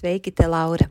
Sveiki, te Laura!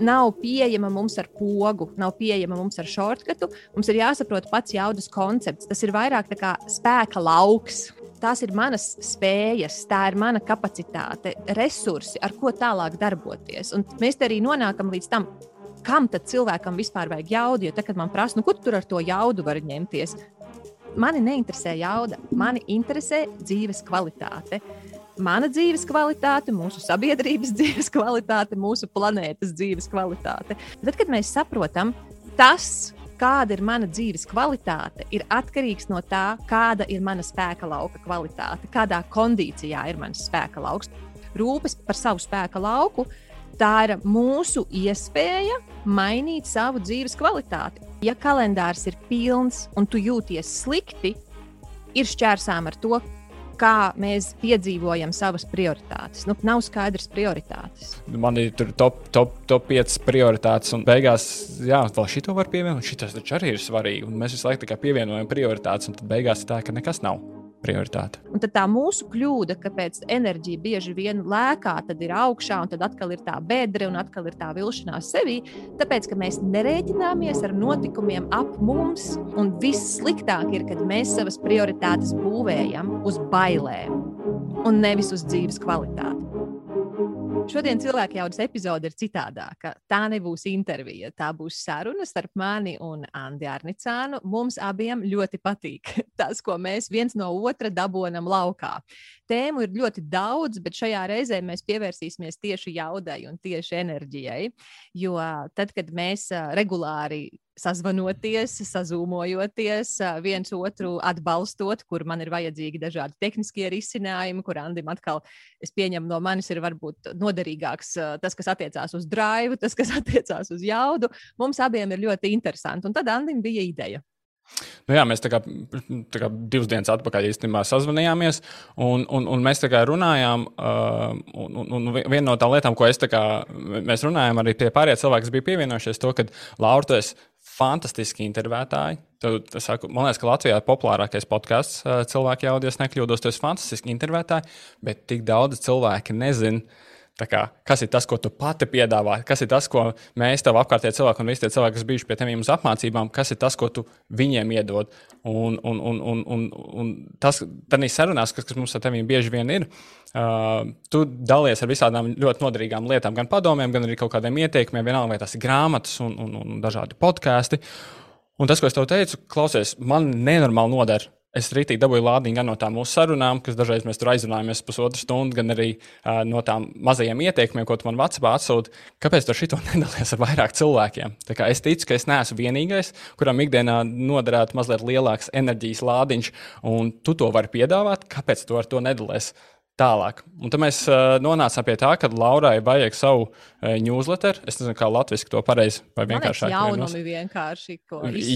nav pieejama mums ar pogu, nav pieejama mums ar shortcutu. Mums ir jāsaprot pats jaudas koncepts. Tas ir vairāk kā spēka lauks. Tās ir manas spējas, tā ir mana kapacitāte, resursi, ar ko tālāk darboties. Un mēs arī nonākam līdz tam, kam tad cilvēkam vispār vajag jaudu. Jo, tad, kad man prasa, nu, kur tur ar to jaudu var ņemties, mani neinteresē jauda, mani interesē dzīves kvalitāte mana dzīves kvalitāte, mūsu sabiedrības dzīves kvalitāte, mūsu planētas dzīves kvalitāte. Tad, kad mēs saprotam, tas, kāda ir mana dzīves kvalitāte, ir atkarīgs no tā, kāda ir mana spēka lauka kvalitāte, kādā kondīcijā ir mans spēka lauks. Rūpes par savu spēka lauku, tā ir mūsu iespēja mainīt savu dzīves kvalitāti. Ja kalendārs ir pilns un tu jūties slikti, ir šķērsām ar to, kā mēs piedzīvojam savas prioritātes. Nu, nav skaidrs prioritātes. Man ir top, top, top 5 prioritātes, un beigās, jā, vēl šito var pievienot. Šis taču arī ir svarīgi. Un mēs visu laiku pievienojam prioritātes, un tad beigās ir tā, ka nekas nav prioritāte. Un tad tā mūsu kļūda, kāpēc enerģija bieži vien lēkā, tad ir augšā, un tad atkal ir tā bedre, un atkal ir tā vilšanās sevī. Tāpēc, ka mēs nerēķināmies ar notikumiem ap mums, un viss sliktāk ir, kad mēs savas prioritātes būvējam uz bailēm un nevis uz dzīves kvalitāti. Šodien cilvēka jaudas epizode ir citādāka. Tā nebūs intervija, tā būs saruna starp mani un Andi Arnicānu. Mums abiem ļoti patīk tas, ko mēs viens no otra dabonam laukā. Tēmu ir ļoti daudz, bet šajā reizē mēs pievērsīsimies tieši jaudai un tieši enerģijai. Jo tad, kad mēs regulāri sazvanoties, sazūmojoties, viens otru atbalstot, kur man ir vajadzīgi dažādi tehniskie risinājumi, kur Andim atkal, es pieņemu, no manis ir varbūt noderīgāks tas, kas attiecās uz drive, tas, kas attiecās uz jaudu. Mums abiem ir ļoti interesanti. Un tad Andim bija ideja. Nu jā, mēs tā kā, tā kā divas dienas atpakaļ īstenībā sazvanījāmies, un, un, un mēs runājām. Uh, un, un, un viena no tām lietām, ko es kā, mēs runājām, arī tie pārējie cilvēki, kas bija pievienojušies, to, ka Laura, tu esi fantastiski intervētāji. Tu, saku, man liekas, ka Latvijā ir populārākais podkāsts cilvēku jaudies, nekļūdos. Tu esi fantastiski intervētāji, bet tik daudz cilvēki nezina. Kā, kas ir tas, ko tu pati piedāvā? Kas ir tas, ko mēs tev apkārtējie cilvēki un visi tie cilvēki, kas bijuši pie tevis uz apmācībām, kas ir tas, ko tu viņiem iedod? Un, un, un, un, un, un tas, sarunās, kas, kas mums ar tevi bieži vien ir, uh, tu dalies ar visādām ļoti noderīgām lietām, gan padomiem, gan arī kaut kādiem ieteikumiem, vienalga vai tas ir grāmatas un, un, un dažādi podkāsti. Un tas, ko es tev teicu, klausies, man nenormāli noder Es rītīgi dabūju lādiņu gan no tām mūsu sarunām, kas dažreiz mēs tur aizrunājamies pusotru stundu, gan arī uh, no tām mazajiem ieteikumiem, ko tu man Vācijā atsūti. Kāpēc tu šito nedalies ar vairāk cilvēkiem? Es ticu, ka es neesmu vienīgais, kuram ikdienā noderētu mazliet lielāks enerģijas lādiņš, un tu to vari piedāvāt. Kāpēc tu ar to nedalies? Tālāk. Un tad mēs uh, nonācām pie tā, ka Laurai vajag savu uh, newsletter. Es nezinu, kā latviešu to pareizi vai vienkārši jaunumi vienkārši.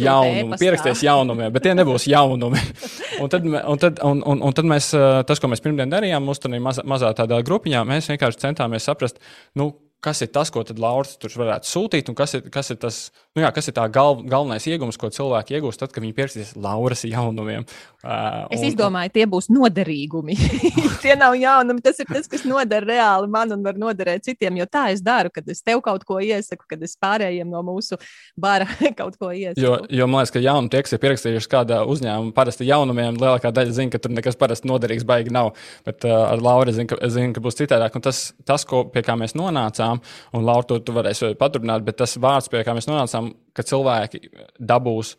Jaunumi, pieraksties jaunumiem, bet tie nebūs jaunumi. un, tad, un, tad, un, un, un tad mēs, uh, tas, ko mēs pirmdien darījām, mūsu mazā, mazā tādā grupiņā, mēs vienkārši centāmies saprast, nu, kas ir tas, ko Lauris tur varētu sūtīt, un kas ir, kas ir tas nu jā, kas ir tā gal, galvenais iegūms, ko cilvēki iegūst tad, kad viņi pierakstīs Lauras jaunumiem. Uh, es un, izdomāju, tie būs noderīgumi. tie nav jaunumi, tas ir tas, kas noder reāli man un var noderēt citiem. Jo tā es daru, kad es tev kaut ko iesaku, kad es pārējiem no mūsu bara kaut ko iesaku. Jo, jo man liekas, ka jaunu tie, kas ir pierakstījuši kādā uzņēmumā, parasti jaunumiem, lielākā daļa zina, ka tur nekas parasti noderīgs baigi nav. Bet uh, ar Lauru zinu, ka, es zinu, ka būs citādāk. Un tas, tas ko, pie kā mēs nonācām, un Laura, to tu varēsi paturpināt, bet tas vārds, pie kā mēs nonācām, redzam, ka cilvēki dabūs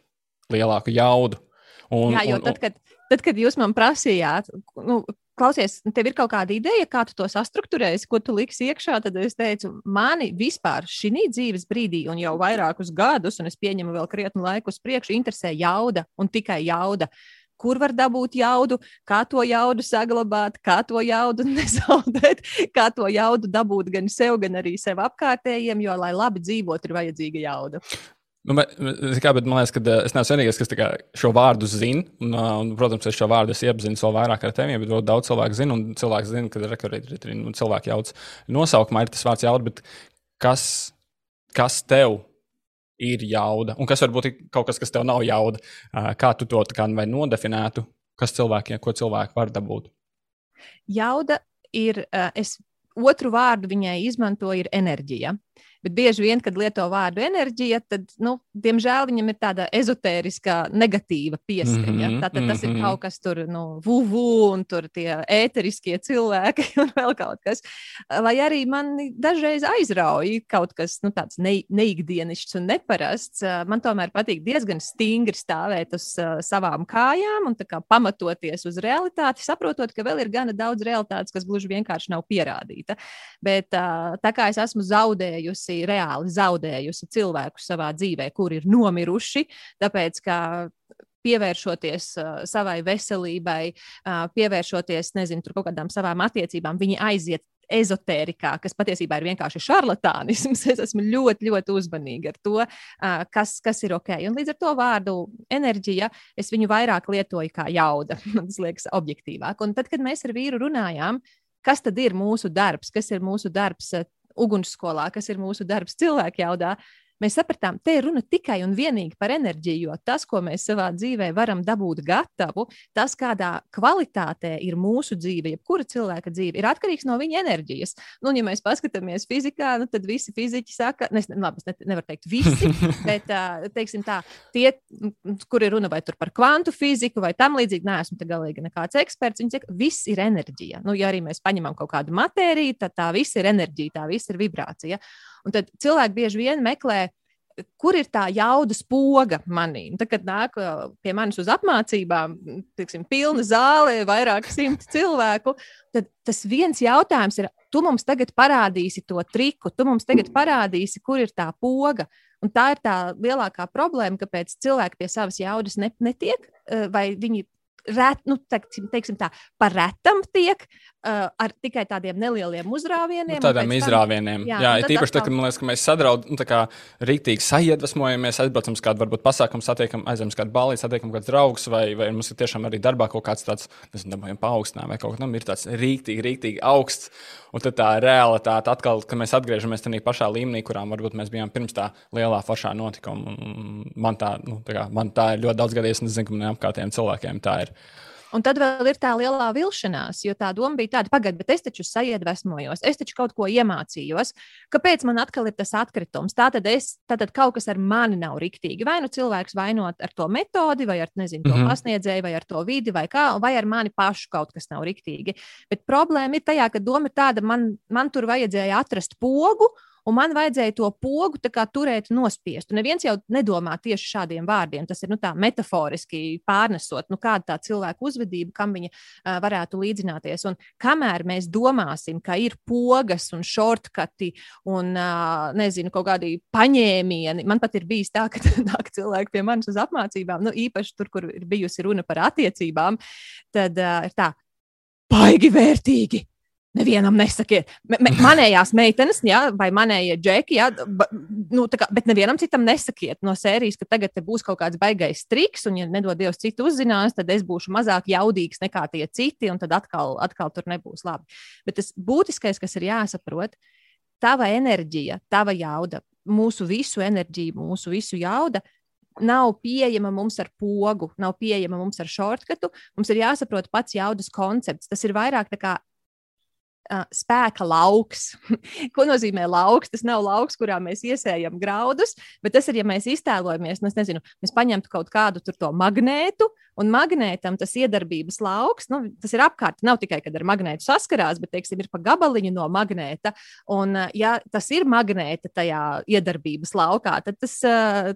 lielāku jaudu. Un, Jā, jo un, tad, kad, tad, kad jūs man prasījāt, nu, klausies, tev ir kaut kāda ideja, kā tu to sastruktūrēsi, ko tu liksi iekšā, tad es teicu, mani vispār šī dzīves brīdī, un jau vairākus gadus, un es pieņemu vēl krietnu laiku uz priekšu, interesē jauda un tikai jauda. Kur var dabūt jaudu, kā to jaudu saglabāt, kā to jaudu nezaudēt, kā to jaudu dabūt gan sev, gan arī sev apkārtējiem, jo, lai labi dzīvotu, ir vajadzīga jauda. Nu, bet, kā, bet man liekas, ka es neesmu vienīgais, kas kā, šo vārdu zina. Un, un, protams, es šo vārdu iepazinu vēl vairāk ar tevi, bet daudz cilvēku zina. Un cilvēks zina, ka arī ir nu, cilvēki jauc nosaukumā, ir tas vārds jauda. Kas, kas tev ir jauda? Un kas varbūt ir kaut kas, kas tev nav jauda? Kā tu to kā, nodefinētu? Kas cilvēkiem, ko cilvēki var dabūt? Jauda ir, es otru vārdu viņai izmantoju, ir enerģija. Bet bieži vien, kad lieto vārdu enerģija, tad, nu, diemžēl viņam ir tāda ezotēriska, negatīva pieskaņa. Mm -hmm, Tātad tas mm -hmm. ir mhm. kaut kas tur, nu, vuvu, un tur tie ēteriskie cilvēki un vēl kaut kas. Lai arī man dažreiz aizrauja kaut kas nu, tāds ne, neikdienišķs un neparasts, man tomēr patīk diezgan stingri stāvēt uz uh, savām kājām un kā, pamatoties uz realitāti, saprotot, ka vēl ir gana daudz realitātes, kas gluži vienkārši nav pierādīta. Bet uh, tā kā es esmu zaudējusi bijusi reāli zaudējusi cilvēku savā dzīvē, kur ir nomiruši, tāpēc ka pievēršoties uh, savai veselībai, uh, pievēršoties, nezinu, kaut kādām savām attiecībām, viņi aiziet ezotērikā, kas patiesībā ir vienkārši šarlatānisms. Es esmu ļoti, ļoti uzmanīga ar to, uh, kas, kas ir ok. Un līdz ar to vārdu enerģija, es viņu vairāk lietoju kā jauda. Man liekas objektīvāk. Un tad, kad mēs ar vīru runājām, kas tad ir mūsu darbs, kas ir mūsu darbs ugunsskolā, kas ir mūsu darbs cilvēku jaudā, Mēs sapratām, te ir runa tikai un vienīgi par enerģiju, jo tas, ko mēs savā dzīvē varam dabūt gatavu, tas, kādā kvalitātē ir mūsu dzīve, jebkura cilvēka dzīve, ir atkarīgs no viņa enerģijas. Nu, ja mēs paskatāmies fizikā, nu, tad visi fiziķi saka, ne, labi, es ne, nevaru teikt visi, bet teiksim tā, tie, kur ir runa vai par kvantu fiziku vai tam līdzīgi, neesmu galīgi nekāds eksperts. Viņi saka, viss ir enerģija. Nu, ja arī mēs paņemam kaut kādu matēriju, tad tā viss ir enerģija, tā viss ir vibrācija. Un tad cilvēki bieži vien meklē, kur ir tā jaudas poga manī. Tad, kad nāk uh, pie manis uz apmācībām, tiksim, pilna zāle, vairāk simti cilvēku, tad tas viens jautājums ir, tu mums tagad parādīsi to triku, tu mums tagad parādīsi, kur ir tā poga. Un tā ir tā lielākā problēma, kāpēc cilvēki pie savas jaudas netiek, uh, vai viņi ret, nu, teiksim, teiksim tā, par retam tiek uh, ar tikai tādiem nelieliem uzrāvieniem. Nu, tādiem izrāvieniem. Jā, jā nu, tīpaši tad, kad liekas, ka mēs sadraud, nu, kā rīktīgi sajiedvesmojamies, aizbraucam uz kādu varbūt pasākumu, satiekam, aizem uz kādu balīti, satiekam kāds draugs, vai, vai mums ir tiešām arī darbā kaut kāds tāds, nezinu, dabūjam paaugstinājumi vai kaut kam ir tāds rīktīgi, rīktīgi augsts. Un tad tā realitāte atkal, kad mēs atgriežamies tajā pašā līmenī, kurām varbūt mēs bijām pirms tā lielā foršā notikuma. Man tā, nu, tā, kā, man tā ir ļoti daudz gadījies, un es zinu, ka maniem apkārtējiem cilvēkiem tā ir. Un tad vēl ir tā lielā vilšanās, jo tā doma bija tāda, pagaidi, bet es taču sajiedvesmojos, es taču kaut ko iemācījos. Kāpēc man atkal ir tas atkritums? Tātad, es, tātad kaut kas ar mani nav riktīgi. Vai nu cilvēks vainot ar to metodi, vai ar nezinu, to mm -hmm. pasniedzēju, vai ar to vidi, vai, kā, vai ar mani pašu kaut kas nav riktīgi. Bet problēma ir tajā, ka doma ir tāda, man, man tur vajadzēja atrast pogu un man vajadzēja to pogu turēt nospiestu. Neviens jau nedomā tieši šādiem vārdiem. Tas ir nu, metaforiski pārnesot, nu, kāda tā cilvēka uzvedība, kam viņa uh, varētu līdzināties. Un kamēr mēs domāsim, ka ir pogas un shortcuti un uh, nezinu, kaut kādi paņēmieni, man pat ir bijis tā, ka nāk cilvēki pie manis uz apmācībām, nu, īpaši tur, kur ir bijusi runa par attiecībām, tad uh, ir tā, baigi vērtīgi Nevienam nesakiet, me, me, manējās meitenes, jā, vai manējie džeki, jā, ba, nu, kā, bet nevienam citam nesakiet no sērijas, ka tagad būs kaut kāds baigais triks, un, ja nedod Dievs citu uzzinās, tad es būšu mazāk jaudīgs nekā tie citi, un tad atkal, atkal tur nebūs labi. Bet tas būtiskais, kas ir jāsaprot, tava enerģija, tava jauda, mūsu visu enerģiju, mūsu visu jaudu nav pieejama mums ar pogu, nav pieejama mums ar shortcutu. Mums ir jāsaprot pats jaudas koncepts. Tas ir vairāk kā spēka lauks. Ko nozīmē lauks? Tas nav lauks, kurā mēs iesējam graudus, bet tas ir, ja mēs iztēlojamies, nu, nezinu, mēs paņemtu kaut kādu to magnētu, un magnētam tas iedarbības lauks, nu, tas ir apkārt. Nav tikai, kad ar magnētu saskarās, bet, teiksim, ir pa gabaliņu no magnēta. Un, ja tas ir magnēta tajā iedarbības laukā, tad tas,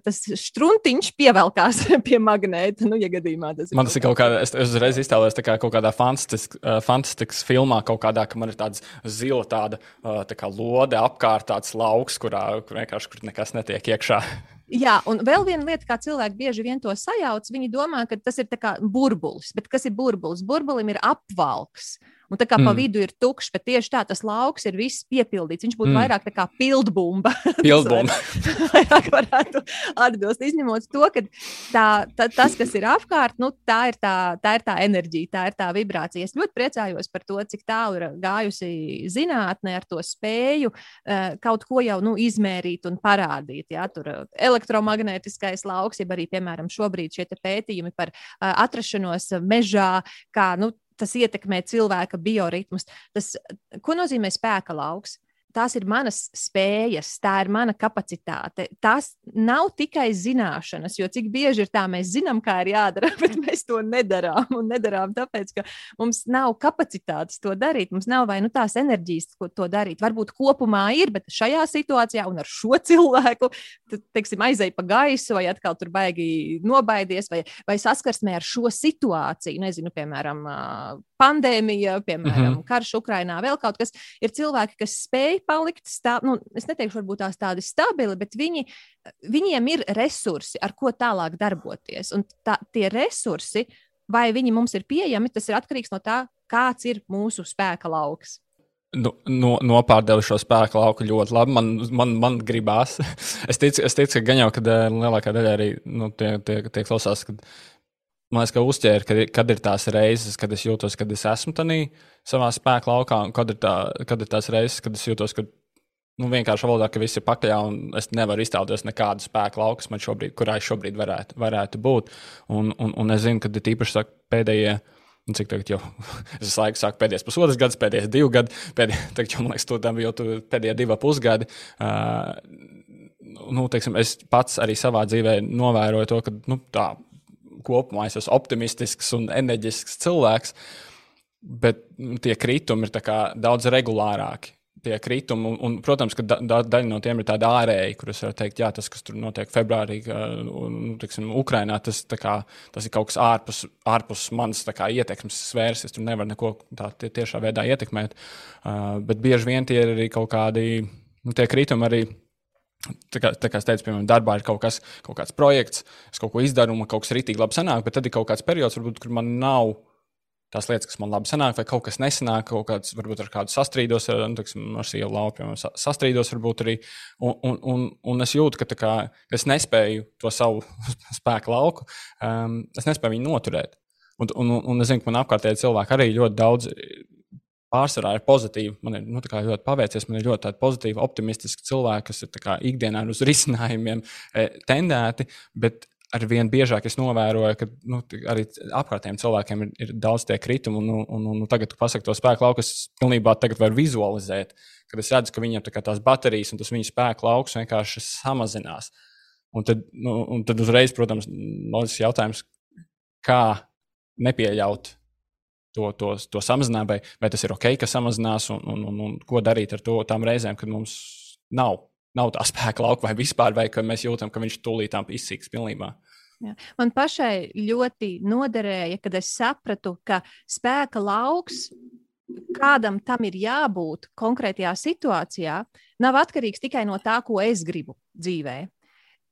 tas struntiņš pievelkās pie magnēta. Nu, ja gadījumā tas ir. Man tas ir kaut kādā, es, es uzreiz iztēlojos kā kaut kādā fantastiskā filmā, kaut kādā, ka man ir tāds zila tāda uh, tā kā lode apkārt, tāds lauks, kurā kur vienkārši kur nekas netiek iekšā. Jā, un vēl viena lieta, kā cilvēki bieži vien to sajauc, viņi domā, ka tas ir burbulis. Bet kas ir burbulis? Burbulim ir apvalks un tā kā mm. pa vidu ir tukšs, bet tieši tā tas lauks ir viss piepildīts. Viņš būtu mm. vairāk tā kā pildbumba. Pildbumba. vairāk varētu atbilst, izņemot to, ka tā, tā, tas, kas ir apkārt, nu, tā, ir tā, tā ir tā enerģija, tā ir tā vibrācija. Es ļoti priecājos par to, cik tālu ir gājusi zinātnē ar to spēju uh, kaut ko jau nu, izmērīt un parādīt. Jā, tur uh, elektromagnētiskais lauks, jeb arī, piemēram, šobrīd šie pētījumi par uh, atrašanos mežā, kā nu, tas ietekmē cilvēka bioritmus. Tas, ko nozīmē spēka lauks? Tās ir manas spējas, tā ir mana kapacitāte. Tās nav tikai zināšanas, jo cik bieži ir tā, mēs zinām, kā ir jādara, bet mēs to nedarām. Un nedarām tāpēc, ka mums nav kapacitātes to darīt. Mums nav vai nu tās enerģijas, ko to darīt. Varbūt kopumā ir, bet šajā situācijā un ar šo cilvēku, tad, teiksim, aizēj pa gaisu, vai atkal tur baigi nobaidies, vai, vai saskarsmē ar šo situāciju. Nezinu, piemēram, pandēmija, piemēram, mm -hmm. karš Ukrainā, vēl kaut kas. Ir cilvēki, kas spēj palikt stabili, nu, es neteikšu, varbūt tās tādi stabili, bet viņi, viņiem ir resursi, ar ko tālāk darboties. Un tā, tie resursi, vai viņi mums ir pieejami, tas ir atkarīgs no tā, kāds ir mūsu spēka lauks. Nu, no, nopārdevu šo spēku lauku ļoti labi. Man, man, man gribās. es ticu, es ticu ka gan jau, kad eh, lielākā daļa arī nu, tie, tie, tie klausās, kad man liekas, ka uzķēra, kad, kad ir tās reizes, kad es jūtos, kad es esmu tādā savā spēka laukā, un kad ir, tā, kad ir tās reizes, kad es jūtos, ka nu, vienkārši valodā, ka viss ir pakaļā, un es nevaru iztēloties nekādu spēku lauku, šobrīd, kurā es šobrīd varētu, varētu būt. Un, un, un es zinu, ka ir īpaši saka, pēdējie. Un cik tagad jau es laiku sāku pēdējais pusotrs gads, pēdējais divi gadi, pēdējie, tagad jau, man liekas, tur bija jau pēdējie divi pusgadi. Uh, nu, teiksim, es pats arī savā dzīvē novēroju to, ka nu, tā kopumā es esmu optimistisks un enerģisks cilvēks, bet tie kritumi ir daudz regulārāki. Tie kritumi, un, un, protams, ka da, da, daļa no tiem ir tādi ārēji, kurus var teikt, jā, tas, kas tur notiek februārī, un, tiksim, Ukrainā, tas, kā, tas ir kaut kas ārpus, ārpus manas kā, ietekmes sfēras. Es tur nevaru neko tādu tiešā veidā ietekmēt. Uh, bet bieži vien tie ir arī kaut kādi, nu, tie kritumi arī Tā kā, tā kā es teicu, piemēram, darbā ir kaut, kas, kaut kāds projekts, es kaut ko izdaru, man kaut kas rītīgi labi sanāk, bet tad ir kaut kāds periods, varbūt, kur man nav tās lietas, kas man labi sanāk, vai kaut kas nesanāk, kaut kāds, varbūt ar kādu sastrīdos, ar, nu, teksim, ar sievu lauku, piemēram, sastrīdos, varbūt arī. Un, un, un, un es jūtu, ka kā, es nespēju to savu spēku lauku, um, es nespēju viņu noturēt. Un, un, un es zinu, ka man apkārtēji cilvēki arī ļoti daudz pārsvarā ir pozitīvi. Man ir nu, ļoti paveicies, man ir ļoti pozitīvi, optimistiski cilvēki, kas ir ikdienā uz risinājumiem e, tendēti. Bet ar vien biežāk es novēroju, ka nu, arī apkārtējiem cilvēkiem ir, ir daudz tie kritumi. Un, un, un, un tagad, kad pasakot to spēku lauku, es pilnībā varu vizualizēt, kad es redzu, ka viņiem tā tās baterijas un tas viņu spēku lauks vienkārši samazinās. Un tad, nu, un tad uzreiz, protams, ir jautājums, kā nepieļaut to, to, to samazināt, vai, vai tas ir ok, ka samazinās, un, un, un, un ko darīt ar to tām reizēm, kad mums nav, nav tā spēka lauka vai vispār, vai ka mēs jūtam, ka viņš tūlītām izsīks pilnībā. Jā. Man pašai ļoti noderēja, kad es sapratu, ka spēka lauks, kādam tam ir jābūt konkrētajā situācijā, nav atkarīgs tikai no tā, ko es gribu dzīvē.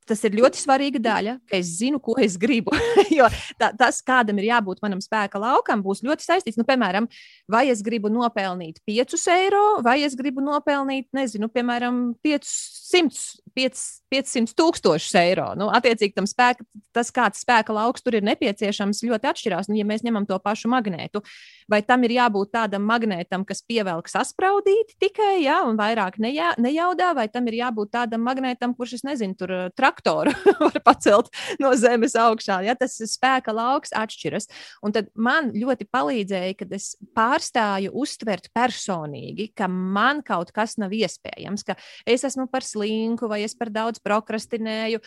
Tas ir ļoti svarīga daļa, ka es zinu, ko es gribu. jo tā, tas, kādam ir jābūt manam spēka laukam, būs ļoti saistīts. Nu, piemēram, vai es gribu nopelnīt 5 eiro, vai es gribu nopelnīt, nezinu, piemēram, 500, 5, 500 tūkstošus eiro. Nu, attiecīgi, tam spēka, tas, kāds spēka lauks tur ir nepieciešams, ļoti atšķirās. Nu, ja mēs ņemam to pašu magnētu, vai tam ir jābūt tādam magnētam, kas pievelk saspraudīti tikai, ja, un vairāk nejā, nejaudā, vai tam ir jābūt tādam magnētam, kurš, es nezinu, tur traktoru var pacelt no zemes augšā. Ja? Tas spēka lauks atšķiras. Un tad man ļoti palīdzēja, kad es pārstāju uztvert personīgi, ka man kaut kas nav iespējams, ka es esmu par slinku, vai es par daudz prokrastinēju,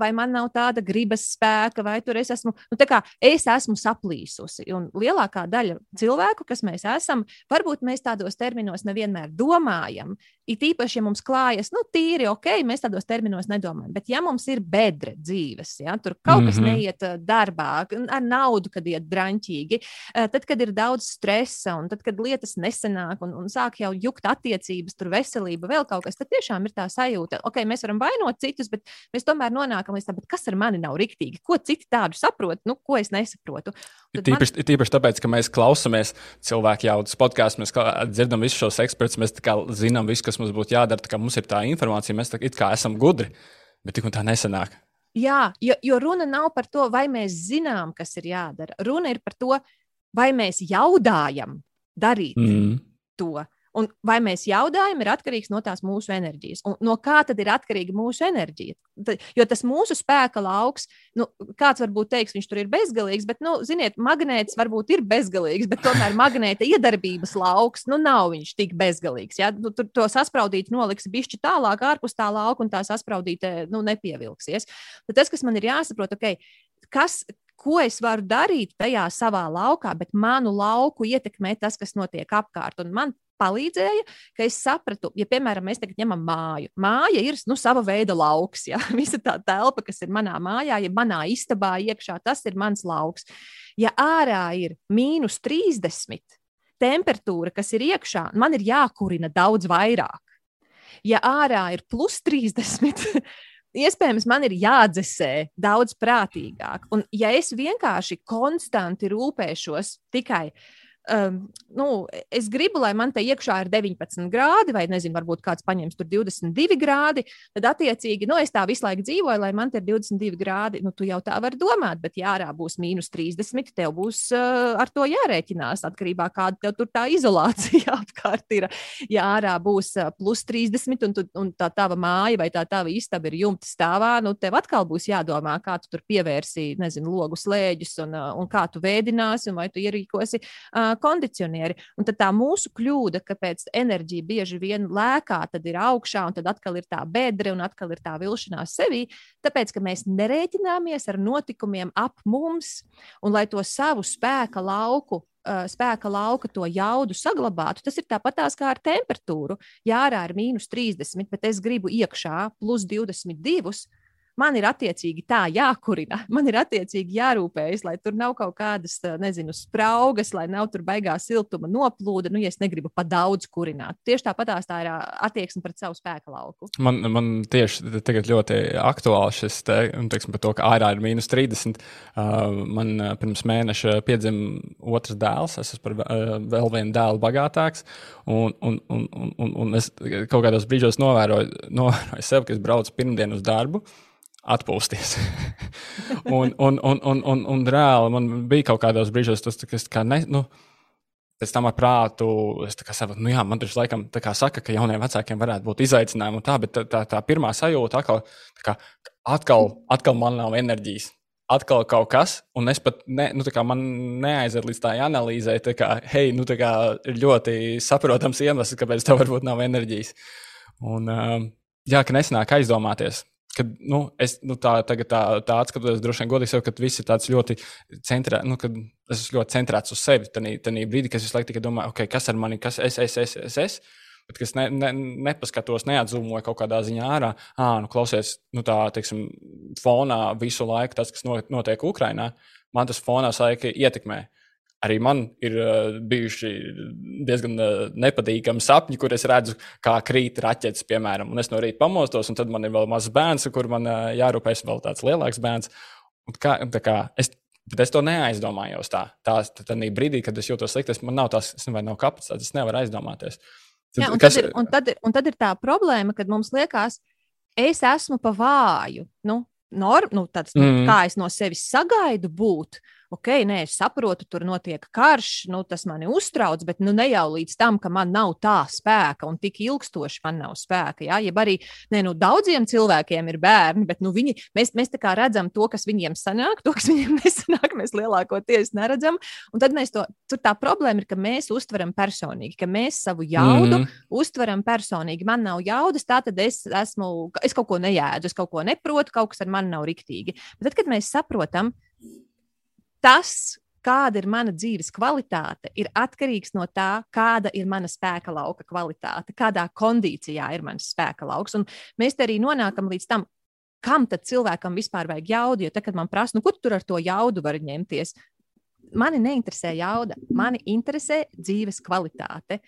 vai man nav tāda gribas spēka, vai tur es esmu, nu, kā es esmu saplīsusi. Un lielākā daļa cilvēku, kas mēs esam, varbūt mēs tādos terminos nevienmēr domājam. It īpaši, ja mums klājas, nu, tīri ok, mēs tādos terminos nedomājam. Bet, ja mums ir bedre dzīves, ja tur kaut kas mm -hmm. neiet darbā, ar naudu, kad iet drāmķīgi, tad, kad ir daudz stresa un tad, kad lietas nesenāk un, un sāk jau jukt attiecības, tur veselība, vēl kaut kas, tad tiešām ir tā sajūta, ok, mēs varam vainot citus, bet mēs tomēr nonākam līdz tam, kas ar mani nav riktīgi, ko citi tādu saprot, nu, ko es nesaprotu. Tīpaši, man... tīpaši tāpēc, ka mēs klausāmies cilvēku jaudas podkāstus, mēs dzirdam visus šos ekspertus, mēs zinām visu, kas mums būtu jādara. Mums ir tā informācija, mēs tā kā esam gudri bet tik un tā nesanāk. Jā, jo, jo runa nav par to, vai mēs zinām, kas ir jādara. Runa ir par to, vai mēs jaudājam darīt mm. to. Un vai mēs jaudājam, ir atkarīgs no tās mūsu enerģijas. Un no kā tad ir atkarīga mūsu enerģija? Jo tas mūsu spēka lauks, nu, kāds varbūt teiks, viņš tur ir bezgalīgs, bet, nu, ziniet, magnēts varbūt ir bezgalīgs, bet tomēr magnēta iedarbības lauks, nu, nav viņš tik bezgalīgs. Ja? Nu, tur to saspraudīt noliks bišķi tālāk ārpus tā lauka, un tā saspraudīte nu, nepievilksies. Tad tas, kas man ir jāsaprot, okay, kas, ko es varu darīt tajā savā laukā, bet manu lauku ietekmē tas, kas notiek apkārt. Un man palīdzēja, ka es sapratu, ja, piemēram, mēs tagad ņemam māju. Māja ir nu, sava veida lauks. Ja? Visa tā telpa, kas ir manā mājā, ja manā istabā iekšā, tas ir mans lauks. Ja ārā ir mīnus 30, temperatūra, kas ir iekšā, man ir jākurina daudz vairāk. Ja ārā ir plus 30, iespējams, man ir jādzesē daudz prātīgāk. Un, ja es vienkārši konstanti rūpēšos tikai par um, nu, es gribu, lai man te iekšā ir 19 grādi, vai nezinu, varbūt kāds paņems tur 22 grādi, tad attiecīgi, nu, es tā visu laiku dzīvoju, lai man te ir 22 grādi. Nu, tu jau tā vari domāt, bet ja ārā būs mīnus 30, tev būs uh, ar to jārēķinās atkarībā no kāda tev tur tā izolācija apkārt ir. Ja ārā būs uh, plus 30 un, tu, un tā tava māja vai tā tava istaba ir jumta stāvā, nu, tev atkal būs jādomā, kā tu tur pievērsi, nezinu, logu slēģus un, uh, un kā tu vēdināsi un vai tu ierīkosi uh, kondicionieri. Un tad tā mūsu kļūda, kāpēc enerģija bieži vien lēkā, tad ir augšā, un tad atkal ir tā bedre, un atkal ir tā vilšanās sevī, tāpēc, ka mēs nerēķināmies ar notikumiem ap mums, un lai to savu spēka lauku spēka lauka to jaudu saglabātu, tas ir tāpatās kā ar temperatūru. Jā, ārā ir mīnus 30, bet es gribu iekšā plus 22 man ir attiecīgi tā jākurina. Man ir attiecīgi jārūpējas, lai tur nav kaut kādas, nezinu, spraugas, lai nav tur baigā siltuma noplūda. Nu, ja es negribu pa daudz kurināt. Tieši tāpat tā ir attieksme pret savu spēku lauku. Man, man tieši tagad ļoti aktuāli šis te, teiksim, par to, ka ārā ir mīnus 30. Uh, man pirms mēneša piedzima otrs dēls. Es esmu par uh, vēl vienu dēlu bagātāks. Un, un, un, un, un es kaut kādos brīžos novēroju, novēroju sev, ka es braucu pirmdien uz darbu atpūsties. un, un, un, un, un, un reāli man bija kaut kādos brīžos tas, kas kā ne. Nu, Pēc tam ar prātu es saprotu, nu jā, man taču laikam tā kā saka, ka jauniem vecākiem varētu būt izaicinājumi un tā, bet tā, tā, tā pirmā sajūta atkal, kā, atkal, atkal man nav enerģijas. Atkal kaut kas, un es pat ne, nu, man neaiziet līdz tā analīzē, tā kā, hei, nu, tā kā ir ļoti saprotams iemesls, kāpēc tev varbūt nav enerģijas. Un, jā, ka nesanāk aizdomāties, kad nu, es nu, tā, tā, tā atskatos, droši vien godīgi, sev, ka viss ir ļoti centrēts, nu, kad es esmu ļoti centrēts uz sevi. Tad brīdī, kad es visu laiku tikai domāju, okay, kas ar mani, kas es, es, es, es, es bet kas ne, ne, nepaskatos, neatzūmoju kaut kādā ziņā ārā. À, nu, klausies, nu, tā, teiksim, fonā visu laiku tas, kas notiek Ukrajinā, man tas fonā laika ietekmē. Arī man ir uh, bijuši diezgan uh, nepatīkami sapņi, kur es redzu, kā krīt raķetes, piemēram, un es no rīta pamostos, un tad man ir vēl mazs bērns, kur man uh, jārūpējas vēl tāds lielāks bērns. Un kā, kā, es, es to neaizdomājos tā. Tā, tā brīdī, kad es jūtos slikti, man nav tās, es nevaru nav kapacitātes, es nevaru aizdomāties. Tad, Jā, un, kas... tad ir, un, tad ir, un tad ir tā problēma, kad mums liekas, es esmu pa vāju. Nu, norm, nu, tāds, mm. Kā es no sevis sagaidu būt, ok, nē, es saprotu, tur notiek karš, nu, tas mani uztrauc, bet nu, ne jau līdz tam, ka man nav tā spēka un tik ilgstoši man nav spēka. Ja? Jeb arī ne, nu, daudziem cilvēkiem ir bērni, bet nu, viņi, mēs, mēs redzam to, kas viņiem sanāk, to, kas viņiem nesanāk, mēs lielākoties neredzam. Un tad mēs to, tur tā problēma ir, ka mēs uztveram personīgi, ka mēs savu jaudu mm. uztveram personīgi. Man nav jaudas, tā tad es esmu, es kaut ko nejēdzu, es kaut ko neprotu, kaut kas ar mani nav riktīgi. Bet tad, kad mēs saprotam, tas, kāda ir mana dzīves kvalitāte, ir atkarīgs no tā, kāda ir mana spēka lauka kvalitāte, kādā kondīcijā ir mans spēka lauks. Un mēs te arī nonākam līdz tam, kam tad cilvēkam vispār vajag jaudu. Jo tad, kad man prasa, nu, kur tur ar to jaudu var ņemties, mani neinteresē jauda, mani interesē dzīves kvalitāte.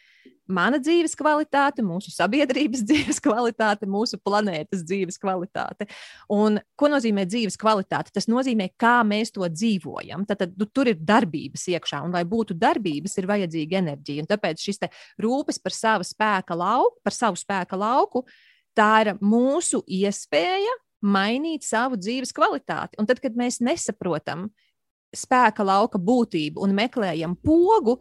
Mana dzīves kvalitāte, mūsu sabiedrības dzīves kvalitāte, mūsu planētas dzīves kvalitāte. Un, ko nozīmē dzīves kvalitāte? Tas nozīmē, kā mēs to dzīvojam. Tad, tad nu, tur ir darbības iekšā, un lai būtu darbības, ir vajadzīga enerģija. Un tāpēc šis rūpes par savu spēka lauku, par savu spēka lauku, tā ir mūsu iespēja mainīt savu dzīves kvalitāti. Un tad, kad mēs nesaprotam, spēka lauka būtību un meklējam pogu,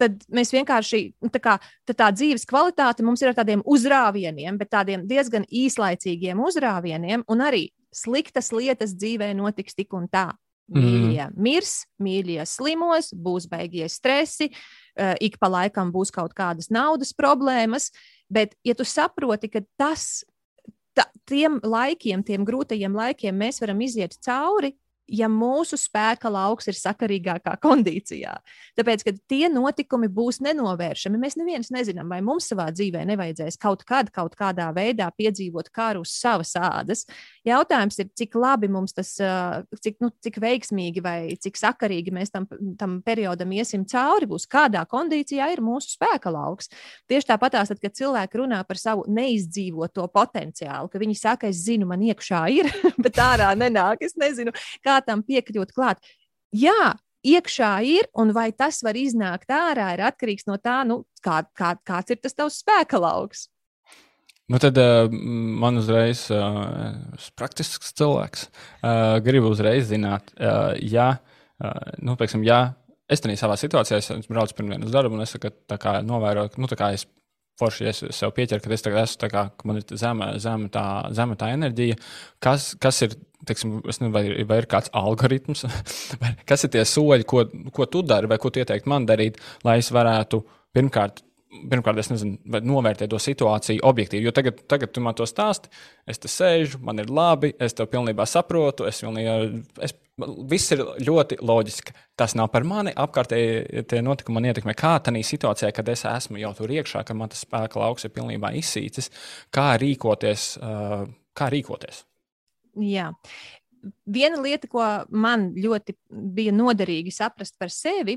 tad mēs vienkārši nu, tā, kā, tā, tā dzīves kvalitāte mums ir ar tādiem uzrāvieniem, bet tādiem diezgan īslaicīgiem uzrāvieniem, un arī sliktas lietas dzīvē notiks tik un tā. Mīļie mm. mirs, mīļie slimos, būs beigies stresi, uh, ik pa laikam būs kaut kādas naudas problēmas, bet, ja tu saproti, ka tas, ta, tiem laikiem, tiem grūtajiem laikiem mēs varam iziet cauri, ja mūsu spēka lauks ir sakarīgākā kondīcijā. Tāpēc, kad tie notikumi būs nenovēršami, mēs neviens nezinām, vai mums savā dzīvē nevajadzēs kaut kad, kaut kādā veidā piedzīvot karu uz savas ādas. Jautājums ir, cik labi mums tas, cik, nu, cik veiksmīgi vai cik sakarīgi mēs tam, tam periodam iesim cauri, būs kādā kondīcijā ir mūsu spēka lauks. Tieši tāpatās, tad, kad cilvēki runā par savu neizdzīvoto potenciālu, ka viņi saka, es zinu, man iekšā ir, bet ārā nenāk, es nezinu, kā kā tam piekļūt klāt. Jā, iekšā ir, un vai tas var iznākt ārā, ir atkarīgs no tā, nu, kā, kā, kāds ir tas tavs spēka lauks. Nu tad uh, man uzreiz, uh, praktisks cilvēks, uh, gribu uzreiz zināt, uh, ja, uh, nu, teiksim, ja es tādā savā situācijā, es braucu pirmdien uz darbu, un es saku, kā novēroju, nu, tā kā es forši es sev pieķeru, ka es tagad esmu tā kā, man ir zema, zema, tā, zema tā enerģija. Kas, kas ir, teiksim, nezinu, vai, vai ir kāds algoritms, vai kas ir tie soļi, ko, ko tu dari, vai ko tu ieteiktu man darīt, lai es varētu pirmkārt pirmkārt, es nezinu, novērtēt to situāciju objektīvi. Jo tagad, tagad tu man to stāsti, es te sēžu, man ir labi, es tev pilnībā saprotu, es pilnībā, es, viss ir ļoti loģiski. Tas nav par mani, apkārtēji tie notikumi man ietekmē. Kā tādā situācijā, kad es esmu jau tur iekšā, ka man tas spēka lauks ir pilnībā izsīcis, kā rīkoties? Kā rīkoties? Jā. Viena lieta, ko man ļoti bija noderīgi saprast par sevi,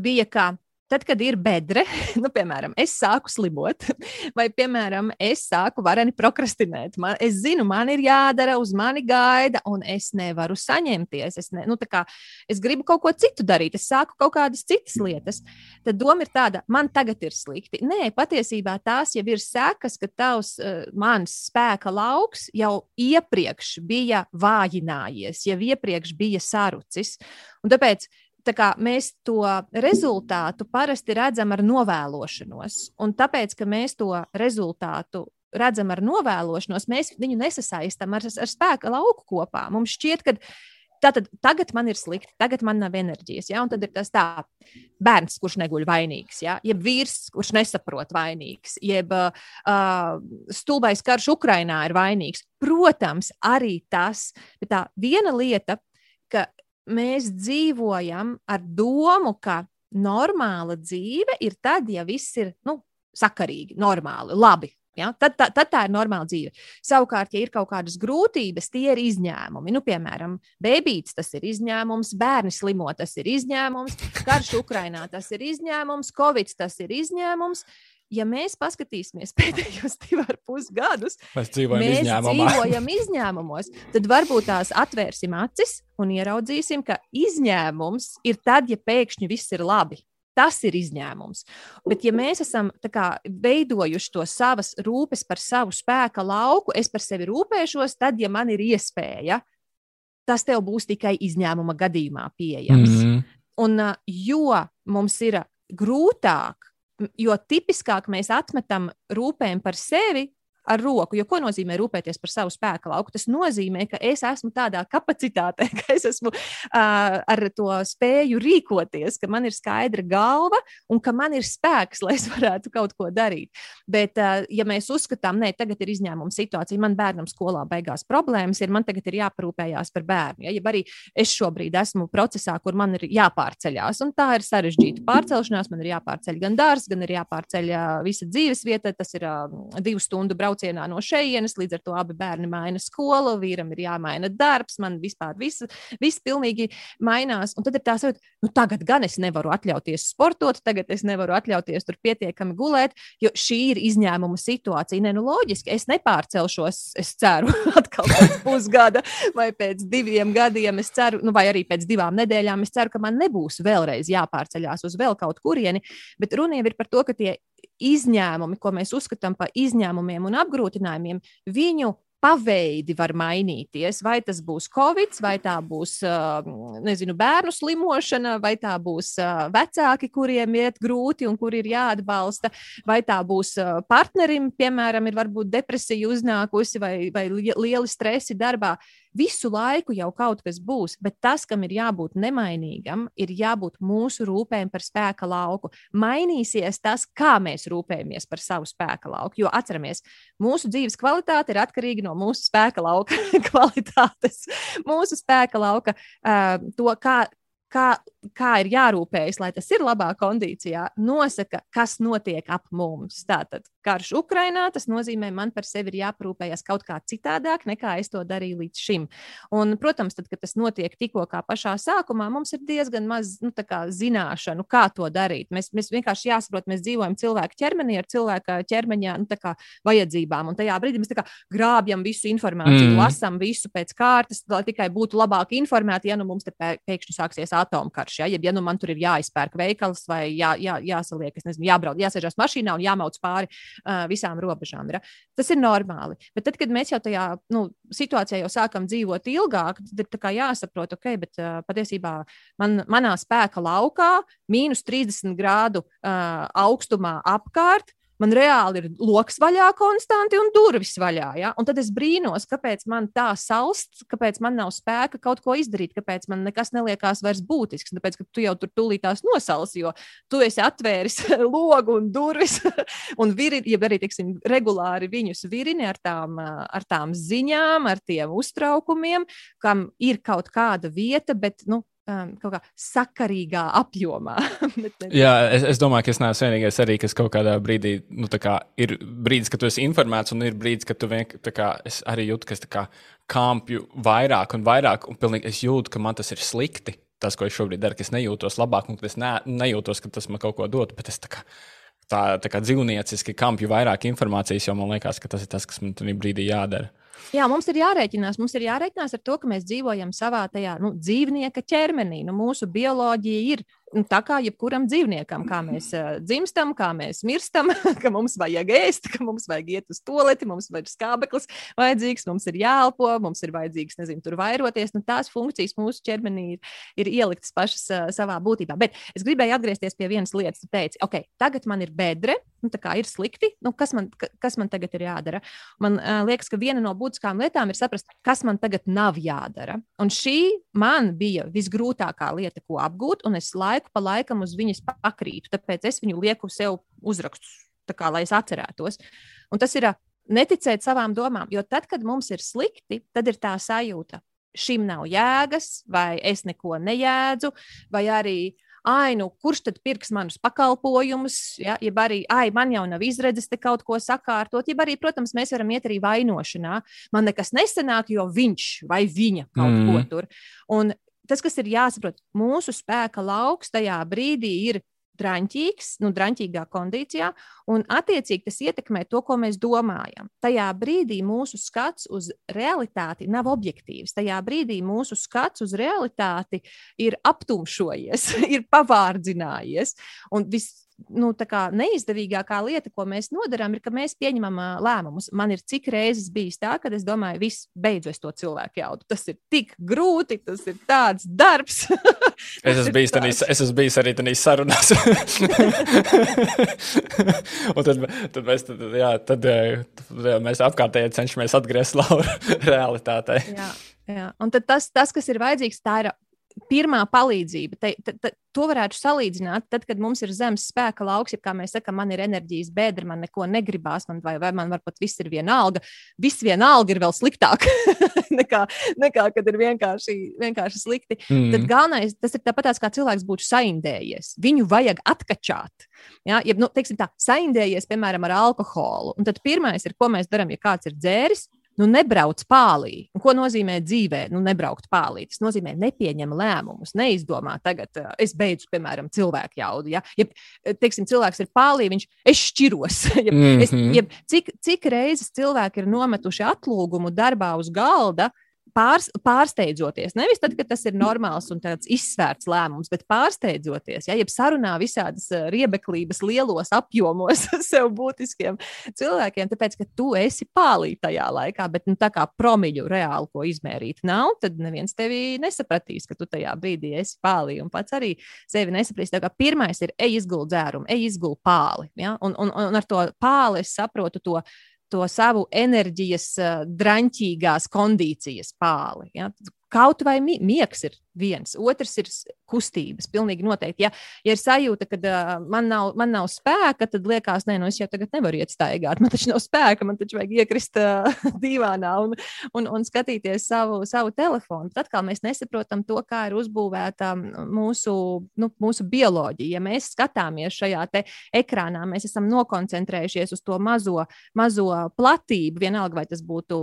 bija, ka Tad, kad ir bedre, nu, piemēram, es sāku slimot, vai, piemēram, es sāku vareni prokrastinēt, man, es zinu, man ir jādara, uz mani gaida, un es nevaru saņemties. Es, ne, nu, kā, es gribu kaut ko citu darīt, es sāku kaut kādas citas lietas. Tad doma ir tāda, man tagad ir slikti. Nē, patiesībā tās jau ir sekas, ka tavs uh, mans spēka lauks jau iepriekš bija vājinājies, jau iepriekš bija sarucis. Un tāpēc mēs to rezultātu parasti redzam ar novēlošanos. Un tāpēc, ka mēs to rezultātu redzam ar novēlošanos, mēs viņu nesasaistām ar, ar spēka lauku kopā. Mums šķiet, ka tātad, tagad man ir slikti, tagad man nav enerģijas. Ja? Un tad ir tas tā, bērns, kurš neguļ vainīgs, ja? jeb vīrs, kurš nesaprot vainīgs, jeb uh, stulbais karš Ukrainā ir vainīgs. Protams, arī tas, bet tā viena lieta, ka mēs dzīvojam ar domu, ka normāla dzīve ir tad, ja viss ir nu, sakarīgi, normāli, labi. Ja? Tad, tā, tad tā ir normāla dzīve. Savukārt, ja ir kaut kādas grūtības, tie ir izņēmumi. Nu, piemēram, bērns tas ir izņēmums, bērni slimo tas ir izņēmums, karš Ukrainā tas ir izņēmums, covid tas ir izņēmums. Ja mēs paskatīsimies pēdējos divus ar pus gadus, mēs dzīvojam mēs izņēmumā. dzīvojam izņēmumos, tad varbūt tās atvērsim acis un ieraudzīsim, ka izņēmums ir tad, ja pēkšņi viss ir labi. Tas ir izņēmums. Bet, ja mēs esam kā, veidojuši to savas rūpes par savu spēka lauku, es par sevi rūpēšos, tad, ja man ir iespēja, tas tev būs tikai izņēmuma gadījumā pieejams. Mm -hmm. Un jo mums ir grūtāk, jo tipiskāk mēs atmetam rūpēm par sevi, ar roku. Jo ko nozīmē rūpēties par savu spēku lauku? Tas nozīmē, ka es esmu tādā kapacitātē, ka es esmu uh, ar to spēju rīkoties, ka man ir skaidra galva un ka man ir spēks, lai es varētu kaut ko darīt. Bet, uh, ja mēs uzskatām, ka tagad ir izņēmuma situācija, man bērnam skolā beigās problēmas, ir man tagad ir jāparūpējās par bērnu. Ja? ja arī es šobrīd esmu procesā, kur man ir jāpārceļās, un tā ir sarežģīta pārcelšanās, man ir jāpārceļ gan dārsts, gan ir jāpārceļ uh, visa dzīves vieta. Tas ir uh, divu stundu brauciens braucienā no šejienes, līdz ar to abi bērni maina skolu, vīram ir jāmaina darbs, man vispār viss, viss pilnīgi mainās. Un tad ir tā sajūta, nu tagad gan es nevaru atļauties sportot, tagad es nevaru atļauties tur pietiekami gulēt, jo šī ir izņēmuma situācija. Nē, nu loģiski, es nepārcelšos, es ceru, atkal pēc pusgada vai pēc diviem gadiem, es ceru, nu vai arī pēc divām nedēļām, es ceru, ka man nebūs vēlreiz jāpārceļās uz vēl kaut kurieni, bet runa jau ir par to, ka tie izņēmumi, ko mēs uzskatām par izņēmumiem un apgrūtinājumiem, viņu paveidi var mainīties. Vai tas būs covid, vai tā būs nezinu, bērnu slimošana, vai tā būs vecāki, kuriem iet grūti un kuri ir jāatbalsta, vai tā būs partnerim, piemēram, ir varbūt depresija uznākusi vai, vai lieli stresi darbā. Visu laiku jau kaut kas būs, bet tas, kam ir jābūt nemainīgam, ir jābūt mūsu rūpēm par spēka lauku. Mainīsies tas, kā mēs rūpējamies par savu spēka lauku. Jo atceramies, mūsu dzīves kvalitāte ir atkarīga no mūsu spēka lauka kvalitātes, mūsu spēka lauka, to, kā, kā, kā ir jārūpējas, lai tas ir labā kondīcijā, nosaka, kas notiek ap mums. Tātad karš Ukrainā, tas nozīmē, man par sevi ir jāprūpējas kaut kā citādāk, nekā es to darīju līdz šim. Un, protams, tad, kad tas notiek tikko kā pašā sākumā, mums ir diezgan maz nu, kā zināšanu, kā to darīt. Mēs, mēs vienkārši jāsaprot, mēs dzīvojam cilvēka ķermenī ar cilvēka ķermeņa nu, kā, vajadzībām. Un tajā brīdī mēs kā, grābjam visu informāciju, mm. lasām visu pēc kārtas, lai tikai būtu labāk informēti, ja nu mums te pēkšņi sāksies atomkarš. Ja, ja nu man tur ir jāizpērk veikals vai jā, jā, jāsaliek, nezinu, jābrauc, jāsēžas mašīnā un jāmauc pāri uh, visām robežām. Ja. Tas ir normāli. Bet tad, kad mēs jau tajā nu, situācijā jau sākam dzīvot ilgāk, tad ir jāsaprot, ok, bet uh, patiesībā man, manā spēka laukā mīnus 30 grādu uh, augstumā apkārt man reāli ir lokus vaļā konstanti un durvis vaļā. Ja? Un tad es brīnos, kāpēc man tā salst, kāpēc man nav spēka kaut ko izdarīt, kāpēc man nekas neliekās vairs būtisks. Tāpēc, ka tu jau tur tūlītās nosals, jo tu esi atvēris logu un durvis, un viri, ja arī tiksim, regulāri viņus virini ar tām, ar tām ziņām, ar tiem uztraukumiem, kam ir kaut kāda vieta, bet nu, um, kaut kā sakarīgā apjomā. Jā, es, es domāju, ka es neesmu vienīgais arī, kas kaut kādā brīdī, nu, kā ir brīdis, kad tu esi informēts, un ir brīdis, kad tu vienkārši, kā es arī jūtu, ka es kā kāpju vairāk un vairāk, un pilnīgi es jūtu, ka man tas ir slikti. Tas, ko es šobrīd daru, ka es nejūtos labāk, un es ne, nejūtos, ka tas man kaut ko dod, bet es tā kā tā, tā kā dzīvnieciski kampju vairāk informācijas, jo man liekas, ka tas ir tas, kas man tajā brīdī jādara. Jā, mums ir jārēķinās. Mums ir jārēķinās ar to, ka mēs dzīvojam savā tajā nu, dzīvnieka ķermenī. Nu, mūsu bioloģija ir tā kā jebkuram dzīvniekam, kā mēs uh, dzimstam, kā mēs mirstam, ka mums vajag ēst, ka mums vajag iet uz toleti, mums ir skābeklis vajadzīgs, mums ir jāelpo, mums ir vajadzīgs, nezinu, tur vairoties. Nu, tās funkcijas mūsu ķermenī ir, ir ieliktas pašas uh, savā būtībā. Bet es gribēju atgriezties pie vienas lietas. Tu teici, ok, tagad man ir bedre, nu, ir slikti, nu, kas, man, kas man tagad ir jādara? Man uh, liekas, ka viena no būtiskām lietām ir saprast, kas man tagad nav jādara. Un šī man bija visgrūtākā lieta, ko apgūt, un es laiku laiku pa laikam uz viņas pakrītu. Tāpēc es viņu lieku sev uzrakstus, kā, lai es atcerētos. Un tas ir neticēt savām domām, jo tad, kad mums ir slikti, tad ir tā sajūta, šim nav jēgas, vai es neko nejēdzu, vai arī ai, nu, kurš tad pirks manus pakalpojumus, ja, jeb arī, ai, man jau nav izredzes te kaut ko sakārtot, jeb arī, protams, mēs varam iet arī vainošanā. Man nekas nesanāk, jo viņš vai viņa kaut mm. ko tur. Un tas, kas ir jāsaprot, mūsu spēka lauks tajā brīdī ir drāmīgs, nu, drāmīgā kondīcijā, un attiecīgi tas ietekmē to, ko mēs domājam. Tajā brīdī mūsu skats uz realitāti nav objektīvs. Tajā brīdī mūsu skats uz realitāti ir aptumšojies, ir pavārdzinājies. Un viss nu, neizdevīgākā lieta, ko mēs nodarām, ir, ka mēs pieņemam uh, lēmumus. Man ir cik reizes bijis tā, ka es domāju, viss beidzot to cilvēku jaudu. Tas ir tik grūti, tas ir tāds darbs. es, esmu bijis tāds... es esmu bijis arī tādā sarunās. Un tad, tad mēs, tad, jā, tad, tad mēs apkārtēji cenšamies atgriezties realitātei. Jā, jā. Un tas, tas, kas ir vajadzīgs, tā ir pirmā palīdzība. Te, te, te, to varētu salīdzināt, tad, kad mums ir zemes spēka lauks, ja kā mēs sakām, man ir enerģijas bēdra, man neko negribās, man vai, vai man varbūt viss ir vienalga. Viss vienalga ir vēl sliktāk nekā, nekā kad ir vienkārši, vienkārši slikti. Mm. Tad galvenais, tas ir tāpat kā cilvēks būtu saindējies. Viņu vajag atkačāt. Ja, ja nu, teiksim tā, saindējies, piemēram, ar alkoholu. Un tad pirmais ir, ko mēs darām, ja kāds ir dzēris nu, nebrauc pālī. Un ko nozīmē dzīvē, nu, nebraukt pālī? Tas nozīmē nepieņem lēmumus, neizdomā tagad, es beidzu, piemēram, cilvēku jaudu. Ja, ja teiksim, cilvēks ir pālī, viņš es šķiros. ja, mm -hmm. es, ja, cik, cik reizes cilvēki ir nometuši atlūgumu darbā uz galda, pārs, pārsteidzoties. Nevis tad, kad tas ir normāls un tāds izsvērts lēmums, bet pārsteidzoties, ja jeb sarunā visādas eh, riebeklības lielos apjomos sev būtiskiem cilvēkiem, tāpēc, ka tu esi pālī tajā laikā, bet nu, tā kā promiļu reāli ko izmērīt nav, tad neviens tevi nesapratīs, ka tu tajā brīdī esi pālī un pats arī sevi nesapratīs. Tā kā pirmais ir ej izgult dzērumu, ej izgult pāli. Ja? Un, un, un ar to pāli es saprotu to to savu enerģijas, drāmīgās kondīcijas pāli. Ja? Kaut vai miegs ir viens, otrs ir kustības. Pilnīgi noteikti. Ja, ja ir sajūta, ka uh, man, nav, man nav spēka, tad liekas, nē, nu es jau tagad nevaru iet staigāt. Man taču nav spēka, man taču vajag iekrist uh, divānā un, un, un skatīties savu, savu telefonu. Tad atkal mēs nesaprotam to, kā ir uzbūvēta mūsu, nu, mūsu bioloģija. Ja mēs skatāmies šajā ekrānā, mēs esam nokoncentrējušies uz to mazo, mazo platību, vienalga vai tas būtu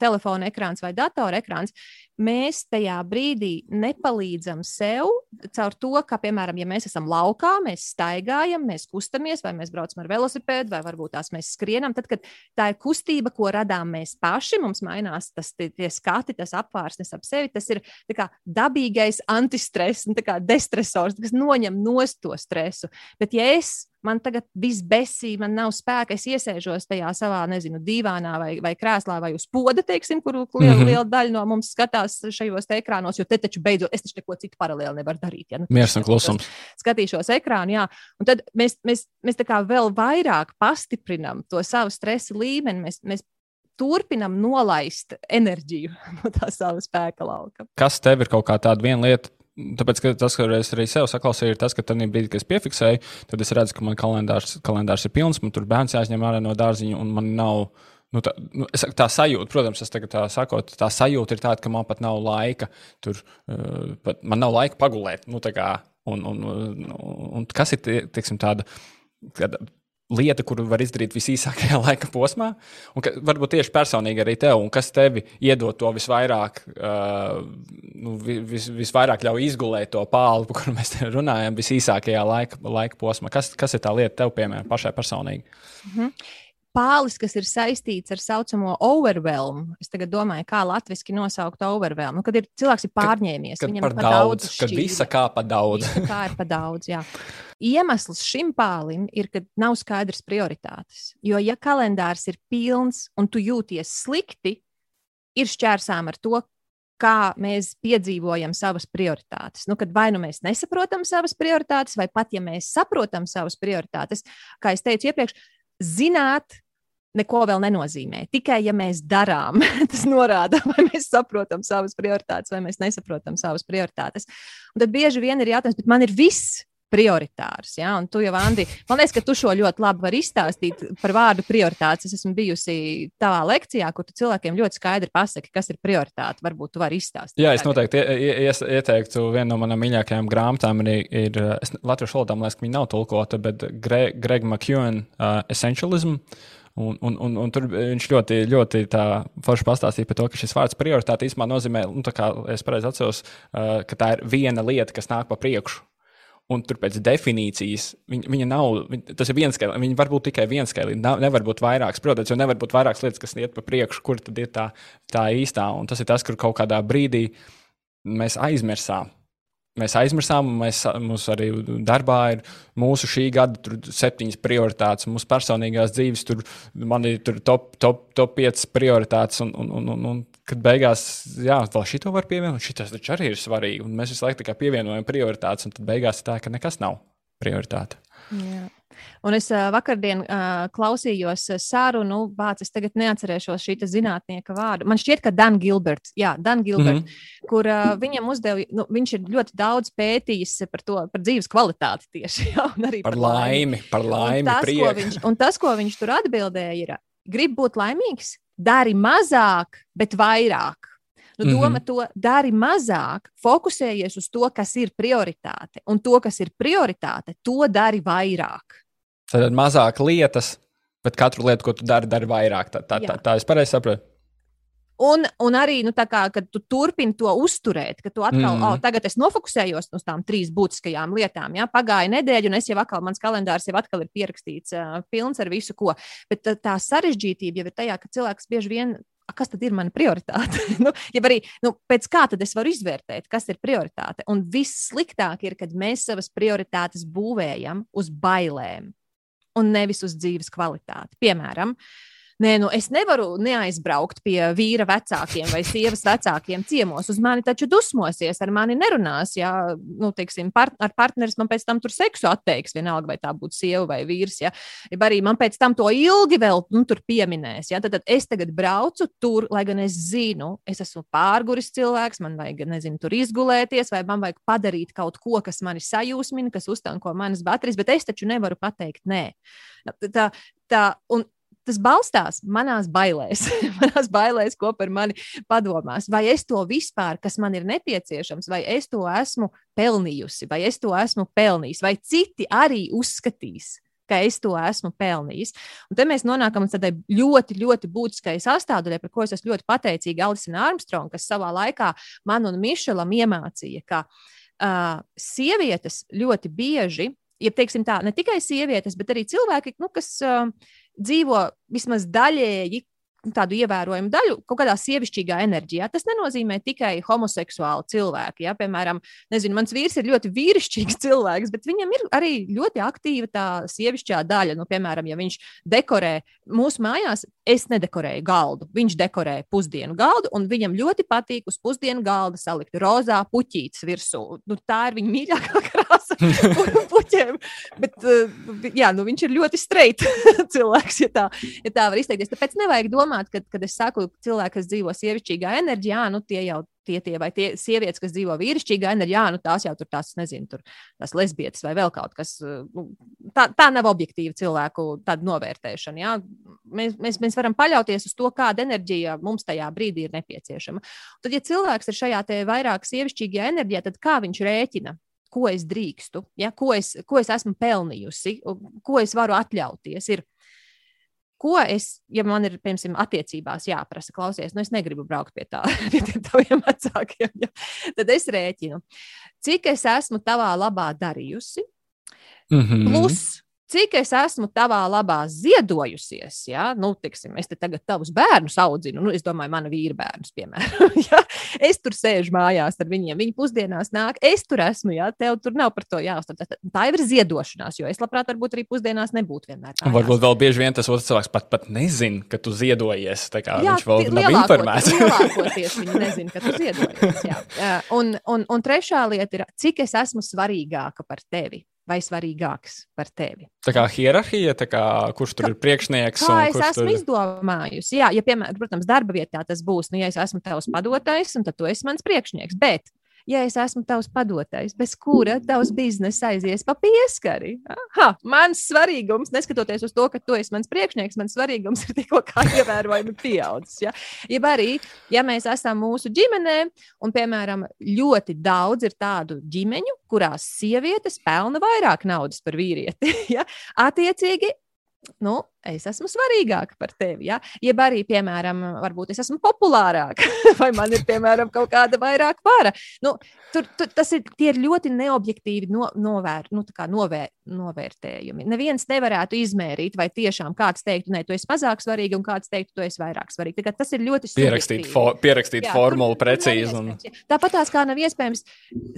telefona ekrāns vai datora ekrāns mēs tajā brīdī nepalīdzam sev caur to, ka, piemēram, ja mēs esam laukā, mēs staigājam, mēs kustamies, vai mēs braucam ar velosipēdu, vai varbūt tās mēs skrienam. Tad, kad tā ir kustība, ko radām mēs paši, mums mainās tas tie skati, tas apvārsnes ap sevi. Tas ir kā, dabīgais antistress, nu, destresors, kas noņem nost to stresu. Bet, ja es man tagad viss besī, man nav spēka, es iesēžos tajā savā, nezinu, dīvānā vai, vai krēslā vai uz poda, teiksim, kur liela, mm -hmm. liela daļa no mums skatās šajos ekrānos, jo te taču beidzot es taču neko citu paralēli nevaru darīt. Ja? Nu, Mieres un klusums. Skatīšos ekrānu, jā, un tad mēs, mēs, mēs tā kā vēl vairāk pastiprinam to savu stresa līmeni. Mēs, mēs turpinam nolaist enerģiju no tā sava spēka lauka. Kas tev ir kaut kā tāda viena lieta, Tāpēc, tas, ko es arī sev saklausīju, ir tas, ka tajā brīdī, kad es piefiksēju, tad es redzu, ka man kalendārs, kalendārs ir pilns, man tur bērns jāizņem ārā no dārziņa, un man nav. Nu, tā, nu, es, tā sajūta, protams, es tagad tā sakot, tā sajūta ir tāda, ka man pat nav laika, tur, uh, pat, man nav laika pagulēt. Nu, kā, un, un, un, un kas ir teiksim, tāda, tāda lieta, kuru var izdarīt visīsākajā laika posmā, un ka, varbūt tieši personīgi arī tev, un kas tevi iedod to visvairāk, uh, nu, vis, visvairāk ļauj izgulēt to pālu, par kuru mēs runājam, visīsākajā laika, laika posmā. Kas, kas ir tā lieta tev, piemēram, pašai personīgi? Mm -hmm pālis, kas ir saistīts ar tā saucamo overwhelm. Es tagad domāju, kā latviešu nosaukt overwhelm. Nu, kad ir cilvēks ir pārņēmies, kad, viņam ir par daudz, daudz kad visa kā pa daudz. Kā ir pa daudz, jā. Iemesls šim pālim ir, ka nav skaidrs prioritātes. Jo, ja kalendārs ir pilns un tu jūties slikti, ir šķērsām ar to, kā mēs piedzīvojam savas prioritātes. Nu, kad vai nu mēs nesaprotam savas prioritātes, vai pat ja mēs saprotam savas prioritātes, kā jau teicu iepriekš, zināt, neko vēl nenozīmē. Tikai ja mēs darām, tas norāda, vai mēs saprotam savas prioritātes, vai mēs nesaprotam savas prioritātes. Un tad bieži vien ir jautājums, bet man ir viss prioritārs. Ja? Un tu jau, Andi, man liekas, ka tu šo ļoti labi vari izstāstīt par vārdu prioritātes. Es esmu bijusi tavā lekcijā, kur tu cilvēkiem ļoti skaidri pasaki, kas ir prioritāte. Varbūt tu vari izstāstīt. Jā, es noteikti ieteiktu vienu no manām mīļākajām grāmatām. Ir, ir Latvijas valodā, man liekas, ka viņa nav tulkota, bet Greg, Greg McEwen uh, Essentialism. Un, un, un, un tur viņš ļoti, ļoti forši pastāstīja par to, ka šis vārds prioritāte īstenībā nozīmē, nu, kā es pareizi atceros, uh, ka tā ir viena lieta, kas nāk pa priekšu. Un tur pēc definīcijas viņa, viņa nav. Viņa, tas ir viens skaits, viņa var būt tikai viens skaits. Nevar būt vairākas, protams, jo nevar būt vairākas lietas, kas iet pa priekšu, kur tad ir tā, tā īstā. Un tas ir tas, kur kaut kādā brīdī mēs aizmirsām mēs aizmirsām, un mēs, mums arī darbā ir mūsu šī gada septiņas prioritātes, mūsu personīgās dzīves, tur man ir tur top, top, top 5 prioritātes. Un, un, un, un, un kad beigās, jā, vēl šito var pievienot, šis taču arī ir svarīgi. Un mēs visu laiku pievienojam prioritātes, un tad beigās tā, ka nekas nav prioritāte. Jā. Un es uh, vakardien uh, klausījos sarunu, bācis, es tagad neatcerēšos šī zinātnieka vārdu. Man šķiet, ka Dan Gilberts, jā, Dan Gilberts, mm -hmm. kur uh, viņam uzdeva, nu, viņš ir ļoti daudz pētījis par to, par dzīves kvalitāti tieši, jā, un arī par, par laimi, par laimi, un tas, ko viņš, un tas, ko viņš tur atbildēja, ir, grib būt laimīgs, dari mazāk, bet vairāk. Nu, doma mm -hmm. to dari mazāk, fokusējies uz to, kas ir prioritāte, un to, kas ir prioritāte, to dari vairāk. Tad mazāk lietas, bet katru lietu, ko tu dari, dari vairāk. Tā, tā, tā, tā es pareizi saprotu. Un, un arī, nu, kā, kad tu turpini to uzturēt, ka tu atkal, mm. oh, tagad es nofokusējos uz tām trīs būtiskajām lietām. Ja? Pagāja nedēļa, un es jau atkal, mans kalendārs jau atkal ir pierakstīts, uh, pilns ar visu, ko. Bet tā, tā sarežģītība jau ir tajā, ka cilvēks bieži vien kas tad ir mana prioritāte? nu, ja arī nu, pēc kā tad es varu izvērtēt, kas ir prioritāte? Un viss sliktāk ir, kad mēs savas prioritātes būvējam uz bailēm un nevis uz dzīves kvalitāti. Piemēram, uh, Nē, nu es nevaru neaizbraukt pie vīra vecākiem vai sievas vecākiem ciemos. Uz mani taču dusmosies, ar mani nerunās. Ja, nu, teiksim, part, ar partneris man pēc tam tur seksu atteiks, vienalga vai tā būtu sieva vai vīrs. Ja, ja arī man pēc tam to ilgi vēl nu, pieminēs. Ja, tad, tad es tagad braucu tur, lai gan es zinu, es esmu pārguris cilvēks, man vajag, nezinu, tur izgulēties, vai man vajag padarīt kaut ko, kas mani sajūsmina, kas uztanko manas baterijas, bet es taču nevaru pateikt nē. Tā, tā, un tas balstās manās bailēs, manās bailēs, ko par mani padomās. Vai es to vispār, kas man ir nepieciešams, vai es to esmu pelnījusi, vai es to esmu pelnījis, vai citi arī uzskatīs. Ka es to esmu pelnījis. Un te mēs nonākam līdz tādai ļoti, ļoti būtiskai sastāvdaļai, par ko es esmu ļoti pateicīga Alisina Armstrong, kas savā laikā man un Mišelam iemācīja, ka uh, sievietes ļoti bieži, ja teiksim tā, ne tikai sievietes, bet arī cilvēki, nu, kas uh, dzīvo vismaz daļēji tādu ievērojumu daļu kaut kādā sievišķīgā enerģijā. Tas nenozīmē tikai homoseksuāli cilvēki. Ja? Piemēram, nezinu, mans vīrs ir ļoti vīrišķīgs cilvēks, bet viņam ir arī ļoti aktīva tā sievišķā daļa. Nu, piemēram, ja viņš dekorē mūsu mājās, es nedekorēju galdu. Viņš dekorē pusdienu galdu, un viņam ļoti patīk uz pusdienu galda salikt rozā puķītes virsū. Nu, tā ir viņa mīļākā krāsa puķiem. Bet, uh, jā, nu, viņš ir ļoti streit cilvēks, ja tā, ja tā var izteikties. Tāpēc nevajag domāt, ka, kad es saku, cilvēki, kas dzīvo sievišķīgā enerģijā, nu, tie jau tie, tie vai tie sievietes, kas dzīvo vīrišķīgā enerģijā, nu tās jau tur tās, nezinu, tur tās lesbietes vai vēl kaut kas. Nu, tā, tā nav objektīva cilvēku novērtēšana. Jā. Mēs, mēs, mēs varam paļauties uz to, kāda enerģija mums tajā brīdī ir nepieciešama. Tad, ja cilvēks ir šajā vairāk sievišķīgajā enerģijā, tad kā viņš rēķina? ko es drīkstu, ja? ko, es, ko es esmu pelnījusi, ko es varu atļauties. Ir, ko es, ja man ir, piemēram, attiecībās jāprasa, klausies, nu es negribu braukt pie, tā, pie tiem vecākiem, ja? tad es rēķinu, cik es esmu tavā labā darījusi. Mm -hmm. Plus, cik es esmu tavā labā ziedojusies, ja, nu, tiksim, es te tagad tavus bērnus audzinu, nu, es domāju, mana vīra bērnus, piemēram, ja, es tur sēžu mājās ar viņiem, viņi pusdienās nāk, es tur esmu, ja, tev tur nav par to jāuzstāv. Tā, tā ir ziedošanās, jo es labprāt, varbūt arī pusdienās nebūtu vienmēr. Tā varbūt vēl bieži vien tas otrs cilvēks pat, pat nezina, ka tu ziedojies, tā kā jā, viņš vēl nav informēts. Lielākoties viņi nezina, ka tu ziedojies, jā. Un, un, un trešā lieta ir, cik es esmu svarīgāka par tevi vai svarīgāks par tevi. Tā kā hierarhija, tā kā, kurš tur kā, ir priekšnieks? Kā es esmu tur... izdomājusi? Jā, ja, piemēram, protams, darba vietā tas būs, nu, ja es esmu tavs padotais, tad tu esi mans priekšnieks. Bet, ja es esmu tavs padotais, bez kura tavs biznesa aizies pa pieskari. Aha, mans svarīgums, neskatoties uz to, ka tu esi mans priekšnieks, mans svarīgums ir tikko ievērojami pieaudzis. Ja? Jeb arī, ja mēs esam mūsu ģimenē, un, piemēram, ļoti daudz ir tādu ģimeņu, kurās sievietes pelna vairāk naudas par vīrieti, ja? attiecīgi, nu, es esmu svarīgāka par tevi. Ja? Jeb arī, piemēram, varbūt es esmu populārāka, vai man ir, piemēram, kaut kāda vairāk vara. Nu, tur, tur, tas ir, ir ļoti neobjektīvi no, novēr, nu, novēr, novērtējumi. Neviens nevarētu izmērīt, vai tiešām kāds teiktu, nē, tu esi mazāk svarīga, un kāds teiktu, tu esi vairāk svarīga. Tas ir ļoti pierakstīt, fo, pierakstīt Jā, formulu tur, precīzi. Un... Tāpat tās kā nav iespējams,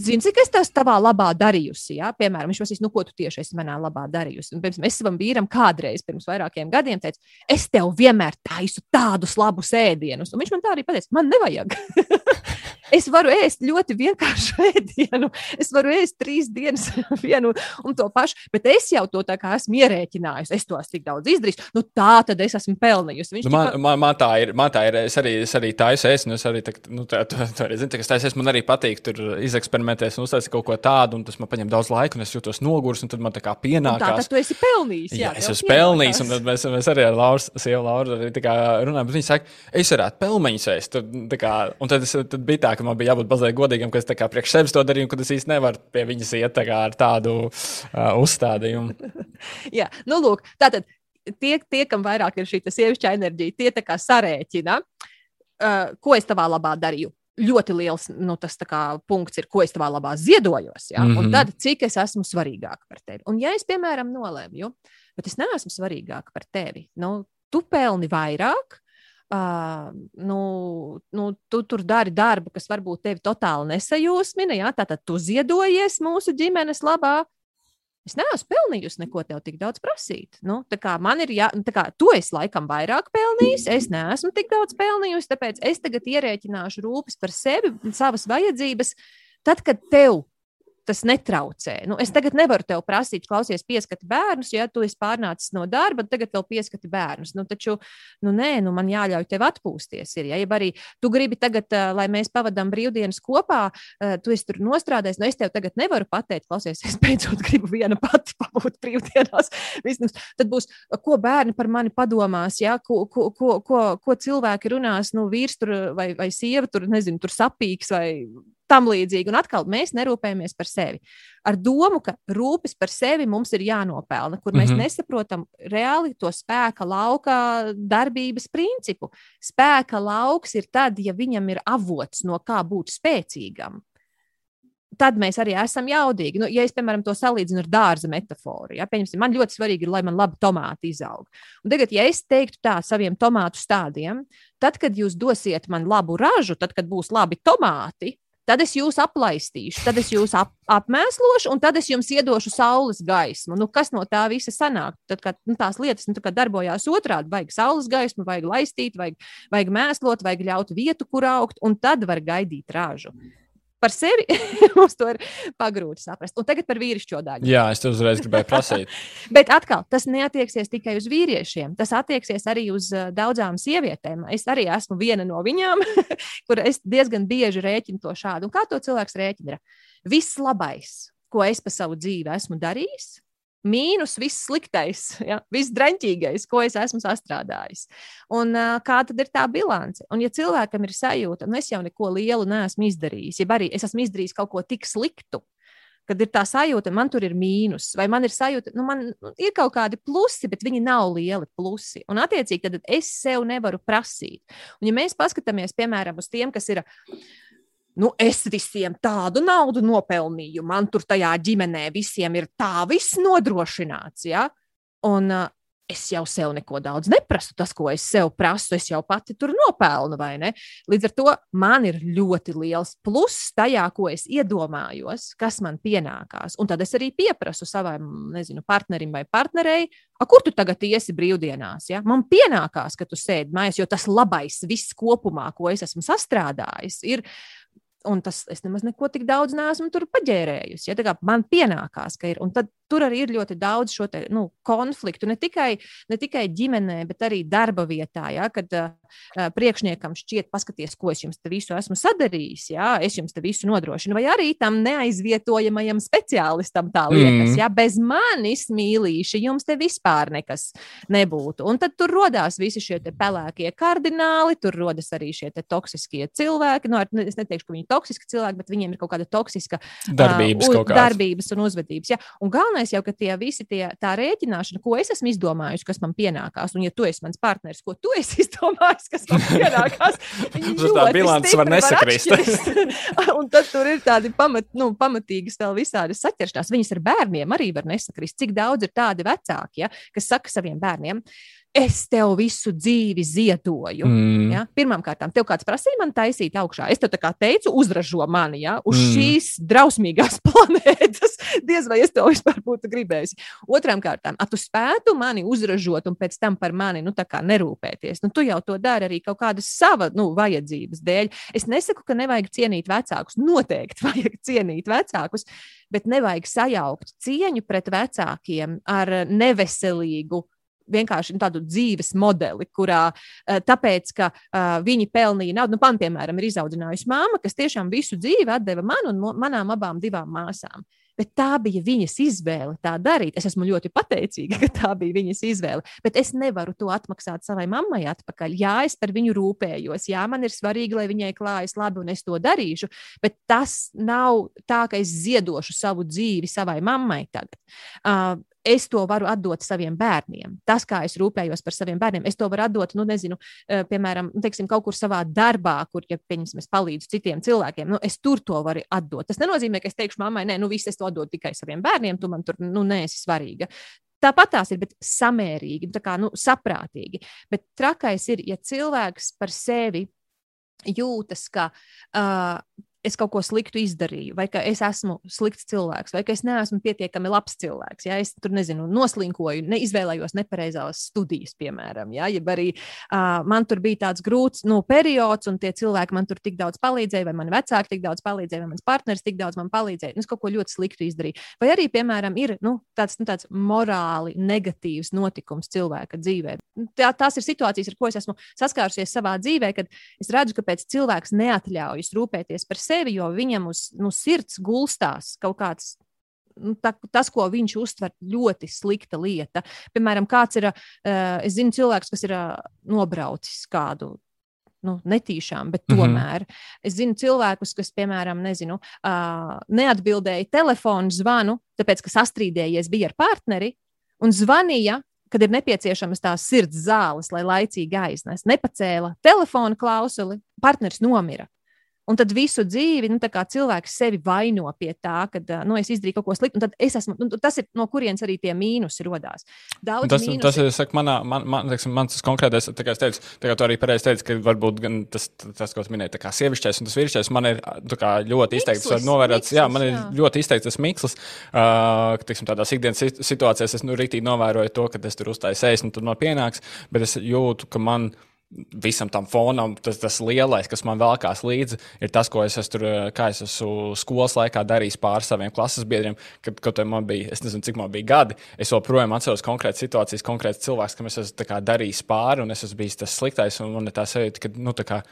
zini, cik es tas tavā labā darījusi. Ja? Piemēram, viņš prasīs, nu, ko tu tieši esi manā labā darījusi. Un, piemēram, es savam vīram kādreiz pirms vairākiem vairākiem gadiem teica, es tev vienmēr taisu tādus labus ēdienus. Un viņš man tā arī pateica, man nevajag. Es varu ēst ļoti vienkāršu ēdienu. Es varu ēst trīs dienas vienu un to pašu, bet es jau to tā kā esmu ierēķinājusi. Es to esmu tik daudz izdarījis. Nu, tā tad es esmu pelnījusi. Viņš nu, man, tika... man, man, tā ir, man tā ir. Es arī, es arī ēst, un es arī, tā, nu, tā, tā, tā zinu, ka es taisu ēst. Man arī patīk tur izeksperimentēt un uztaisīt kaut ko tādu, un tas man paņem daudz laika, un es jūtos nogurs, un tad man tā kā pienākās. Un tā tad tu esi pelnījis. Jā, jā es esmu pelnījis, un tad mēs, mēs arī ar Lauru, sievu Lauru, arī runājam, bet viņi saka, es varētu pelmeņus ēst. Tad, kā, un tad, es, tad bija tā, ka man bija jābūt mazliet godīgam, ka es priekš sevis to darīju, un es īsti nevaru pie viņas iet tā ar tādu uh, uzstādījumu. Jā, nu, lūk, tātad tie, tie, kam vairāk ir šī sievišķa enerģija, tie tā kā sarēķina, uh, ko es tavā labā darīju. Ļoti liels nu, tas kā, punkts ir, ko es tavā labā ziedojos. Ja? Mm -hmm. Un mhm. tad, cik es esmu svarīgāka par tevi. Un, ja es, piemēram, nolēmu, bet es neesmu svarīgāka par tevi, nu, tu pelni vairāk, Uh, nu, nu, tu tur dari darbu, kas varbūt tevi totāli nesajūsmina. Jā, tātad tu ziedojies mūsu ģimenes labā. Es neesmu pelnījusi neko tev tik daudz prasīt. Nu, man ir, jā, kā, tu esi laikam vairāk pelnījis, es neesmu tik daudz pelnījusi, tāpēc es tagad ierēķināšu rūpes par sevi, savas vajadzības. Tad, kad tev tas netraucē. Nu, es tagad nevaru tev prasīt, klausies, pieskati bērnus, ja tu esi pārnācis no darba, tagad vēl pieskati bērnus. Nu, taču, nu, nē, nu, man jāļauj tev atpūsties. Ir, ja? ja arī tu gribi tagad, lai mēs pavadām brīvdienas kopā, tu esi tur nostrādājis, nu, es tev tagad nevaru pateikt, klausies, es beidzot gribu viena pati pabūt brīvdienās. Visnus. Tad būs, ko bērni par mani padomās, ja? ko, ko, ko, ko, ko cilvēki runās, nu, vīrs tur vai, vai sieva tur, nezinu, tur sapīgs vai tam līdzīgi. Un atkal mēs nerūpējamies par sevi. Ar domu, ka rūpes par sevi mums ir jānopelna, kur mēs mm -hmm. nesaprotam reāli to spēka lauka darbības principu. Spēka lauks ir tad, ja viņam ir avots, no kā būt spēcīgam. Tad mēs arī esam jaudīgi. Nu, ja es, piemēram, to salīdzinu ar dārza metaforu, ja, man ļoti svarīgi ir, lai man labi tomāti izaug. Un tagad, ja es teiktu tā saviem tomātu stādiem, tad, kad jūs dosiet man labu ražu, tad, kad būs labi tomāti, tad es jūs aplaistīšu, tad es jūs ap, apmēslošu, un tad es jums iedošu saules gaismu. Nu, kas no tā visa sanāk? Tad, kad nu, tās lietas nu, darbojās otrādi, vajag saules gaismu, vajag laistīt, vajag, vajag mēslot, vajag ļaut vietu, kur augt, un tad var gaidīt ražu par sevi mums to ir pagrūti saprast. Un tagad par vīrišķo daļu. Jā, es to uzreiz gribēju prasīt. Bet atkal, tas neatieksies tikai uz vīriešiem. Tas attieksies arī uz uh, daudzām sievietēm. Es arī esmu viena no viņām, kur es diezgan bieži rēķinu to šādu. Un kā to cilvēks rēķina? Viss labais, ko es pa savu dzīvi esmu darījis, mīnus viss sliktais, ja? viss draņķīgais, ko es esmu sastrādājis. Un, uh, kā tad ir tā bilance? Un, ja cilvēkam ir sajūta, nu es jau neko lielu neesmu izdarījis, ja arī es esmu izdarījis kaut ko tik sliktu, kad ir tā sajūta, man tur ir mīnus, vai man ir sajūta, nu, man ir kaut kādi plusi, bet viņi nav lieli plusi. Un, attiecīgi, tad es sev nevaru prasīt. Un, ja mēs paskatāmies, piemēram, uz tiem, kas ir nu, es visiem tādu naudu nopelnīju, man tur tajā ģimenē visiem ir tā viss nodrošināts. Ja? Un uh, es jau sev neko daudz neprasu. Tas, ko es sev prasu, es jau pati tur nopelnu, vai ne? Līdz ar to man ir ļoti liels pluss tajā, ko es iedomājos, kas man pienākās. Un tad es arī pieprasu savam, nezinu, partnerim vai partnerei, kur tu tagad iesi brīvdienās. Ja? Man pienākās, ka tu sēdi mājās, jo tas labais viss kopumā, ko es esmu sastrādājis, ir Un tas es nemaz neko tik daudz neesmu tur paģērējusi. Ja? Man pienākās, ka ir. Un tad tur arī ir ļoti daudz šo te, nu, konfliktu. Ne tikai, ne tikai ģimenē, bet arī darba vietā. Ja? Kad uh, priekšniekam šķiet, paskaties, ko es jums te visu esmu sadarījis, jā, es jums te visu nodrošinu, vai arī tam neaizvietojamajam speciālistam tā liekas, mm. jā, bez manis mīlīši jums te vispār nekas nebūtu. Un tad tur rodās visi šie pelēkie kardināli, tur rodas arī šie toksiskie cilvēki. Nu, es neteikšu, ka viņi ir toksiski cilvēki, bet viņiem ir kaut kāda toksiska darbības, uh, darbības un uzvedības. Ja? Un galvenais jau, ka tie visi tie, tā rēķināšana, ko es esmu izdomājusi, kas man pienākās, un ja tu esi mans partneris, ko tu esi izdomājis, kas man pienākās, tad tā bilants var nesakrist. un tad tur ir tādi pamat, nu, pamatīgas vēl visādas saķeršanās. Viņas ar bērniem arī var nesakrist. Cik daudz ir tādi vecāki, ja, kas saka saviem bērniem, es tev visu dzīvi ziedoju. Mm. Ja? Pirmkārt, tev kāds prasīja man taisīt augšā. Es tev teicu, uzražo mani ja? uz mm. šīs drausmīgās planētas. Diez vai es to vispār būtu gribējis. Otrām kārtām, tu spētu mani uzražot un pēc tam par mani nu, nerūpēties. Nu, tu jau to dari arī kaut kādas savas nu, vajadzības dēļ. Es nesaku, ka nevajag cienīt vecākus. Noteikti vajag cienīt vecākus, bet nevajag sajaukt cieņu pret vecākiem ar neveselīgu vienkārši nu, tādu dzīves modeli, kurā uh, tāpēc, ka uh, viņi pelnīja naudu, nu, man, piemēram, ir izaudzinājusi māma, kas tiešām visu dzīvi deva man un manām abām divām māsām. Bet tā bija viņas izvēle tā darīt. Es esmu ļoti pateicīga, ka tā bija viņas izvēle. Bet es nevaru to atmaksāt savai mammai atpakaļ. Jā, es par viņu rūpējos. Jā, man ir svarīgi, lai viņai klājas labi, un es to darīšu. Bet tas nav tā, ka es ziedošu savu dzīvi savai mammai tagad. Uh, es to varu atdot saviem bērniem. Tas, kā es rūpējos par saviem bērniem, es to varu atdot, nu, nezinu, eh, piemēram, nu, teiksim, kaut kur savā darbā, kur, ja, pieņemsim, es palīdzu citiem cilvēkiem, nu, es tur to varu atdot. Tas nenozīmē, ka es teikšu mammai, nē, nu, viss es to atdodu tikai saviem bērniem, tu man tur, nu, neesi svarīga. Tāpat tās ir, bet samērīgi, tā kā nu, saprātīgi. Bet trakais ir, ja cilvēks par sevi jūtas, ka uh, es kaut ko sliktu izdarīju, vai ka es esmu slikts cilvēks, vai ka es neesmu pietiekami labs cilvēks. Ja es tur nezinu, noslinkoju, neizvēlējos nepareizās studijas, piemēram, ja arī uh, man tur bija tāds grūts nu, periods, un tie cilvēki man tur tik daudz palīdzēja, vai mani vecāki tik daudz palīdzēja, vai mans partneris tik daudz man palīdzēja. Es kaut ko ļoti sliktu izdarīju. Vai arī, piemēram, ir nu, tāds, nu, tāds morāli negatīvs notikums cilvēka dzīvē. Tā, tās ir situācijas, ar ko es esmu saskārusies savā dzīvē, kad es redzu, ka cilvēks neatļaujas rūpēties par sevi, jo viņam uz nu, sirds gulstās kaut kāds nu, tā, tas, ko viņš uztver, ļoti slikta lieta. Piemēram, kāds ir, uh, es zinu, cilvēks, kas ir uh, nobraucis kādu. Nu, netīšām, bet mhm. tomēr. Mm -hmm. Es zinu cilvēkus, kas, piemēram, nezinu, uh, neatbildēja telefonu zvanu, tāpēc, ka sastrīdējies bija ar partneri un zvanīja kad ir nepieciešamas tās sirds zāles, lai laicīgi aiznes. Nepacēla telefona klausuli, partneris nomira. Un tad visu dzīvi nu, cilvēks sevi vaino pie tā, ka nu, es izdarīju kaut ko sliktu. Es esmu, nu, tas ir no kurienes arī tie mīnusi radās. Daudz tas, mīnusi... tas ir saku, manā, man, man, teiksim, mans konkrētais, tā kā es teicu, tā kā tu arī pareizi teici, ka varbūt gan tas, tas ko es minēju, tā kā sievišķais un tas vīrišķais man ir kā, ļoti izteikts. Mikslis, novērots, mikslis, jā, man ir jā. ļoti izteikts tas mikslis. Uh, teiksim, tādās ikdienas situācijās es nu, rītīgi novēroju to, ka es tur uzstāju sēnes un tur no pienāks, bet es jūtu, ka man ir visam tam fonam, tas, tas lielais, kas man vēlkās līdzi, ir tas, ko es esmu, tur, es esmu skolas laikā darījis pār saviem klases biedriem. Kad, kad man bija, es nezinu, cik man bija gadi, es joprojām atceros konkrētas situācijas, konkrēts cilvēks, kam es esmu kā, darījis pāri, un es esmu bijis tas sliktais, man ir tā sajūta, ka, nu, tā kā,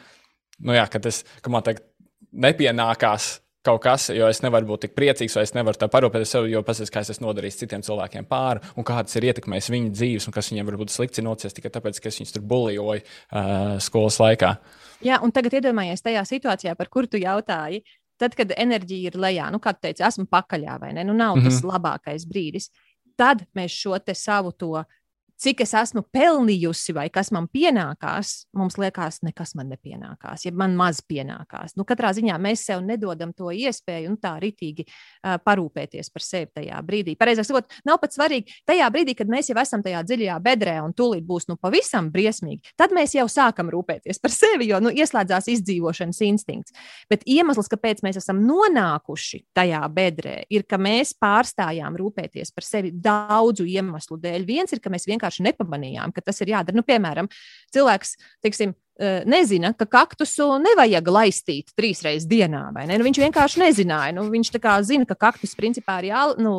nu jā, ka, tas, ka man tagad nepienākās kaut kas, jo es nevaru būt tik priecīgs, vai es nevaru tā parūpēties sev, jo pats, kā es esmu nodarījis citiem cilvēkiem pāri, un kādas ir ietekmējis viņu dzīves, un kas viņiem varbūt slikti nociest tikai tāpēc, ka es viņus tur bulijoju uh, skolas laikā. Jā, un tagad iedomājies tajā situācijā, par kuru tu jautāji. Tad, kad enerģija ir lejā, nu, kā tu teici, esmu pakaļā vai ne, nu, nav mm -hmm. tas mhm. labākais brīdis. Tad mēs šo savu to cik es esmu pelnījusi vai kas man pienākās, mums liekas, nekas man nepienākās, ja man maz pienākās. Nu, katrā ziņā mēs sev nedodam to iespēju un tā ritīgi uh, parūpēties par sevi tajā brīdī. Pareizāk sakot, nav pat svarīgi tajā brīdī, kad mēs jau esam tajā dziļajā bedrē un tūlīt būs nu, pavisam briesmīgi. Tad mēs jau sākam rūpēties par sevi, jo nu, ieslēdzās izdzīvošanas instinkts. Bet iemesls, kāpēc mēs esam nonākuši tajā bedrē, ir, ka mēs pārstājām rūpēties par sevi daudzu iemeslu dēļ. Viens ir, ka mēs vienkārši vienkārši nepamanījām, ka tas ir jādara. Nu, piemēram, cilvēks, teiksim, nezina, ka kaktusu nevajag laistīt trīs reizes dienā. Nu, viņš vienkārši nezināja. Nu, viņš zina, ka kaktus principā ir jā, nu,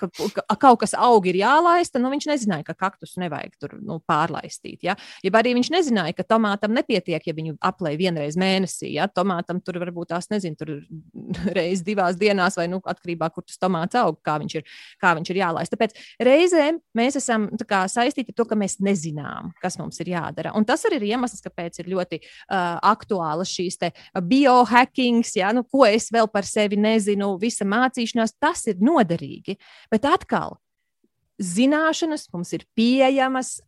ka, ka kaut kas aug ir jālaista. Nu, viņš nezināja, ka kaktus nevajag tur nu, pārlaistīt. Ja? ja arī viņš nezināja, ka tomātam nepietiek, ja viņu aplēj vienreiz mēnesī. Ja? Tomātam tur varbūt tās nezinu, tur reizes divās dienās, vai nu, atkarībā no kur tas tomāts aug, kā viņš ir, kā viņš ir jālaista. Tāpēc reizēm mēs esam kā, saistīti ar to, ka mēs nezinām, kas mums ir jādara. Un tas arī ir iemesls, kāpēc ir ļoti uh, aktuālas šīs biohackings, ja, nu, ko es vēl par sevi nezinu, visa mācīšanās, tas ir noderīgi. Bet atkal, zināšanas mums ir pieejamas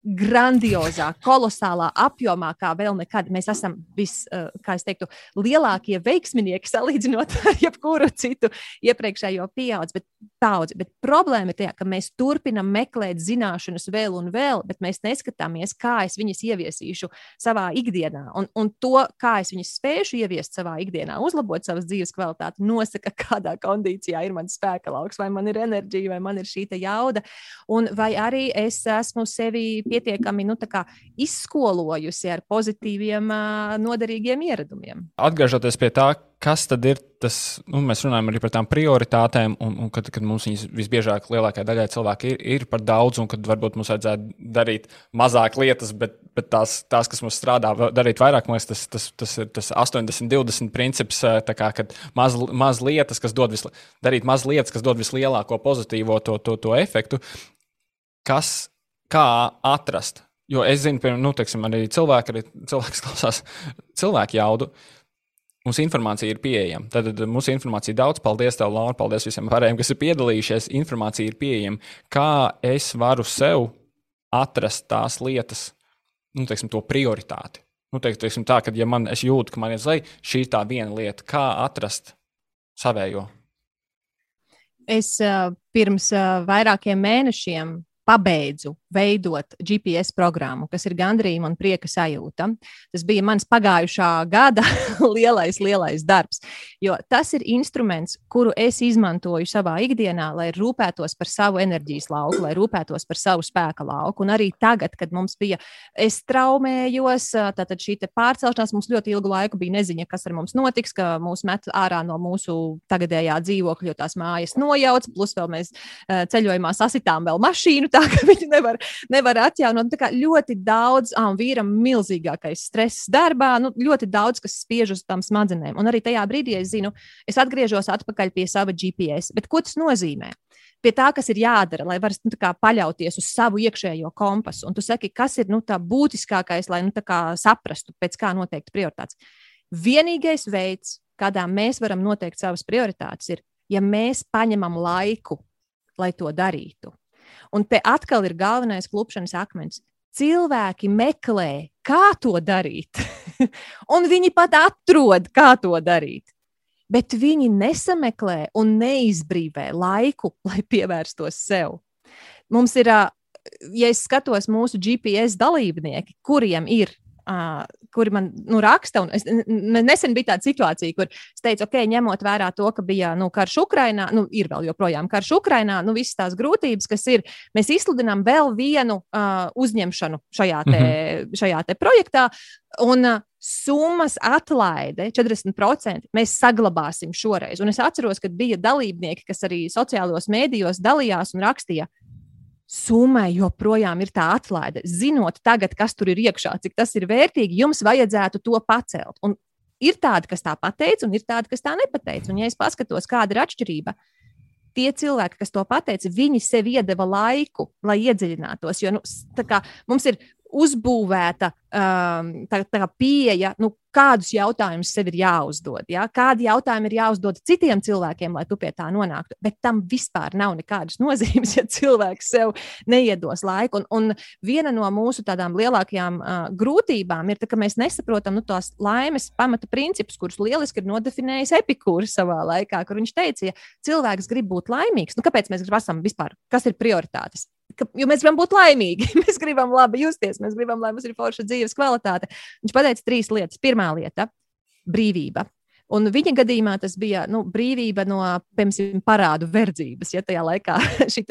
grandiozā, kolosālā apjomā, kā vēl nekad. Mēs esam vis, eh, kā es teiktu, lielākie veiksminieki salīdzinot ar jebkuru citu iepriekšējo pieaudzi, bet, paudzi. Bet problēma ir tā, ka mēs turpinam meklēt zināšanas vēl un vēl, bet mēs neskatāmies, kā es viņas ieviesīšu savā ikdienā. Un, un to, kā es viņas spēšu ieviest savā ikdienā, uzlabot savas dzīves kvalitāti, nosaka, kādā kondīcijā ir mans spēka lauks, vai man ir enerģija, vai man ir šī jauda, un vai arī es esmu sevi pietiekami nu, izskolojusi ar pozitīviem, noderīgiem ieradumiem. Atgriežoties pie tā, kas tad ir tas, nu, mēs runājam arī par tām prioritātēm, un, un kad, kad mums viņas visbiežāk lielākajai daļai cilvēki ir, ir par daudz, un kad varbūt mums vajadzētu darīt mazāk lietas, bet, bet tās, tās, kas mums strādā, darīt vairāk, man liekas, tas, tas, tas ir tas 80-20 princips, kā, kad maz, maz lietas, kas dod, visli, darīt maz lietas, kas dod vislielāko pozitīvo to, to, to efektu. Kas kā atrast. Jo es zinu, piemēram, nu, teiksim, arī cilvēki, arī cilvēks klausās cilvēku jaudu. Mums informācija ir pieejama. Tad, mums informācija ir daudz. Paldies, tev, Laura. Paldies visiem pārējiem, kas ir piedalījušies. Informācija ir pieejama. Kā es varu sev atrast tās lietas, nu, teiksim, to prioritāti? Nu, teiksim, tā, ka, ja man, es jūtu, ka man ir zvaigznes, šī ir tā viena lieta, kā atrast savējo. Es uh, pirms uh, vairākiem mēnešiem pabeidzu veidot GPS programmu, kas ir gandrīz un prieka sajūta. Tas bija mans pagājušā gada lielais, lielais darbs. Jo tas ir instruments, kuru es izmantoju savā ikdienā, lai rūpētos par savu enerģijas lauku, lai rūpētos par savu spēka lauku. Un arī tagad, kad mums bija, es traumējos, tātad šī pārcelšanās mums ļoti ilgu laiku bija neziņa, kas ar mums notiks, ka mūs met ārā no mūsu tagadējā dzīvokļa, jo tās mājas nojauc, plus vēl mēs ceļojumā sasitām vēl mašīnu, tā ka viņi nevar nevar atjaunot. Tā kā ļoti daudz, ah, vīram milzīgākais stress darbā, nu, ļoti daudz, kas spiež uz tām smadzenēm. Un arī tajā brīdī es zinu, es atgriežos atpakaļ pie sava GPS. Bet ko tas nozīmē? Pie tā, kas ir jādara, lai varētu nu, paļauties uz savu iekšējo kompasu. Un tu saki, kas ir nu, būtiskākais, lai nu, saprastu, pēc kā noteikti prioritātes. Vienīgais veids, kādā mēs varam noteikt savas prioritātes, ir, ja mēs paņemam laiku, lai to darītu. Un te atkal ir galvenais klupšanas akmens. Cilvēki meklē, kā to darīt, un viņi pat atrod, kā to darīt. Bet viņi nesameklē un neizbrīvē laiku, lai pievērstos sev. Mums ir, ja es skatos mūsu GPS dalībnieki, kuriem ir uh, kuri man nu, raksta. Es, nesen bija tāda situācija, kur es teicu, ok, ņemot vērā to, ka bija nu, karš Ukrainā, nu, ir vēl joprojām karš Ukrainā, nu, visas tās grūtības, kas ir, mēs izsludinām vēl vienu uh, uzņemšanu šajā, te, mm -hmm. šajā te projektā. Un, uh, summas atlaide 40% mēs saglabāsim šoreiz. Un es atceros, ka bija dalībnieki, kas arī sociālajos mēdījos dalījās un rakstīja, summai joprojām ir tā atlaide. Zinot tagad, kas tur ir iekšā, cik tas ir vērtīgi, jums vajadzētu to pacelt. Un ir tādi, kas tā pateica, un ir tādi, kas tā nepateica. Un, ja es paskatos, kāda ir atšķirība, tie cilvēki, kas to pateica, viņi sev iedeva laiku, lai iedziļinātos. Jo nu, kā, mums ir uzbūvēta um, tā, tā pieeja, nu, kādus jautājumus sev ir jāuzdod. Ja? Kādi jautājumi ir jāuzdod citiem cilvēkiem, lai tu pie tā nonāktu. Bet tam vispār nav nekādas nozīmes, ja cilvēks sev neiedos laiku. Un, un viena no mūsu tādām lielākajām uh, grūtībām ir, tā, ka mēs nesaprotam nu, tos laimes pamata principus, kurus lieliski ir nodefinējis Epikūrs savā laikā, kur viņš teica, ja cilvēks grib būt laimīgs, nu, kāpēc mēs gribam vispār, kas ir prioritātes? ka, jo mēs gribam būt laimīgi, mēs gribam labi justies, mēs gribam, lai mums ir forša dzīves kvalitāte. Viņš pateica trīs lietas. Pirmā lieta - brīvība. Un viņa gadījumā tas bija nu, brīvība no piemēram, parādu verdzības. Ja tajā laikā šī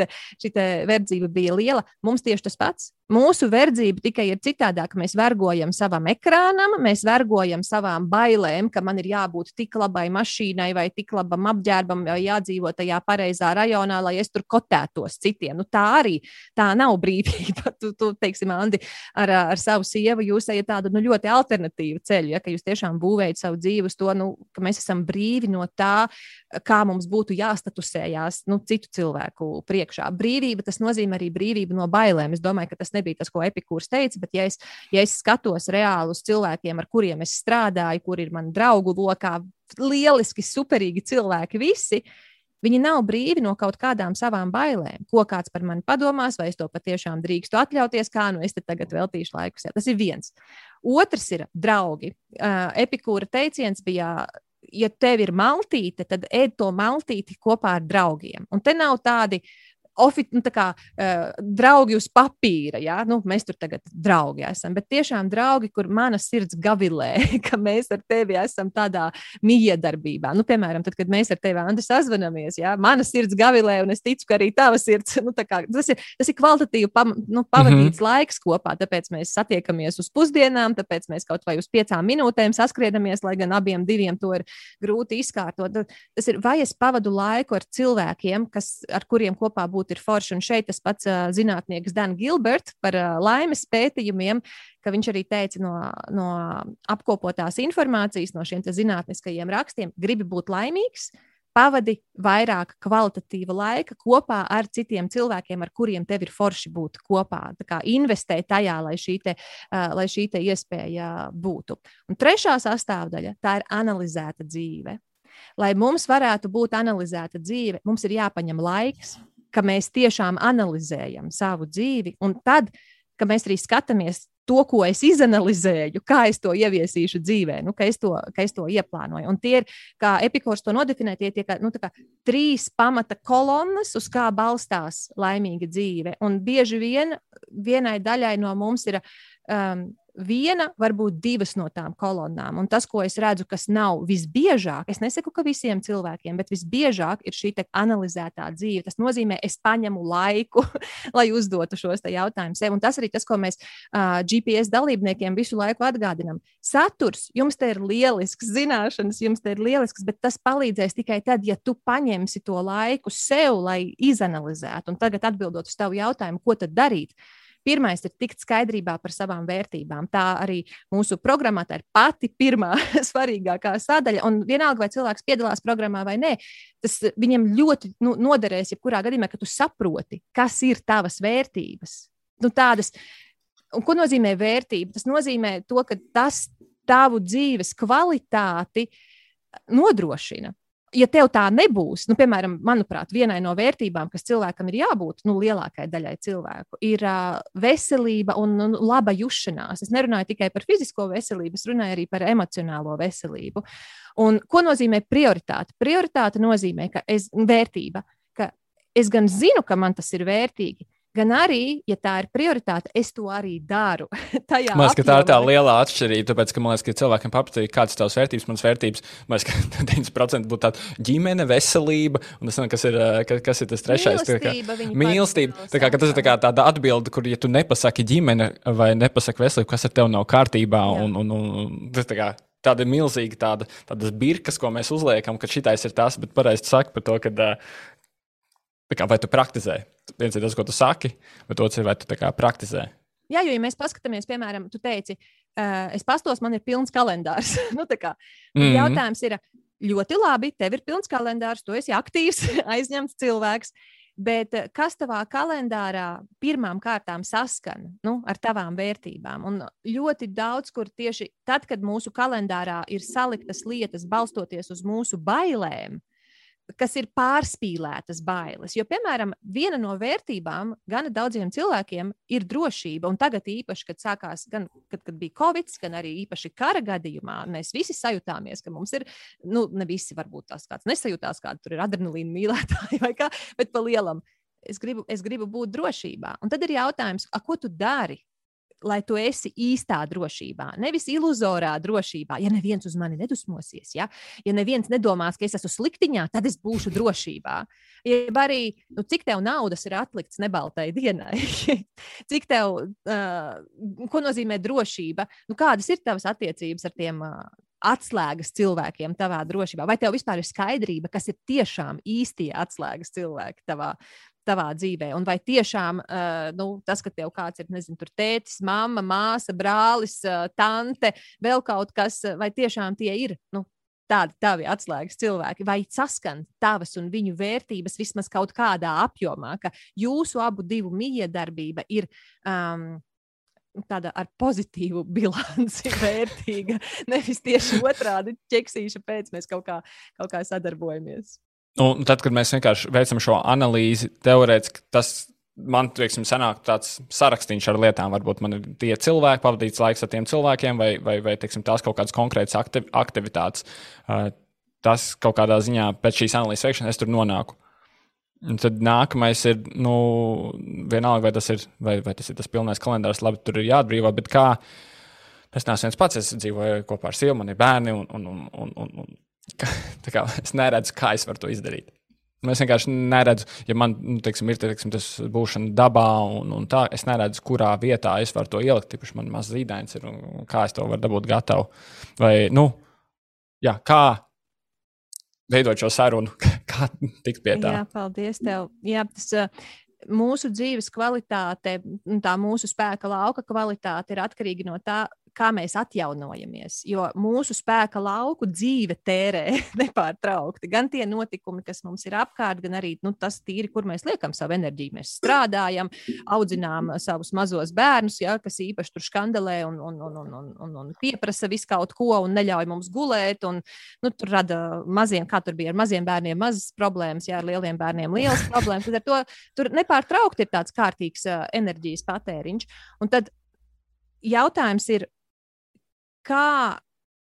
verdzība bija liela, mums tieši tas pats Mūsu verdzība tikai ir citādāka. Mēs vergojam savam ekrānam, mēs vergojam savām bailēm, ka man ir jābūt tik labai mašīnai vai tik labam apģērbam, vai jādzīvot tajā pareizā rajonā, lai es tur kotētos citiem. Nu, tā arī tā nav brīvība. tu, tu teiksim, Andi, ar, ar savu sievu jūs ejat tādu nu, ļoti alternatīvu ceļu, ja, ka jūs tiešām būvējat savu dzīvi uz to, nu, ka mēs esam brīvi no tā, kā mums būtu jāstatusējās nu, citu cilvēku priekšā. Brīvība tas nozīmē arī brīvību no bailēm. Es domāju, ka tas nebija tas, ko Epikūrs teica, bet ja es, ja es skatos reāli uz cilvēkiem, ar kuriem es strādāju, kur ir mani draugu lokā, lieliski, superīgi cilvēki visi. Viņi nav brīvi no kaut kādām savām bailēm. Ko kāds par mani padomās, vai es to patiešām drīkstu atļauties, kā nu es te tagad veltīšu laiku. Tas ir viens. Otrs ir draugi. Epikūra teiciens bija, ja tev ir maltīte, tad ēd to maltīti kopā ar draugiem. Un te nav tādi uh, ofi, nu, kā, uh, draugi uz papīra. Ja? Nu, mēs tur tagad draugi esam, bet tiešām draugi, kur mana sirds gavilē, ka mēs ar tevi esam tādā miedarbībā. Nu, piemēram, tad, kad mēs ar tevi Andi sazvanamies, ja? mana sirds gavilē, un es ticu, ka arī tava sirds. Nu, kā, tas, ir, tas ir kvalitatīvi pam, nu, pavadīts mm -hmm. laiks kopā, tāpēc mēs satiekamies uz pusdienām, tāpēc mēs kaut vai uz piecām minūtēm saskriedamies, lai gan abiem diviem to ir grūti izkārtot. Tas ir, vai es pavadu laiku ar cilvēkiem, kas, ar kuriem kopā būtu forši. Un šeit tas pats uh, zinātnieks Dan Gilbert par uh, laimes pētījumiem, ka viņš arī teica no, no apkopotās informācijas, no šiem zinātniskajiem rakstiem, gribi būt laimīgs. Pavadi vairāk kvalitatīva laika kopā ar citiem cilvēkiem, ar kuriem tev ir forši būt kopā. Tā kā investē tajā, lai šī, te, uh, lai šī te iespēja būtu. Un trešā sastāvdaļa - tā ir analizēta dzīve. Lai mums varētu būt analizēta dzīve, mums ir jāpaņem laiks, ka mēs tiešām analizējam savu dzīvi, un tad, kad mēs arī skatāmies to, ko es izanalizēju, kā es to ieviesīšu dzīvē, nu, ka, es to, ka es to ieplānoju. Un tie ir, kā epikors to nodefinē, tie ir nu, trīs pamata kolonnas, uz kā balstās laimīga dzīve. Un bieži vien vienai daļai no mums ir um, viena, varbūt divas no tām kolonnām. Un tas, ko es redzu, kas nav visbiežāk, es nesaku, ka visiem cilvēkiem, bet visbiežāk ir šī analizētā dzīve. Tas nozīmē, es paņemu laiku, lai uzdotu šos jautājumus sev. Un tas arī tas, ko mēs uh, GPS dalībniekiem visu laiku atgādinām. Saturs jums te ir lielisks, zināšanas jums te ir lielisks, bet tas palīdzēs tikai tad, ja tu paņemsi to laiku sev, lai izanalizētu. Un tagad atbildot uz tavu jautājumu, ko tad darīt? Pirmais ir tikt skaidrībā par savām vērtībām. Tā arī mūsu programmā ir pati pirmā svarīgākā sadaļa. Un vienalga, vai cilvēks piedalās programmā vai nē, tas viņam ļoti nu, noderēs, jebkurā gadījumā, ka tu saproti, kas ir tavas vērtības. Nu, tādas, un ko nozīmē vērtība? Tas nozīmē to, ka tas tavu dzīves kvalitāti nodrošina ja tev tā nebūs, nu, piemēram, manuprāt, vienai no vērtībām, kas cilvēkam ir jābūt, nu, lielākai daļai cilvēku, ir uh, veselība un nu, laba jušanās. Es nerunāju tikai par fizisko veselību, es runāju arī par emocionālo veselību. Un ko nozīmē prioritāte? Prioritāte nozīmē, ka es vērtība, ka es gan zinu, ka man tas ir vērtīgi, gan arī, ja tā ir prioritāte, es to arī daru. man liekas, ka tā ir tā liela atšķirība. Tāpēc, ka man liekas, ka cilvēkiem patīk, kādas ir tavas vērtības, manas vērtības. Man liekas, ka 90% būtu tāda ģimene, veselība, un tas, kas ir, kas, kas ir tas trešais. Mīlestība. Tā kā, mīlestība. Tā kā, tas ir tā tāda atbilde, kur, ja tu nepasaki ģimene vai nepasaki veselību, kas ar tevi nav kārtībā, Jā. un, un, un tas tā kā tāda milzīga tāda, tādas birkas, ko mēs uzliekam, ka šitais ir tas, bet pareizi saka par to, ka, kā, vai tu praktizē. Viens ir tas, ko tu saki, bet otrs ir, vai tu praktizē. Jā, jo, ja mēs paskatāmies, piemēram, tu teici, uh, es pastos, man ir pilns kalendārs. nu, kā, mm -hmm. Jautājums ir ļoti labi, tev ir pilns kalendārs, tu esi aktīvs, aizņemts cilvēks. Bet kas tavā kalendārā pirmām kārtām saskan nu, ar tavām vērtībām? Un ļoti daudz, kur tieši tad, kad mūsu kalendārā ir saliktas lietas, balstoties uz mūsu bailēm, kas ir pārspīlētas bailes. Jo, piemēram, viena no vērtībām gan daudziem cilvēkiem ir drošība. Un tagad, īpaši, kad sākās, gan kad, kad bija Covid, gan arī īpaši kara gadījumā, mēs visi sajūtāmies, ka mums ir, nu, ne visi varbūt tās kāds nesajūtās, kāda tur ir adrenalīna mīlētāji vai kā, bet pa lielam. Es gribu, es gribu būt drošībā. Un tad ir jautājums, ko tu dari? Lai tu esi īstā drošībā, nevis iluzorā drošībā. Ja neviens uz mani nedusmosies, ja, ja neviens nedomās, ka es esmu sliktiņā, tad es būšu drošībā. Ja arī, nu, cik tev naudas ir atlikts nebaltai dienai, cik tev, uh, ko nozīmē drošība, nu, kādas ir tavas attiecības ar tiem uh, atslēgas cilvēkiem tavā drošībā? Vai tev vispār ir skaidrība, kas ir tiešām īstie atslēgas cilvēki tavā, tavā dzīvē? Un vai tiešām uh, nu, tas, ka tev kāds ir, nezinu, tur tētis, mamma, māsa, brālis, uh, tante, vēl kaut kas, vai tiešām tie ir nu, tādi tavi atslēgas cilvēki, vai saskan tavas un viņu vērtības vismaz kaut kādā apjomā, ka jūsu abu divu miedarbība ir. Um, tāda ar pozitīvu bilanci, vērtīga. Nevis tieši otrādi ķeksīša pēc mēs kaut kā, kaut kā sadarbojamies. Un tad, kad mēs vienkārši veicam šo analīzi, teorētiski tas man teiksim, sanāk tāds sarakstīns ar lietām. Varbūt man ir tie cilvēki, pavadīts laiks ar tiem cilvēkiem, vai, vai, vai teiksim, tās kaut kādas konkrētas aktiv aktivitātes. Uh, tas kaut kādā ziņā pēc šīs analīzes veikšanas es tur nonāku. Un tad nākamais ir, nu, vienalga, vai tas ir, vai, vai tas, ir tas pilnais kalendārs, labi, tur ir jāatbrīvo, bet kā. Es neesmu viens pats, es dzīvoju kopā ar sievu, man ir bērni, un, un, un, un, un, un kā, es neredzu, kā es varu to izdarīt. Nu, es vienkārši neredzu, ja man nu, teiksim, ir teiksim, tas būšana dabā, un, un tā, es neredzu, kurā vietā es varu to ielikt. Tipši man mazs zīdainis ir, un kā es to varu dabūt gatavu. Vai, nu, jā, kā veidot šo sarunu, kā tikt pie tā. Jā, paldies tev. Jā, tas, mūsu dzīves kvalitāte, tā mūsu spēka lauka kvalitāte ir atkarīga no tā, kā mēs atjaunojamies. Jo mūsu spēka lauku dzīve tērē nepārtraukti. Gan tie notikumi, kas mums ir apkārt, gan arī nu, tas tīri, kur mēs liekam savu enerģiju. Mēs strādājam, audzinām savus mazos bērnus, ja, kas īpaši tur skandalē un, un, un, un, un, un, un pieprasa visu kaut ko un neļauj mums gulēt. Un, nu, tur rada maziem, kā tur bija ar maziem bērniem, mazas problēmas, ja ar lieliem bērniem lielas problēmas. Tad ar to tur nepārtraukti ir tāds kārtīgs uh, enerģijas patēriņš. Un tad jautājums ir, kā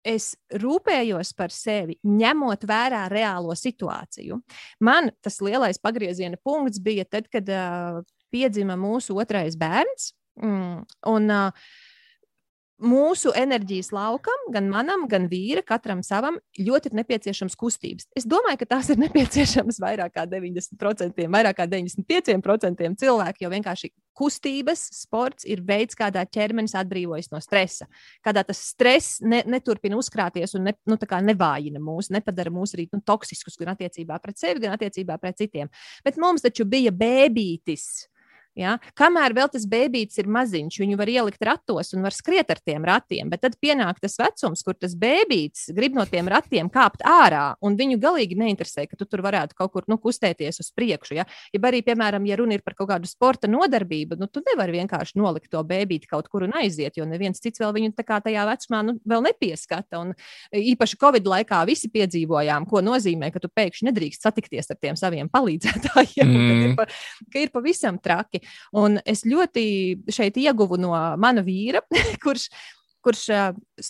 es rūpējos par sevi, ņemot vērā reālo situāciju. Man tas lielais pagrieziena punkts bija tad, kad uh, piedzima mūsu otrais bērns. Mm, un, uh, mūsu enerģijas laukam, gan manam, gan vīra, katram savam, ļoti ir nepieciešams kustības. Es domāju, ka tās ir nepieciešamas vairāk kā 90%, vairāk kā 95% cilvēku, jo vienkārši kustības, sports ir veids, kādā ķermenis atbrīvojas no stresa. Kādā tas stress ne, neturpina uzkrāties un ne, nu, nevājina mūs, nepadara mūs arī nu, toksiskus gan attiecībā pret sevi, gan attiecībā pret citiem. Bet mums taču bija bēbītis Ja? Kamēr vēl tas bērns ir maziņš, viņu var ielikt ratos un var skriet ar tiem ratiem, bet tad pienāk tas vecums, kur tas bērns grib no tiem ratiem kāpt ārā, un viņu galīgi neinteresē, ka tu tur varētu kaut kur nu, kustēties uz priekšu. Ja? ja arī, piemēram, ja runa ir par kaut kādu sporta nodarbību, nu, tu nevari vienkārši nolikt to bērnu kaut kur un aiziet, jo neviens cits vēl viņu tajā vecumā nu, vēl nepieskata. Un īpaši Covid laikā visi piedzīvojām, ko nozīmē, ka tu pēkšņi nedrīkst satikties ar tiem saviem palīdzētājiem, mm. ka, ir pa, ka ir pavisam traki cilvēki. Un es ļoti šeit ieguvu no mana vīra, kurš kurš,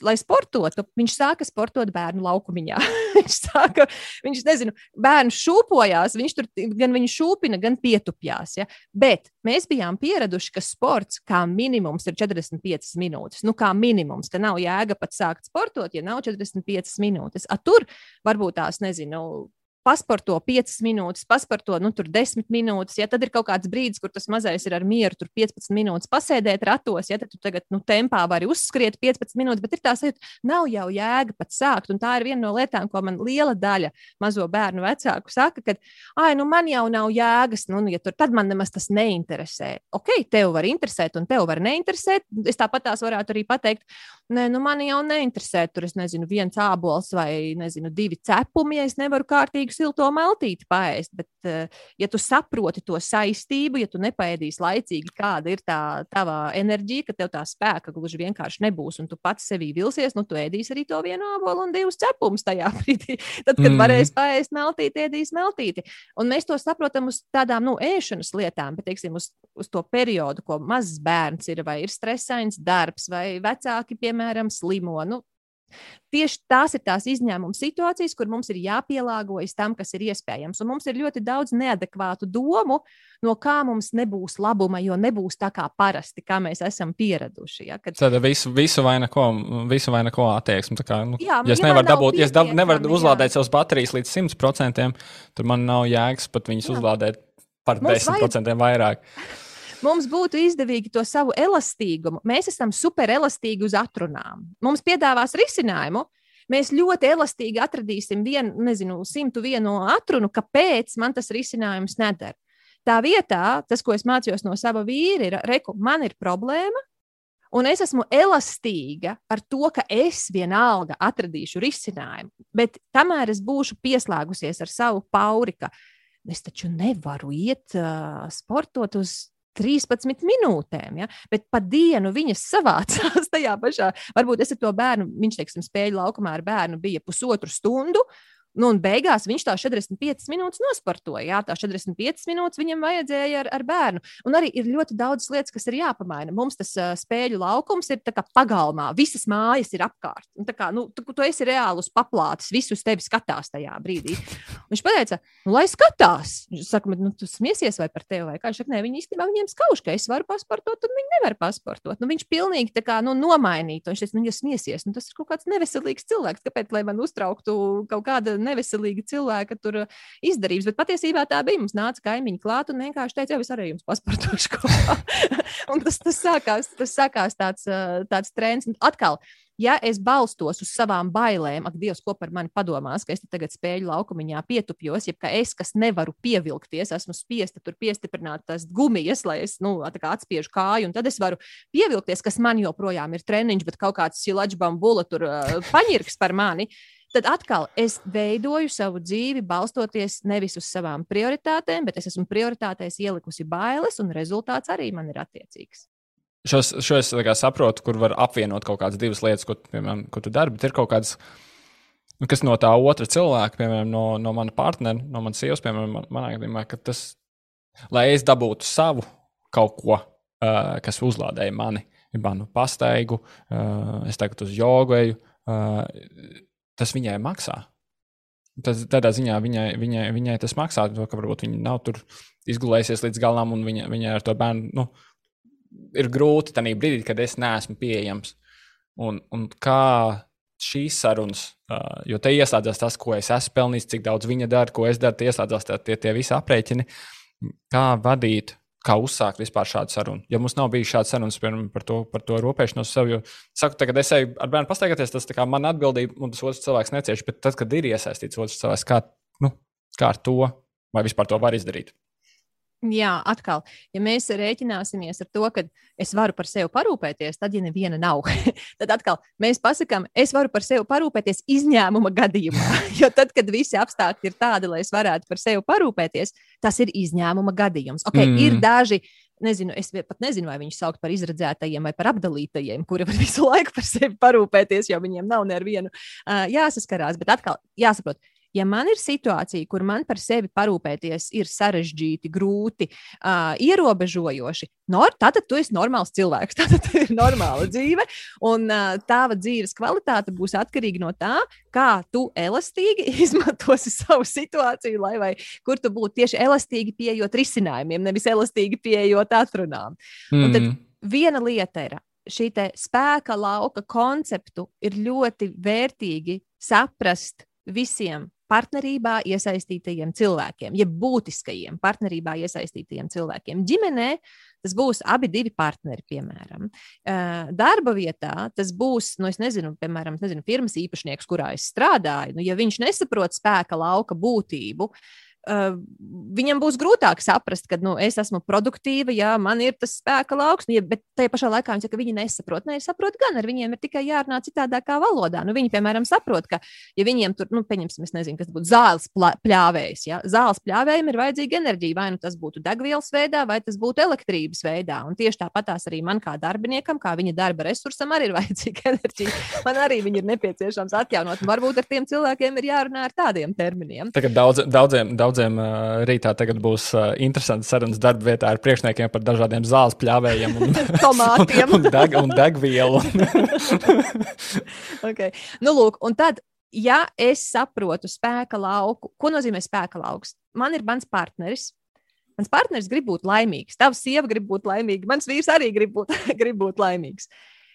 lai sportotu, viņš sāka sportot bērnu laukumiņā. viņš sāka, viņš nezinu, bērnu šūpojās, viņš tur gan viņu šūpina, gan pietupjās. Ja? Bet mēs bijām pieraduši, ka sports kā minimums ir 45 minūtes. Nu, kā minimums, ka nav jēga pat sākt sportot, ja nav 45 minūtes. A, tur varbūt tās, nezinu, pasporto 5 minūtes, pasporto nu, 10 minūtes. Ja tad ir kaut kāds brīdis, kur tas mazais ir ar mieru, tur 15 minūtes pasēdēt ratos, ja tad tu tagad nu, tempā vari uzskriet 15 minūtes, bet ir tā sajūta, nav jau jēga pat sākt. Un tā ir viena no lietām, ko man liela daļa mazo bērnu vecāku saka, ka, ah, nu man jau nav jēgas, nu, ja tur tad man nemaz tas neinteresē. Ok, tev var interesēt, un tev var neinteresēt. Es tāpat tās varētu arī pateikt, nē, nu man jau neinteresē tur, es nezinu, viens ābols vai, nezinu, divi cepumi, ja es nevaru kārtīgi vajag silto maltīti paēst, bet, eh, ja tu saproti to saistību, ja tu nepaēdīsi laicīgi, kāda ir tā tava enerģija, ka tev tā spēka gluži vienkārši nebūs, un tu pats sevī vilsies, nu, tu ēdīsi arī to vienu ābolu un divus cepumus tajā brīdī. Tad, kad mm. varēs paēst meltīti, ēdīs meltīti. Un mēs to saprotam uz tādām, nu, ēšanas lietām, bet, teiksim, uz, uz to periodu, ko mazs bērns ir, vai ir stresains darbs, vai vecāki, piemēram, slimo. Nu, Tieši tās ir tās izņēmuma situācijas, kur mums ir jāpielāgojas tam, kas ir iespējams. Un mums ir ļoti daudz neadekvātu domu, no kā mums nebūs labuma, jo nebūs tā kā parasti, kā mēs esam pieraduši. Ja? Kad... Tad visu, visu vai neko, visu vai neko attieksmi. Kā, nu, jā, ja es nevaru dabūt, ja es dab, nevaru uzlādēt jā. savus baterijas līdz 100%, tad man nav jēgas pat viņus jā. uzlādēt par mums 10% vajag... vairāk. Mums būtu izdevīgi to savu elastīgumu. Mēs esam super elastīgi uz atrunām. Mums piedāvās risinājumu. Mēs ļoti elastīgi atradīsim vienu, nezinu, 101 atrunu, kāpēc man tas risinājums neder. Tā vietā, tas, ko es mācījos no sava vīra, ir, reku, man ir problēma, Un es esmu elastīga ar to, ka es vienalga atradīšu risinājumu. Bet kamēr es būšu pieslēgusies ar savu pauri, ka es taču nevaru iet uh, sportot uz 13 minūtēm, ja? bet pa dienu viņas savācās tajā pašā. Varbūt es ar to bērnu, viņš teiksim, spēļu laukumā ar bērnu bija pusotru stundu, Nu, un beigās viņš tā 45 minūtes nosportoja. Jā, tā 45 minūtes viņam vajadzēja ar, ar bērnu. Un arī ir ļoti daudz lietas, kas ir jāpamaina. Mums tas uh, spēļu laukums ir pagalmā, visas mājas ir apkārt. Un, kā, nu, tu, tu esi reāli uz paplātes, visu uz tevi skatās tajā brīdī. Viņš teica, nu, lai skatās. Viņš saka, nu, tu smiesies vai par tevi, vai kā viņš saka, nē, viņi īstenībā viņiem skauž, ka es varu pasportot, un viņi nevar pasportot. Nu, viņš pilnīgi kā nu, nomainīja. Viņš teica, nu, ja smiesies, nu, tas ir kaut kāds neveselīgs cilvēks. Kāpēc lai man uztrauktu kaut kāda neveselīga cilvēka tur uh, izdarības. Bet patiesībā tā bija. Mums nāca kaimiņi klāt un vienkārši teica, jau es arī jums pasportošu kopā. un tas, tas sākās, tas sākās tāds, uh, tāds trends. Un atkal, ja es balstos uz savām bailēm, ak, Dievs, ko par mani padomās, ka es tagad spēļu laukumiņā pietupjos, ja es, kas nevaru pievilkties, esmu spiesta tur piestiprināt tās gumijas, lai es nu, atspiežu kāju, un tad es varu pievilkties, kas man joprojām ir treniņš, bet kaut kāds silačs bambula tur uh, paņirks par mani tad atkal es veidoju savu dzīvi balstoties nevis uz savām prioritātēm, bet es esmu prioritātēs ielikusi bailes, un rezultāts arī man ir attiecīgs. Šos, šo es saprotu, kur var apvienot kaut kādas divas lietas, ko, piemēram, ko tu dari, bet ir kaut kādas, nu, kas no tā otra cilvēka, piemēram, no, no mana partnera, no manas sievas, piemēram, man, manā gadījumā, ka tas, lai es dabūtu savu kaut ko, uh, kas uzlādēja mani, manu pastaigu, uh, es tagad uz jogu eju. Uh, tas viņai maksā. Tas, tādā ziņā viņai, viņai, viņai tas maksā, to, ka varbūt viņa nav tur izgulējusies līdz galam, un viņa, viņai ar to bērnu nu, ir grūti tajā brīdī, kad es neesmu pieejams. Un, un kā šīs sarunas, jo te ieslēdzas tas, ko es esmu pelnījis, cik daudz viņa dara, ko es daru, ieslēdzas tie, tie visi aprēķini, kā vadīt kā uzsākt vispār šādu sarunu. Ja mums nav bijis šāds sarunas piemēram, par to, par to rūpēšanos sev, jo saku, tagad es eju ar bērnu pastaigāties, tas ir man atbildība, un tas otrs cilvēks necieš. Bet tad, kad ir iesaistīts otrs cilvēks, kā, nu, kā ar to, vai vispār to var izdarīt? Jā, atkal, ja mēs rēķināsimies ar to, ka es varu par sevi parūpēties, tad, ja neviena nav, tad atkal mēs pasakām, es varu par sevi parūpēties izņēmuma gadījumā. Jo tad, kad visi apstākļi ir tādi, lai es varētu par sevi parūpēties, tas ir izņēmuma gadījums. Okay, mm. Ir daži nezinu, es pat nezinu, vai viņus sauc par izredzētajiem vai par apdalītajiem, kuri var visu laiku par sevi parūpēties, jo viņiem nav nevienu uh, jāsaskarās. Bet atkal jāsaprot, Ja man ir situācija, kur man par sevi parūpēties ir sarežģīti, grūti, uh, ierobežojoši, nor, tad tu esi normāls cilvēks, tad tā ir normāla dzīve. Un uh, tava dzīves kvalitāte būs atkarīga no tā, kā tu elastīgi izmantosi savu situāciju, lai vai kur tu būtu tieši elastīgi pieejot risinājumiem, nevis elastīgi pieejot atrunām. Mm. Un tad mm. viena lieta ir šī spēka lauka konceptu ir ļoti vērtīgi saprast visiem partnerībā iesaistītajiem cilvēkiem, jeb būtiskajiem partnerībā iesaistītajiem cilvēkiem. Ģimenē tas būs abi divi partneri, piemēram. Darba vietā tas būs, nu, nezinu, piemēram, nezinu, firmas īpašnieks, kurā es strādāju. Nu, ja viņš nesaprot spēka lauka būtību, uh, Uh, viņam būs grūtāk saprast, ka nu, es esmu produktīva, ja man ir tas spēka lauks, nu, ja, bet tajā pašā laikā viņi saka, ka viņi nesaprot. Nē, saprot gan, ar viņiem ir tikai jārunā citādākā valodā. Nu, viņi, piemēram, saprot, ka, ja viņiem tur, nu, pieņemsim, es nezinu, kas būtu zāles pļāvējs, ja zāles pļāvējiem ir vajadzīga enerģija, vai nu tas būtu degvielas veidā, vai tas būtu elektrības veidā. Un tieši tāpatās arī man kā darbiniekam, kā viņa darba resursam, arī ir vajadzīga enerģija. Man arī ir nepieciešams atjaunot. Un varbūt ar tiem cilvēkiem ir jārunā ar tādiem terminiem. Tagad daudz, daudziem, daudziem daudziem rītā būs interesants sarunas darba vietā ar priekšniekiem par dažādiem zāles pļāvējiem, un, tomātiem un, deg, un degvielu. okay. nu, lūk, un tad, ja es saprotu spēka lauku, ko nozīmē spēka lauks? Man ir mans partneris, Mans partneris grib būt laimīgs, tavs sieva grib būt laimīga, mans vīrs arī grib būt, grib būt laimīgs.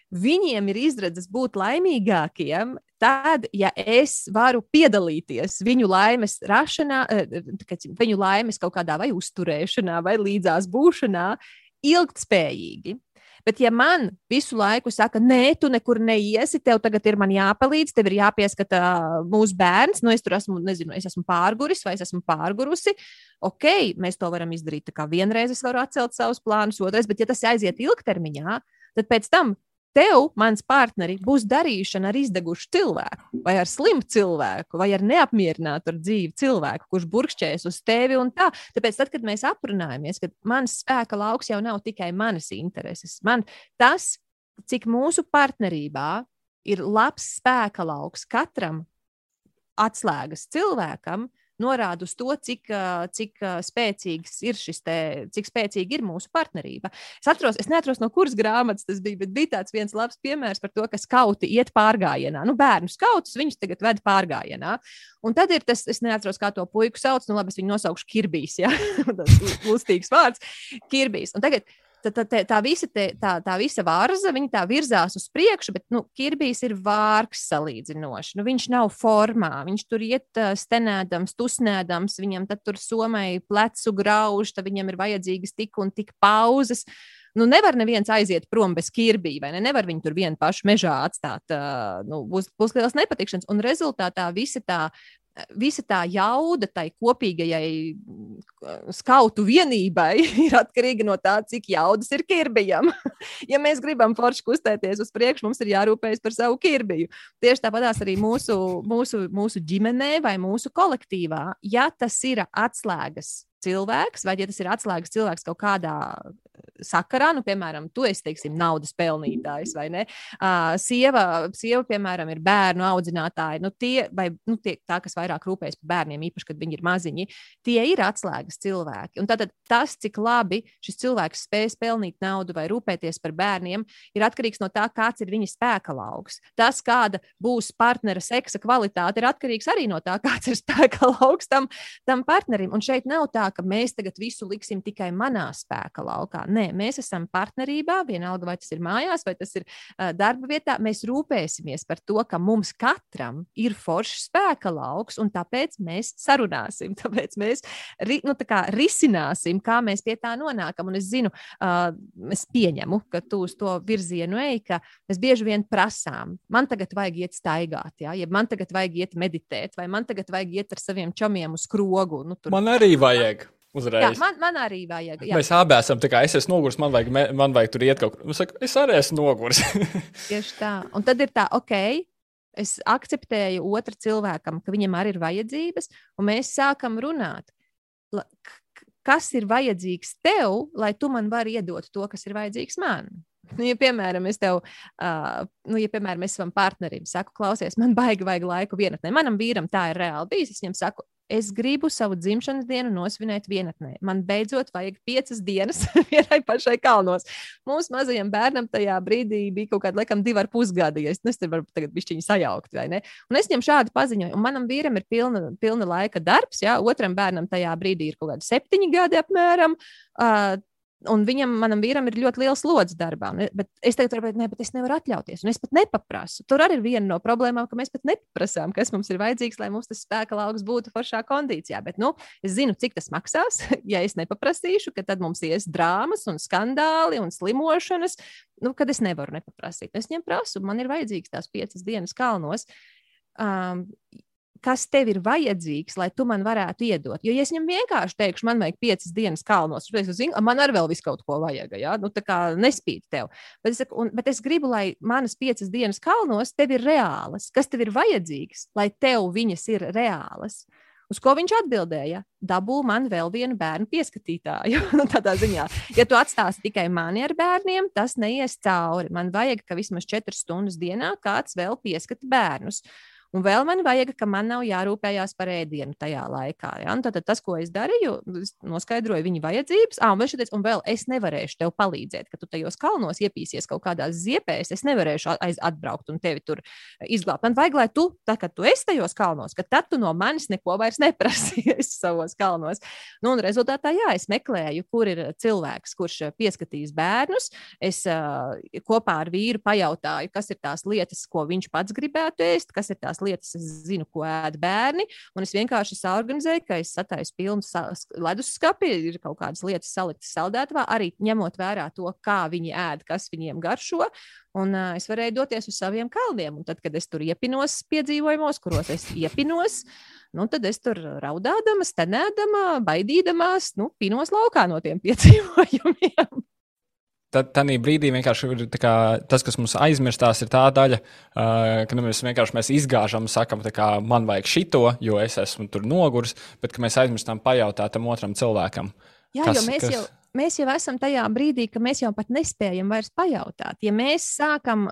Viņiem ir izredzes būt laimīgākiem, tad, ja es varu piedalīties viņu laimes rašanā, eh, viņu laimes kaut kādā vai uzturēšanā, vai līdzās būšanā, ilgspējīgi. Bet, ja man visu laiku saka, nē, tu nekur neiesi, tev tagad ir jāpalīdz, tev ir jāpieskata mūsu bērns, nu es tur esmu, nezinu, es esmu pārguris vai es esmu pārgurusi. Ok, mēs to varam izdarīt. Tā kā vienreiz es varu atcelt savus plānus, otrais, bet ja tas aiziet ilgtermiņā, tad pēc tam tev, mans partneri, būs darīšana ar izdegušu cilvēku, vai ar slimu cilvēku, vai ar neapmierinātu ar dzīvi cilvēku, kurš burkšķēs uz tevi un tā. Tāpēc, tad, kad mēs aprunājamies, ka mans spēka lauks jau nav tikai manas intereses, man tas, cik mūsu partnerībā ir labs spēka lauks katram atslēgas cilvēkam, norāda uz to, cik, cik spēcīgs ir šis te, cik spēcīga ir mūsu partnerība. Es atceros, es neatceros, no kuras grāmatas tas bija, bet bija tāds viens labs piemērs par to, ka skauti iet pārgājienā. Nu, bērnu skautus viņus tagad ved pārgājienā. Un tad ir tas, es neatceros, kā to puiku sauc, nu labi, es viņu nosaukšu Kirbijs, ja? tas lustīgs vārds, Kirbijs. Un tagad tā, tā, tā, visa, te, tā, tā visa vārza, viņa tā virzās uz priekšu, bet nu, Kirbijs ir vārks salīdzinoši. Nu, viņš nav formā, viņš tur iet stenēdams, tusnēdams, viņam tur somai plecu grauž, tad viņam ir vajadzīgas tik un tik pauzes. Nu, nevar neviens aiziet prom bez kirbija, vai ne? Nevar viņu tur vienu pašu mežā atstāt. Uh, nu, būs, būs liels nepatikšanas. Un rezultātā visa tā visa tā jauda tai kopīgajai mm, skautu vienībai ir atkarīga no tā, cik jaudas ir kirbijam. ja mēs gribam forši kustēties uz priekšu, mums ir jārūpējas par savu kirbiju. Tieši tāpatās arī mūsu, mūsu, mūsu ģimenē vai mūsu kolektīvā, ja tas ir atslēgas cilvēks, vai ja tas ir atslēgas cilvēks kaut kādā sakarā, nu, piemēram, tu esi, teiksim, naudas pelnītājs, vai ne? Uh, sieva, sieva, piemēram, ir bērnu audzinātāja, nu, tie, vai nu, tie, tā, kas vairāk rūpējas par bērniem, īpaši, kad viņi ir maziņi, tie ir atslēgas cilvēki. Un tad tas, cik labi šis cilvēks spēj pelnīt naudu vai rūpēties par bērniem, ir atkarīgs no tā, kāds ir viņa spēka lauks. Tas, kāda būs partnera seksa kvalitāte, ir atkarīgs arī no tā, kāds ir spēka lauks tam, tam partnerim. Un šeit nav tā, ka mēs tagad visu liksim tikai manā spēka laukā. Nē, mēs esam partnerībā, vienalga vai tas ir mājās, vai tas ir uh, darba vietā. Mēs rūpēsimies par to, ka mums katram ir foršs spēka lauks, un tāpēc mēs sarunāsim, tāpēc mēs ri, nu, tā kā risināsim, kā mēs pie tā nonākam. Un es zinu, uh, es pieņemu, ka tu uz to virzienu ej, ka mēs bieži vien prasām, man tagad vajag iet staigāt, ja? ja man tagad vajag iet meditēt, vai man tagad vajag iet ar saviem čomiem uz krogu. Nu, tur... Man arī vajag. Uzreiz. Jā, man, man arī vajag. Jā. Mēs abi esam tā kā es esmu noguris, man vajag, man vajag tur iet kaut kur. Es, saku, es arī esmu noguris. Tieši tā. Un tad ir tā, ok. Es akceptēju otru cilvēkam, ka viņam arī ir vajadzības, un mēs sākam runāt. Kas ir vajadzīgs tev, lai tu man vari iedot to, kas ir vajadzīgs man? Nu, ja, piemēram, es tev, uh, nu, ja, piemēram, es savam partnerim saku, klausies, man baigi vajag laiku vienatnē. Manam vīram tā ir reāli bijis. Es viņam saku, es gribu savu dzimšanas dienu nosvinēt vienatnē. Man beidzot vajag piecas dienas vienai pašai kalnos. Mūsu mazajam bērnam tajā brīdī bija kaut kāda, laikam, divi ar pusgadi. Ja es nevaru tagad bišķiņu sajaukt, vai ne? Un es viņam šādi paziņoju, un manam vīram ir pilna, pilna laika darbs, jā, otram bērnam tajā brīdī ir kaut kādi septiņi gadi apmēram. Uh, Un viņam, manam vīram, ir ļoti liels slodzes darbā. Bet es teiktu, ka ne, es nevaru atļauties. Un es pat nepaprasu. Tur arī ir viena no problēmām, ka mēs pat neprasām, kas mums ir vajadzīgs, lai mums tas spēka lauks būtu foršā kondīcijā. Bet nu, es zinu, cik tas maksās. Ja es nepaprasīšu, tad mums ies drāmas, un skandāli un slimošanas, nu, kad es nevaru nepaprasīt. Es viņam prasu, man ir vajadzīgs tās piecas dienas kalnos. Um, kas tev ir vajadzīgs, lai tu man varētu iedot. Jo, ja es viņam vienkārši teikšu, man vajag piecas dienas kalnos, tad es zinu, man arī vēl viss kaut ko vajag. Ja? Nu, tā kā nespīd tev. Bet es, saku, un, bet es gribu, lai manas piecas dienas kalnos tev ir reālas. Kas tev ir vajadzīgs, lai tev viņas ir reālas? Uz ko viņš atbildēja? Dabū man vēl vienu bērnu pieskatītāju. Nu, tādā ziņā, ja tu atstāsi tikai mani ar bērniem, tas neies cauri. Man vajag, ka vismaz četras stundas dienā kāds vēl pieskata bērnus. Un vēl man vajag, ka man nav jārūpējās par ēdienu tajā laikā. Ja? Un tad, tad tas, ko es darīju, es noskaidroju viņa vajadzības. Ah, un, vēl šitēc, un vēl es nevarēšu tev palīdzēt, ka tu tajos kalnos iepīsies kaut kādās ziepēs. Es nevarēšu aiz, atbraukt un tevi tur izglābt. Man vajag, lai tu, tā, kad tu esi tajos kalnos, ka tad tu no manis neko vairs neprasīsi savos kalnos. Nu, un rezultātā, jā, es meklēju, kur ir cilvēks, kurš pieskatīs bērnus. Es uh, kopā ar vīru pajautāju, kas ir tās lietas, ko viņš pats gribētu ēst, kas ir tās lietas, es zinu, ko ēd bērni. Un es vienkārši saorganizēju, ka es sataisu pilnu leduskapi, ir kaut kādas lietas saliktas saldētavā, arī ņemot vērā to, kā viņi ēd, kas viņiem garšo. Un uh, es varēju doties uz saviem kalniem. Un tad, kad es tur iepinos piedzīvojumos, kuros es iepinos, nu, tad es tur raudādama, stenēdama, baidīdamās, nu, pinos laukā no tiem piedzīvojumiem tad tādā brīdī vienkārši ir kā, tas, kas mums aizmirstās, ir tā daļa, uh, ka nu, mēs vienkārši mēs izgāžam, sakam, kā, man vajag šito, jo es esmu tur noguris, bet mēs aizmirstam pajautāt tam otram cilvēkam. Jā, kas, jo mēs kas... jau. Mēs jau esam tajā brīdī, ka mēs jau pat nespējam vairs pajautāt. Ja mēs sākam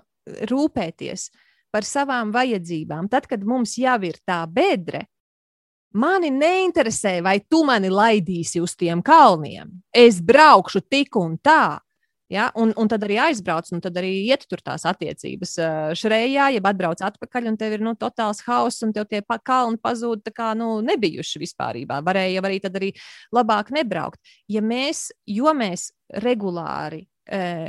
rūpēties par savām vajadzībām, tad, kad mums jau ir tā bedre, Mani neinteresē, vai tu mani laidīsi uz tiem kalniem. Es braukšu tik un tā. Ja? Un, un tad arī aizbrauc, un tad arī iet tur tās attiecības uh, šrējā, jeb atbrauc atpakaļ, un tev ir nu, totāls hauss, un tev tie kalni pazūd tā kā nu, nebijuši vispār. Varēja arī tad arī labāk nebraukt. Ja mēs, jo mēs regulāri uh,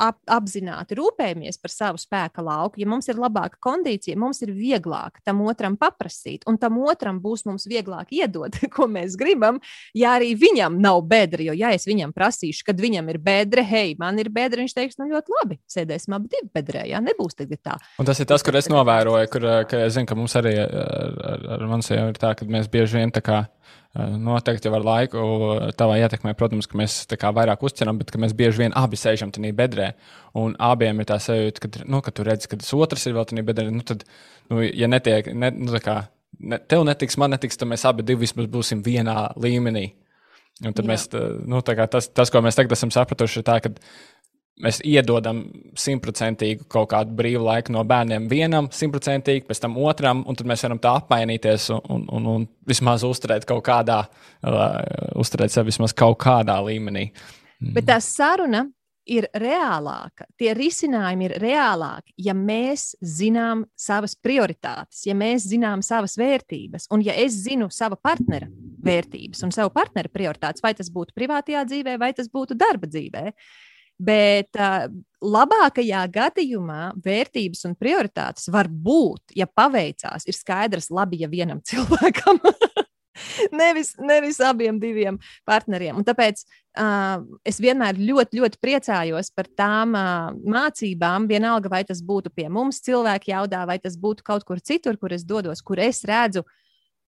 ap, apzināti rūpējamies par savu spēka lauku, ja mums ir labāka kondīcija, mums ir vieglāk tam otram paprasīt, un tam otram būs mums vieglāk iedot, ko mēs gribam, ja arī viņam nav bedra. Jo, ja es viņam prasīšu, kad viņam ir bedra, hei, man ir bedra, viņš teiks, nu ļoti labi, sēdēsim abi divi bedrē, jā, nebūs tagad tā. Un tas ir tas, kur es novēroju, kur, ka zinu, ka mums arī ar, ar, ar mums jau ir tā, ka mēs bieži vien tā kā Noteikti jau ar laiku tavā ietekmē, protams, ka mēs kā vairāk uztveram, bet mēs bieži vien abi sēžam tajā bedrē. Un abiem ir tā sajūta, ka, nu, ka tu redzi, ka tas otrs ir vēl tajā bedrē. Nu, tad, nu, ja netiek, ne, nu, kā, ne, tev netiks, man netiks, tad mēs abi vismaz būsim vienā līmenī. Un tad Jā. mēs, nu, tas, tas, ko mēs tagad esam sapratuši, ir tā, ka mēs iedodam simtprocentīgu kaut kādu brīvu laiku no bērniem vienam, simtprocentīgi, pēc tam otram, un tad mēs varam tā apmainīties un, un, un, un vismaz uzturēt kaut kādā, uh, uzturēt sevi vismaz kaut kādā līmenī. Bet tā saruna ir reālāka, tie risinājumi ir reālāki, ja mēs zinām savas prioritātes, ja mēs zinām savas vērtības, un ja es zinu sava partnera vērtības un savu partnera prioritātes, vai tas būtu privātajā dzīvē, vai tas būtu darba dzīvē. Bet uh, labākajā gadījumā vērtības un prioritātes var būt, ja paveicās, ir skaidrs, labi, ja vienam cilvēkam. nevis, nevis abiem diviem partneriem. Un tāpēc uh, es vienmēr ļoti, ļoti priecājos par tām uh, mācībām. Vienalga, vai tas būtu pie mums, cilvēku jaudā, vai tas būtu kaut kur citur, kur es dodos, kur es redzu, uh,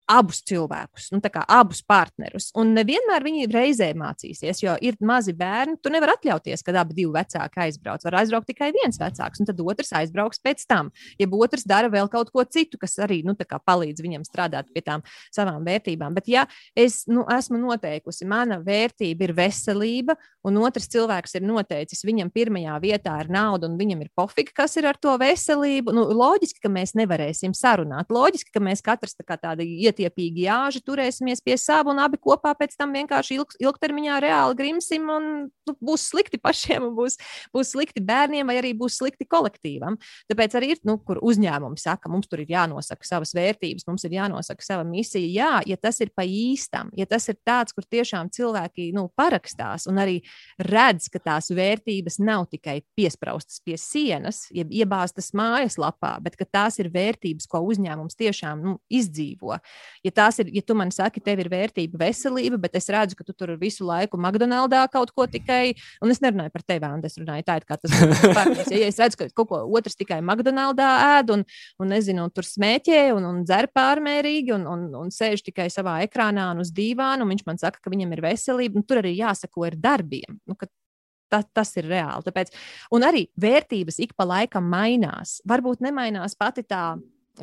abus cilvēkus, nu, abus partnerus. Un nevienmēr viņi reizē mācīsies, jo ir mazi bērni. Tu nevari atļauties, kad abi divi vecāki aizbrauc. Var aizbraukt tikai viens vecāks, un tad otrs aizbrauks pēc tam. Ja otrs dara vēl kaut ko citu, kas arī nu, palīdz viņam strādāt pie tām savām vērtībām. Bet, ja es nu, esmu noteikusi, mana vērtība ir veselība, un otrs cilvēks ir noteicis, viņam pirmajā vietā ir nauda, un viņam ir pofika, kas ir ar to veselību, nu, loģiski, ka mēs nevarēsim sarunāt. Loģiski, ka mēs katrs tā kā tādi iet ietiepīgi jāži, turēsimies pie sava un abi kopā pēc tam vienkārši ilg, ilgtermiņā reāli grimsim un nu, būs slikti pašiem, būs, būs slikti bērniem vai arī būs slikti kolektīvam. Tāpēc arī ir, nu, kur uzņēmumi saka, mums tur ir jānosaka savas vērtības, mums ir jānosaka sava misija. Jā, ja tas ir pa īstam, ja tas ir tāds, kur tiešām cilvēki nu, parakstās un arī redz, ka tās vērtības nav tikai piespraustas pie sienas, jeb iebāztas mājaslapā, bet tās ir vērtības, ko uzņēmums tiešām nu, izdzīvo. Ja tās ir, ja tu man saki, tev ir vērtība veselība, bet es redzu, ka tu tur visu laiku McDonald's kaut ko tikai, un es nerunāju par tevi, Anna, es runāju tā, it kā tas būtu pārējais. Ja, ja es redzu, ka kaut ko otrs tikai McDonald's ēd un, un nezinu, un tur smēķē un, un dzer pārmērīgi un, un, un sēž tikai savā ekrānā un uz dīvāna, un viņš man saka, ka viņam ir veselība, un tur arī jāsako ar darbiem. Nu, Ta, tas ir reāli. Tāpēc, un arī vērtības ik pa laikam mainās. Varbūt nemainās pati tā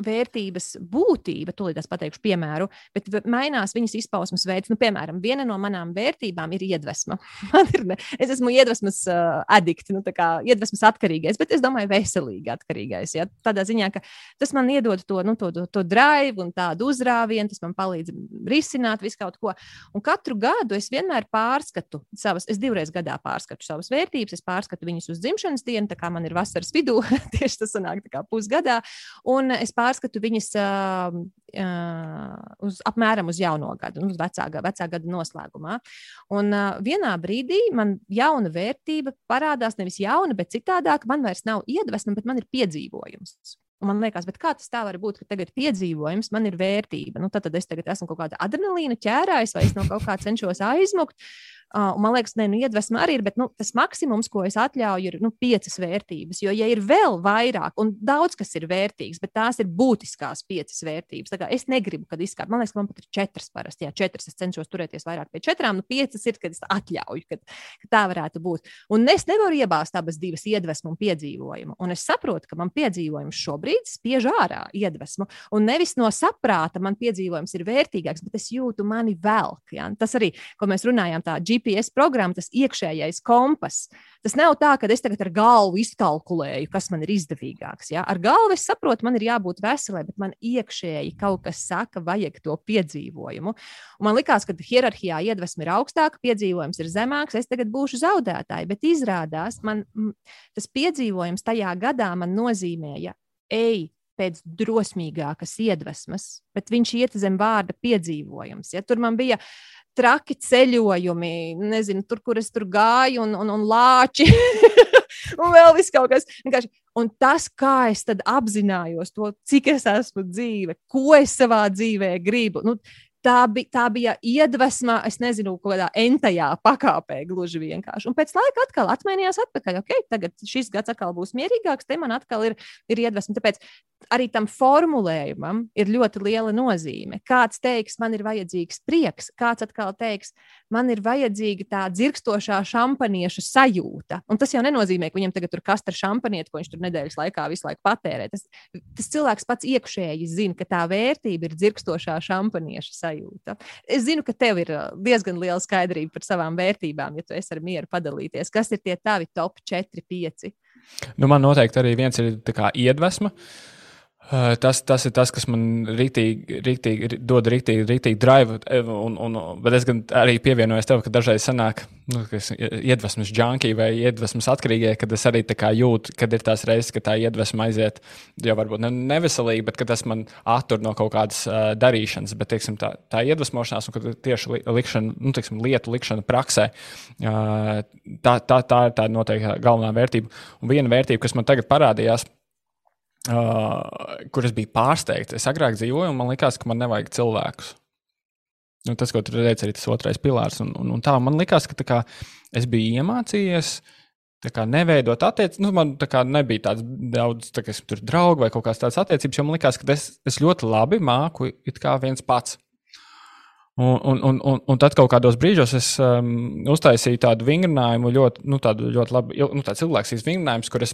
vērtības būtība, tūlīt es pateikšu piemēru, bet mainās viņas izpausmes veids. Nu, piemēram, viena no manām vērtībām ir iedvesma. ir, es esmu iedvesmas uh, addikts, nu, iedvesmas atkarīgais, bet es domāju, veselīgi atkarīgais. Ja? Tādā ziņā, ka tas man iedod to, nu, to, to, to drive un tādu uzrāvienu, tas man palīdz risināt visu kaut ko. Un katru gadu es vienmēr pārskatu savas, es divreiz gadā pārskatu savas vērtības, es pārskatu viņus uz dzimšanas dienu, tā kā man ir vasaras vidū, tieši tas sanāk pusgadā. Un es pārskatu pārskatu viņas uh, uh, uz apmēram uz jauno gadu, uz vecā, vecā gada noslēgumā. Un uh, vienā brīdī man jauna vērtība parādās nevis jauna, bet citādāk. Man vairs nav iedvesma, bet man ir piedzīvojums. Un man liekas, kā tas tā var būt, ka tagad piedzīvojums man ir vērtība. Nu, tad, tad es tagad esmu kaut kāda adrenalīna ķērājs, vai es no kaut kā cenšos aizmukt. Uh, man liekas, ne, nu, iedvesma arī ir, bet nu, tas maksimums, ko es atļauju, ir nu, piecas vērtības. Jo, ja ir vēl vairāk, un daudz kas ir vērtīgs, bet tās ir būtiskās piecas vērtības, tad es negribu, kad izskatās. Man liekas, ka man pat ir četras parasti. Jā, četras es cenšos turēties vairāk pie četrām, nu, piecas ir, kad es atļauju, kad, ka tā varētu būt. Un es nevaru iebāzt abas divas iedvesmu un piedzīvojumu. Un es saprotu, ka man piedzīvojums šobrīd spiež ārā iedvesmu. Un nevis no saprāta man piedzīvojums ir vērtīgāks, bet es jūtu mani velk. Ja? Tas arī, ko mēs runājām, tā GPS GPS programma, tas iekšējais kompass. Tas nav tā, ka es tagad ar galvu izkalkulēju, kas man ir izdevīgāks. Ja? Ar galvu es saprotu, man ir jābūt veselai, bet man iekšēji kaut kas saka, vajag to piedzīvojumu. Un man liekas, ka hierarhijā iedvesma ir augstāka, piedzīvojums ir zemāks, es tagad būšu zaudētāji. Bet izrādās, man tas piedzīvojums tajā gadā nozīmēja, ej, pēc drosmīgākas iedvesmas, bet viņš iet zem vārda piedzīvojums. Ja? Tur man bija traki ceļojumi, nezinu, tur, kur es tur gāju, un, un, un lāči. un vēl viss kaut kas. Vienkārši. Un tas, kā es apzinājos to, cik es esmu dzīve, ko es savā dzīvē gribu. Nu, tā, bija, tā bija iedvesma, es nezinu, kādā entajā pakāpē gluži vienkārši. Un pēc laika atkal atmainījās atpakaļ. Okay, tagad šis gads atkal būs mierīgāks, te man atkal ir, ir iedvesma. Tāpēc arī tam formulējumam ir ļoti liela nozīme. Kāds teiks, man ir vajadzīgs prieks, kāds atkal teiks, man ir vajadzīga tā dzirkstošā šampanieša sajūta. Un tas jau nenozīmē, ka viņam tagad ir kastra šampanieta, ko viņš tur nedēļas laikā visu laiku patērē. Tas, tas cilvēks pats iekšēji zina, ka tā vērtība ir dzirkstošā šampanieša sajūta sajūta. Es zinu, ka tev ir uh, diezgan liela skaidrība par savām vērtībām, ja tu esi ar mieru padalīties. Kas ir tie tavi top 4, 5? Nu, man noteikti arī viens ir iedvesma. Uh, tas, tas ir tas, kas man rītīgi, rītīgi, dod rītīgi, rītīgi drive. Eh, un, un, bet es arī pievienojos tev, ka dažreiz sanāk, nu, ka es iedvesmas junkie vai iedvesmas atkarīgie, kad es arī jūtu, kad ir tās reizes, ka tā iedvesma aiziet jau varbūt ne, neveselīgi, bet tas man attur no kaut kādas uh, darīšanas. Bet teiksim, tā, tā iedvesmošanās un tieši likšana, nu, teiksim, lietu likšana praksē, uh, tā, tā, tā ir tā noteikti galvenā vērtība. Un viena vērtība, kas man tagad parādījās, uh, kur es biju pārsteigts. Es agrāk dzīvoju, un man liekas, ka man nevajag cilvēkus. Nu, tas, ko tur redzēja, arī tas otrais pilārs. Un, un, un tā man liekas, ka kā, es biju iemācījies. Kā, neveidot attiecības, nu, man kā, nebija tāds daudz, tā, kas tur draugu vai kaut kādas tādas attiecības, jo man liekas, ka es, es ļoti labi māku it kā viens pats. Un, un, un, un, un tad kaut kādos brīžos es um, uztaisīju tādu vingrinājumu, ļoti, nu, tādu ļoti labu, nu, tāds cilvēks vingrinājumu, kur es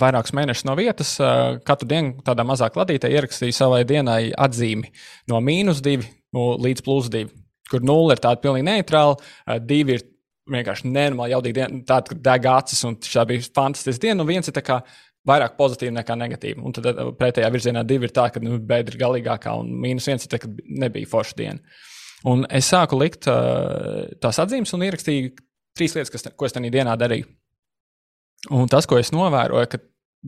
vairākus mēnešus no vietas, katru dienu tādā mazā kladītē ierakstīju savai dienai atzīmi no mīnus divi līdz plus divi, kur nulle ir tāda pilnīgi neitrāla, uh, divi ir vienkārši nenormāli jaudīgi diena, tāda, deg acis, un tā bija fantastiska diena, un viens ir tā kā vairāk pozitīva nekā negatīva. Un tad pretējā virzienā divi ir tā, ka nu, bēda ir galīgākā, un mīnus viens ir tā, ka nebija forša diena. Un es sāku likt uh, tās atzīmes un ierakstīju trīs lietas, kas, ko es tajā dienā darīju. Un tas, ko es novēroju, ka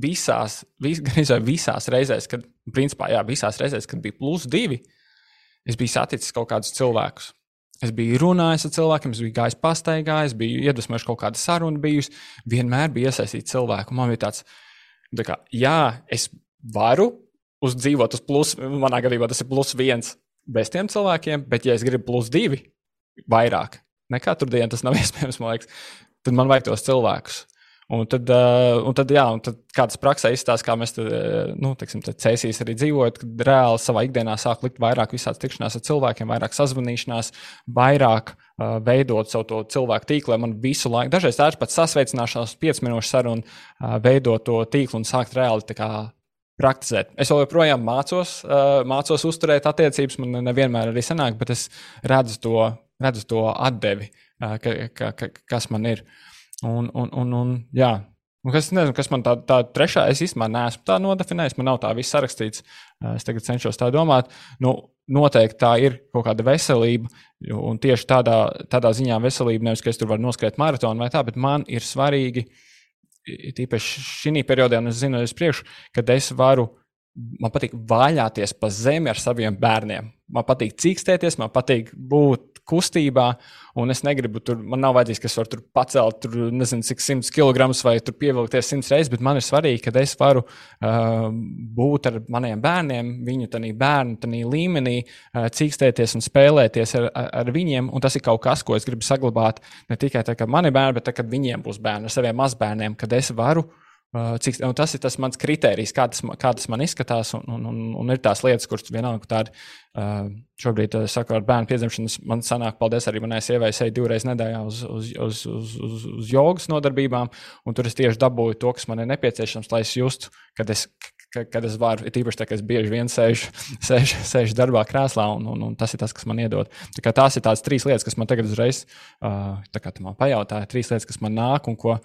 visās, vis, visās reizēs, kad, principā, jā, visās reizēs, kad bija plus divi, es biju saticis kaut kādus cilvēkus. Es biju runājis ar cilvēkiem, es biju gājis pastaigā, es biju iedvesmojis kaut kādu sarunu, bijusi. Vienmēr bija iesaistīts cilvēku. Man bija tāds, tā kā, jā, es varu uzdzīvot uz plus, manā gadījumā tas ir plus viens bez tiem cilvēkiem, bet, ja es gribu plus divi, vairāk nekā tur dienā, tas nav iespējams, man liekas, tad man vajag tos cilvēkus. Un tad, uh, un tad, jā, un tad kādas praksē izstāsta, kā mēs tur, nu, teiksim, cēsīs arī dzīvojam, kad reāli savā ikdienā sāk likt vairāk visādas tikšanās ar cilvēkiem, vairāk sazvanīšanās, vairāk uh, veidot savu to cilvēku tīklu, lai man visu laiku, dažreiz tā ir pat sasveicināšanās, 5 minūšu saruna, uh, veidot to tīklu un sākt reāli kā, praktizēt. Es joprojām mācos, uh, mācos uzturēt attiecības, man nevienmēr arī sanāk, bet es redzu to, redzu to atdevi, uh, ka, ka, ka, kas man ir. Un, un, un, un, jā, Un kas, nezinu, kas man tā, tā trešā, es īstenībā neesmu tā nodefinējis, man nav tā viss sarakstīts. Es tagad cenšos tā domāt. Nu, noteikti tā ir kaut kāda veselība, un tieši tādā, tādā ziņā veselība nevis, ka es tur varu noskriet maratonu vai tā, bet man ir svarīgi, tīpaši šī periodā, un es zinu, es priekšu, kad es varu man patīk vaļāties pa zemi ar saviem bērniem. Man patīk cīkstēties, man patīk būt kustībā, un es negribu tur, man nav vajadzīgs, ka es varu tur pacelt, tur nezinu, cik simts kg vai pievilkties simts reizes, bet man ir svarīgi, ka es varu uh, būt ar maniem bērniem, viņu tādā bērnu tādā līmenī, uh, cīkstēties un spēlēties ar, ar, viņiem. Un tas ir kaut kas, ko es gribu saglabāt ne tikai tad, kad man ir bērni, bet tad, kad viņiem būs bērni, ar saviem mazbērniem, kad es varu Uh, cik, tas ir tas mans kriterijs, kā tas, kā tas man izskatās. Un, un, un, un ir tās lietas, kuras vienalga tādi uh, šobrīd, uh, sakot, ar bērnu piedzimšanas, man sanāk, paldies arī manai sievai, eju divreiz nedēļā uz, uz, uz, uz, uz, uz jogas nodarbībām. Tur es tieši dabūju to, kas man ir nepieciešams, lai es justu, kad es, kad es varu, ir īpaši tā, ka es bieži vien sēžu, sēžu, sēžu darbā, krēslā, un, un, un tas ir tas, kas man iedod. Tā tās ir tās trīs lietas, kas man tagad uzreiz, uh, tā kā tu man pajautāji, trīs lietas, kas man nāk un ko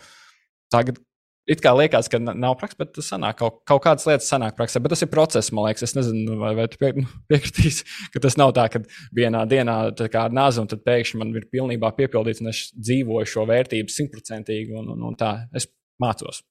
tagad It kā liekas, ka nav praksa, bet tas sanāk, kaut, kaut kādas lietas sanāk praksē. Bet tas ir process, man liekas. Es nezinu, vai, vai tu pie, nu, piekritīsi, ka tas nav tā, ka vienā dienā kā ar nāzi un tad pēkšņi man ir pilnībā piepildīts, un es dzīvoju šo vērtību simtprocentīgi, un, un, un tā es mācos.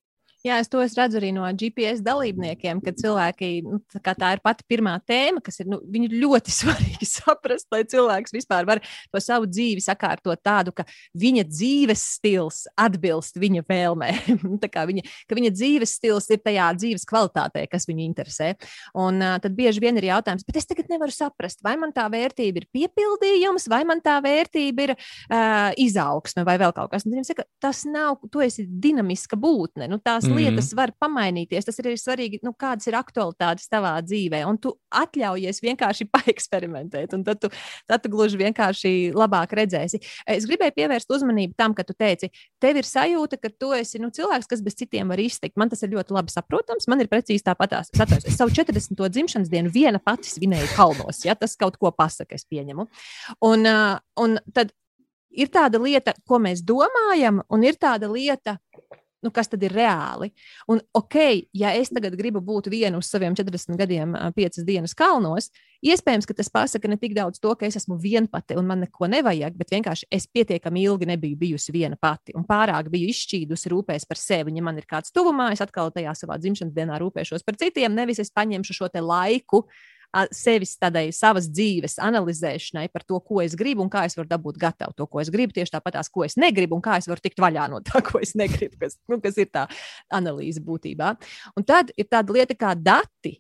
Jā, es to es redzu arī no GPS dalībniekiem, ka cilvēki, nu, tā, tā ir pati pirmā tēma, kas ir nu, ļoti svarīgi saprast, lai cilvēks vispār var to savu dzīvi sakārtot tādu, ka viņa dzīves stils atbilst viņa vēlmēm. viņa, ka viņa dzīves stils ir tajā dzīves kvalitātē, kas viņu interesē. Un uh, tad bieži vien ir jautājums, bet es tagad nevaru saprast, vai man tā vērtība ir piepildījums, vai man tā vērtība ir uh, izaugsme vai vēl kaut kas. Un, saka, tas nav, tu esi dinamiska būtne. Nu, tās mm. lietas var pamainīties. Tas ir arī svarīgi, nu, kādas ir aktualitātes tavā dzīvē. Un tu atļaujies vienkārši paeksperimentēt, un tad tu, tad tu gluži vienkārši labāk redzēsi. Es gribēju pievērst uzmanību tam, ka tu teici, tev ir sajūta, ka tu esi nu, cilvēks, kas bez citiem var izteikt. Man tas ir ļoti labi saprotams. Man ir precīzi tāpatās. Es savu 40. dzimšanas dienu viena pati svinēju kalnos. Ja? Tas kaut ko pasaka, es pieņemu. Un, un tad ir tāda lieta, ko mēs domājam, un ir tāda lieta, nu, kas tad ir reāli. Un, ok, ja es tagad gribu būt vienu uz saviem 40 gadiem, piecas dienas kalnos, iespējams, ka tas pasaka ne tik daudz to, ka es esmu viena pati un man neko nevajag, bet vienkārši es pietiekami ilgi nebiju bijusi viena pati un pārāk biju izšķīdusi rūpēs par sevi. Un, ja man ir kāds tuvumā, es atkal tajā savā dzimšanas dienā rūpēšos par citiem, nevis es paņemšu šo laiku sevis tādai savas dzīves analizēšanai par to, ko es gribu un kā es varu dabūt gatavu to, ko es gribu, tieši tāpat tās, ko es negribu un kā es varu tikt vaļā no tā, ko es negribu, kas, nu, kas ir tā analīze būtībā. Un tad ir tāda lieta kā dati.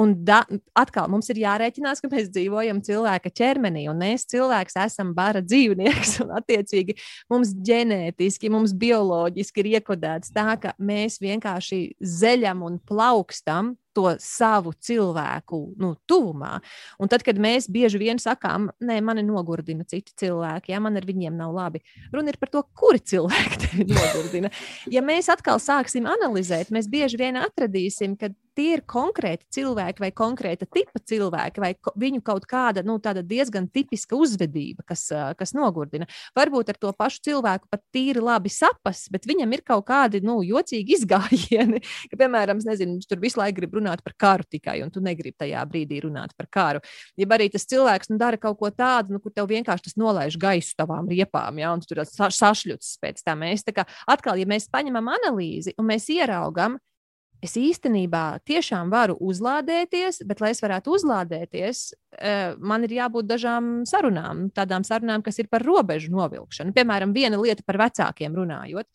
Un da, atkal mums ir jārēķinās, ka mēs dzīvojam cilvēka ķermenī, un mēs cilvēks esam bara dzīvnieks. Attiecīgi, mums ģenētiski, mums bioloģiski ir iekodēts tā, ka mēs vienkārši zeļam un plaukstam to savu cilvēku nu, tuvumā. Un tad, kad mēs bieži vien sakām, nē, mani nogurdina citi cilvēki, ja man ar viņiem nav labi, runa ir par to, kuri cilvēki tevi nogurdina. Ja mēs atkal sāksim analizēt, mēs bieži vien atradīsim, ka tie ir konkrēti cilvēki vai konkrēta tipa cilvēki, vai viņu kaut kāda nu, diezgan tipiska uzvedība, kas, kas nogurdina. Varbūt ar to pašu cilvēku pat tīri labi sapas, bet viņam ir kaut kādi nu, jocīgi izgājieni, ka, piemēram, nezinu, viņš tur visu laiku grib runāt par karu tikai, un tu negribi tajā brīdī runāt par karu. Ja arī tas cilvēks nu, dara kaut ko tādu, nu, kur tev vienkārši tas nolaiž gaisu tavām riepām, ja, un tu tur sašļuts pēc tam. Mēs tā kā atkal, ja mēs paņemam analīzi un mēs ieraugam, es īstenībā tiešām varu uzlādēties, bet, lai es varētu uzlādēties, eh, man ir jābūt dažām sarunām, tādām sarunām, kas ir par robežu novilkšanu. Piemēram, viena lieta par vecākiem runājot.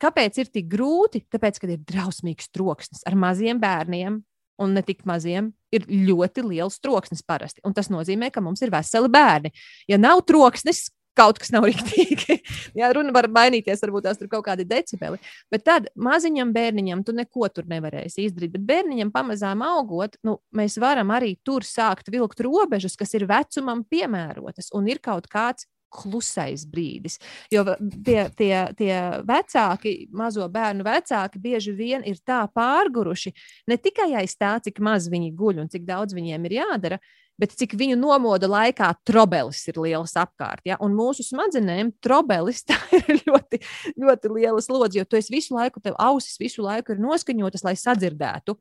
Kāpēc ir tik grūti? Tāpēc, ka ir drausmīgs troksnis ar maziem bērniem. Un ne tik maziem, ir ļoti liels troksnis parasti. Un tas nozīmē, ka mums ir veseli bērni. Ja nav troksnis, kaut kas nav rīktīgi. Jā, runa var mainīties, varbūt tās tur kaut kādi decibeli. Bet tad maziņam bērniņam tu neko tur nevarēsi izdarīt. Bet bērniņam pamazām augot, nu, mēs varam arī tur sākt vilkt robežas, kas ir vecumam piemērotas. Un ir kaut kāds klusais brīdis. Jo tie, tie, tie vecāki, mazo bērnu vecāki, bieži vien ir tā pārguruši ne tikai aiz tā, cik maz viņi guļ un cik daudz viņiem ir jādara, bet cik viņu nomoda laikā trobelis ir liels apkārt. Ja? Un mūsu smadzenēm trobelis ir ļoti, ļoti liela slodze, jo tu visu laiku, tev ausis visu laiku ir noskaņotas, lai sadzirdētu.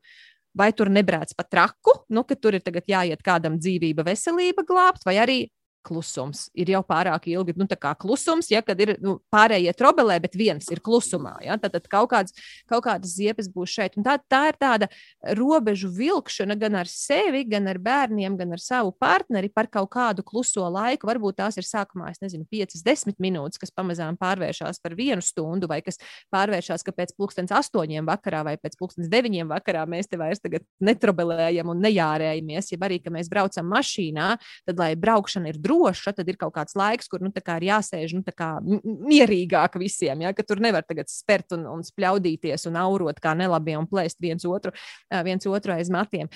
Vai tur nebrēc pa traku, nu, ka tur ir jāiet kādam dzīvība, veselība glābt, vai arī klusums. Ir jau pārāk ilgi, nu, tā kā klusums, ja kad ir nu, pārējie trobelē, bet viens ir klusumā. Ja, tad, tad kaut, kāds, kaut kādas ziepes būs šeit. Un tā, tā ir tāda robežu vilkšana gan ar sevi, gan ar bērniem, gan ar savu partneri par kaut kādu kluso laiku. Varbūt tās ir sākumā, es nezinu, 5, 10 minūtes, kas pamazām pārvēršas par vienu stundu, vai kas pārvēršas, ka pēc pusdienas astoņiem vakarā vai pēc pusdienas deviņiem vakarā mēs te vairs netrobelējam un nejārējamies. Ja arī, ka mēs braucam mašīnā, tad, lai braukšana ir droša, droša, tad ir kaut kāds laiks, kur nu, kā ir jāsēž nu, kā mierīgāk visiem. Ja? Tur nevar tagad spērt un, un spļaudīties un aurot kā nelabie un plēst viens otru, viens otru aiz matiem.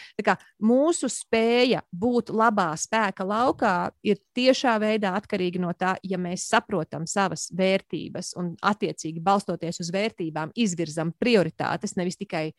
Mūsu spēja būt labā spēka laukā ir tiešā veidā atkarīga no tā, ja mēs saprotam savas vērtības un attiecīgi balstoties uz vērtībām izvirzam prioritātes, nevis tikai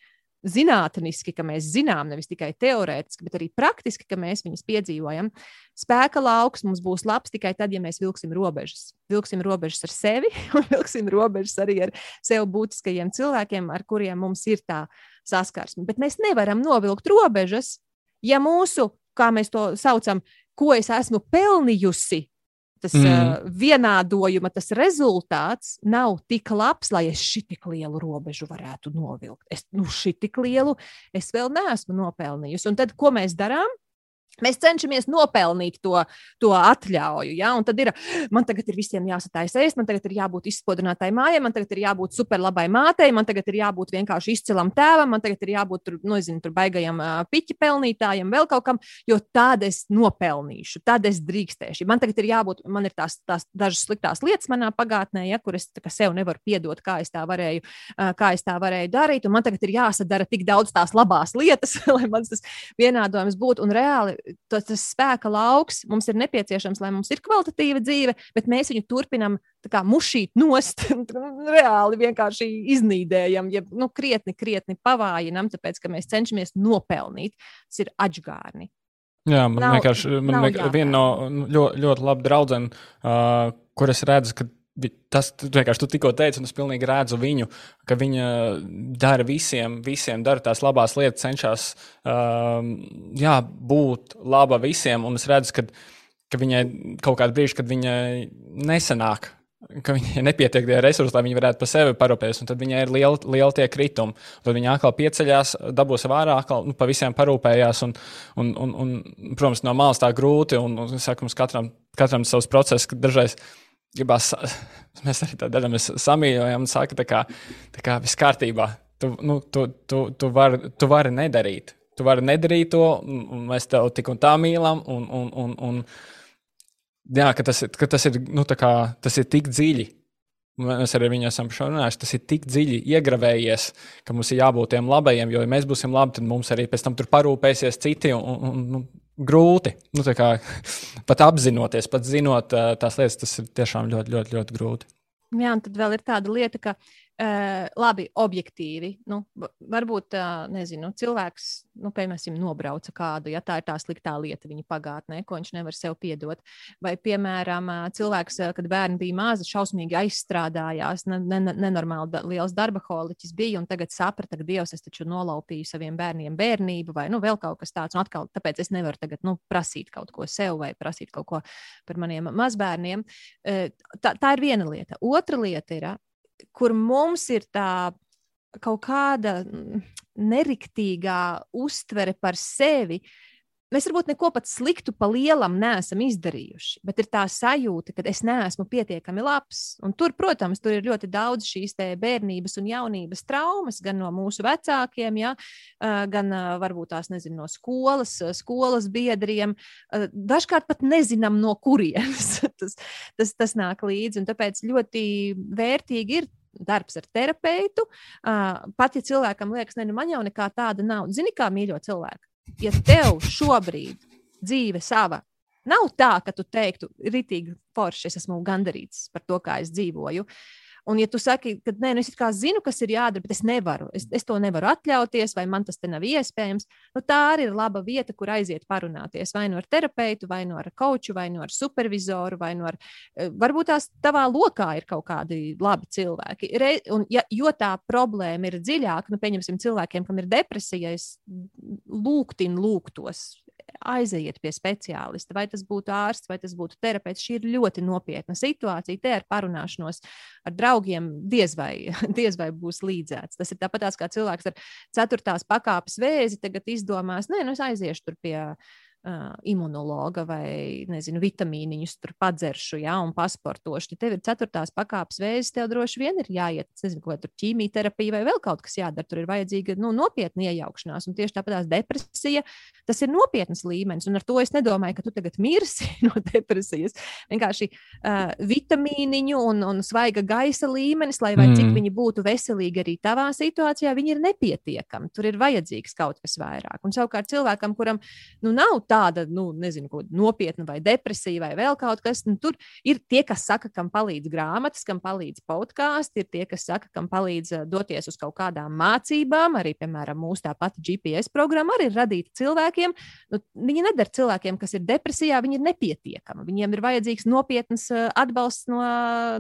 zinātniski, ka mēs zinām, nevis tikai teorētiski, bet arī praktiski, ka mēs viņus piedzīvojam. Spēka lauks mums būs labs tikai tad, ja mēs vilksim robežas. Vilksim robežas ar sevi un vilksim robežas arī ar sev būtiskajiem cilvēkiem, ar kuriem mums ir tā saskarsme. Bet mēs nevaram novilkt robežas, ja mūsu, kā mēs to saucam, ko es esmu pelnījusi tas mm. uh, vienādojuma, tas rezultāts nav tik labs, lai es šī tik lielu robežu varētu novilkt. Es nu, šī tik lielu es vēl neesmu nopelnījusi. Un tad, ko mēs darām? Mēs cenšamies nopelnīt to, to atļauju. Ja? Un tad ir, man tagad ir visiem jāsataisa ēst, man tagad ir jābūt izspodrinātai mājai, man tagad ir jābūt superlabai mātei, man tagad ir jābūt vienkārši izcilam tēvam, man tagad ir jābūt tur, nu, zinu, tur baigajam piķi pelnītājam, vēl kaut kam, jo tad es nopelnīšu, tad es drīkstēšu. Man tagad ir jābūt, man ir tās, tās dažas sliktās lietas manā pagātnē, ja, kur es sev nevaru piedot, kā es tā varēju, kā es tā varēju darīt, un man tagad ir jāsadara tik daudz tās labās lietas, lai mans tas vienādojums būtu. Un reāli tas, tas spēka lauks mums ir nepieciešams, lai mums ir kvalitatīva dzīve, bet mēs viņu turpinām kā, mušīt nost, reāli vienkārši iznīdējam, ja nu, krietni, krietni pavājinam, tāpēc ka mēs cenšamies nopelnīt. Tas ir atžgārni. Jā, man nav, vienkārši man vienkār, viena no ļoti, ļoti laba draudzene, uh, kur es redzu, ka Tas vienkārši tu tikko teici, un es pilnīgi redzu viņu, ka viņa dara visiem, visiem dara tās labās lietas, cenšas um, jā, būt laba visiem. Un es redzu, ka, ka viņai kaut kādā brīdī, kad viņai nesanāk, ka viņai nepietiek tie resursi, lai viņi varētu par sevi parūpēties, un tad viņai ir liela, liela tie kritumi. Tad viņa atkal pieceļās, dabūs vārā, atkal nu, pa visiem parūpējās. Un, un, un, un, protams, no malas tā grūti, un, un saku, mums katram, katram savs process, ka dažreiz gribās, mēs arī tā darām, mēs samīļojam un saka, tā kā, tā kā viss kārtībā. Tu, nu, tu, tu, tu, vari, tu vari nedarīt. Tu vari nedarīt to, un mēs tev tik un tā mīlam. Un, un, un, un, jā, ka tas, ka tas, ir, nu, kā, tas ir tik dziļi. Mēs arī viņu esam runājuši. Tas ir tik dziļi iegravējies, ka mums ir jābūt tiem labajiem, jo, ja mēs būsim labi, tad mums arī pēc tam tur parūpēsies citi. Un, un, un, nu, grūti. Nu, kā, pat apzinoties, pat zinot tās lietas, tas ir tiešām ļoti, ļoti, ļoti grūti. Jā, un tad vēl ir tāda lieta, ka Uh, labi, objektīvi. Nu, varbūt, uh, nezinu, cilvēks, nu, piemēram, nobrauca kādu, ja tā ir tā sliktā lieta viņa pagātnē, ko viņš nevar sev piedot. Vai, piemēram, uh, cilvēks, kad bērni bija mazi, šausmīgi aizstrādājās, ne, ne, nenormāli da, liels darba holiķis bija, un tagad saprata, ka Dievs, es taču nolaupīju saviem bērniem bērnību, vai nu, vēl kaut kas tāds, atkal tāpēc es nevaru tagad nu, prasīt kaut ko sev vai prasīt kaut ko par maniem mazbērniem. Tā, tā ir viena lieta. Otra lieta ir, kur mums ir tā kaut kāda neriktīgā uztvere par sevi. Mēs varbūt neko pat sliktu pa lielam neesam izdarījuši, bet ir tā sajūta, ka es neesmu pietiekami labs. Un tur, protams, tur ir ļoti daudz šīs bērnības un jaunības traumas, gan no mūsu vecākiem, ja, gan varbūt tās nezinu, no skolas, skolas biedriem. Dažkārt pat nezinām, no kurienes tas, tas, tas nāk līdzi. Tāpēc ļoti vērtīgi ir darbs ar terapeitu. Pat ja cilvēkam liekas, ne, nu man jau nekā tāda nav. Zini, kā mīļo cilvēku? Ja tev šobrīd dzīve sava Nav tā, ka tu teiktu, ritīgi forši, es esmu gandarīts par to, kā es dzīvoju. Un, ja tu saki, ka nē, nu es zinu, kas ir jādara, bet es nevaru, es, es to nevaru atļauties, vai man tas te nav iespējams, nu, tā arī ir laba vieta, kur aiziet parunāties. Vai nu ar terapeitu, vai nu ar koču, vai nu ar supervizoru, vai nu ar. Eh, varbūt tās tavā lokā ir kaut kādi labi cilvēki. Re, un, ja, jo tā problēma ir dziļāka, nu, pieņemsim, cilvēkiem, kam ir depresija, es lūgtinu lūgtos aiziet pie speciālista. Vai tas būtu ārsts, vai tas būtu terapeits. Šī ir ļoti nopietna situācija. Te ar parunāšanos ar draugiem diez vai, diez vai būs līdzēts. Tas ir tāpat kā cilvēks ar ceturtās pakāpes vēzi tagad izdomās, nē, nu es aiziešu tur pie uh, imunologa vai nezinu, vitamīniņus tur padzeršu, ja, un pasportošu. Tev ir ceturtās pakāpes vēzis, tev droši vien ir jāiet, nezinu, ko tur ķīmijterapija vai vēl kaut kas jādara. Tur ir vajadzīga nu, nopietna iejaukšanās, un tieši tāpat depresija, tas ir nopietnas līmenis. Un ar to es nedomāju, ka tu tagad mirsi no depresijas. Vienkārši uh, vitamīniņu un, un svaiga gaisa līmenis, lai mm. cik viņi būtu veselīgi arī tavā situācijā, viņi ir nepietiekami. Tur ir vajadzīgs kaut kas vairāk. Un savukārt cilvēkam, kuram nu, nav tāda, nu, nezinu, nopietna vai depresija vai vēl kaut kas. Nu, tur ir tie, kas saka, kam palīdz grāmatas, kam palīdz podkāsts, ir tie, kas saka, kam palīdz eh, doties uz kaut kādām mācībām. Arī, piemēram, mūsu tā pati GPS programma arī ir radīta cilvēkiem. Nu, viņi nedara cilvēkiem, kas ir depresijā, viņi ir nepietiekami. Viņiem ir vajadzīgs nopietns eh, atbalsts no,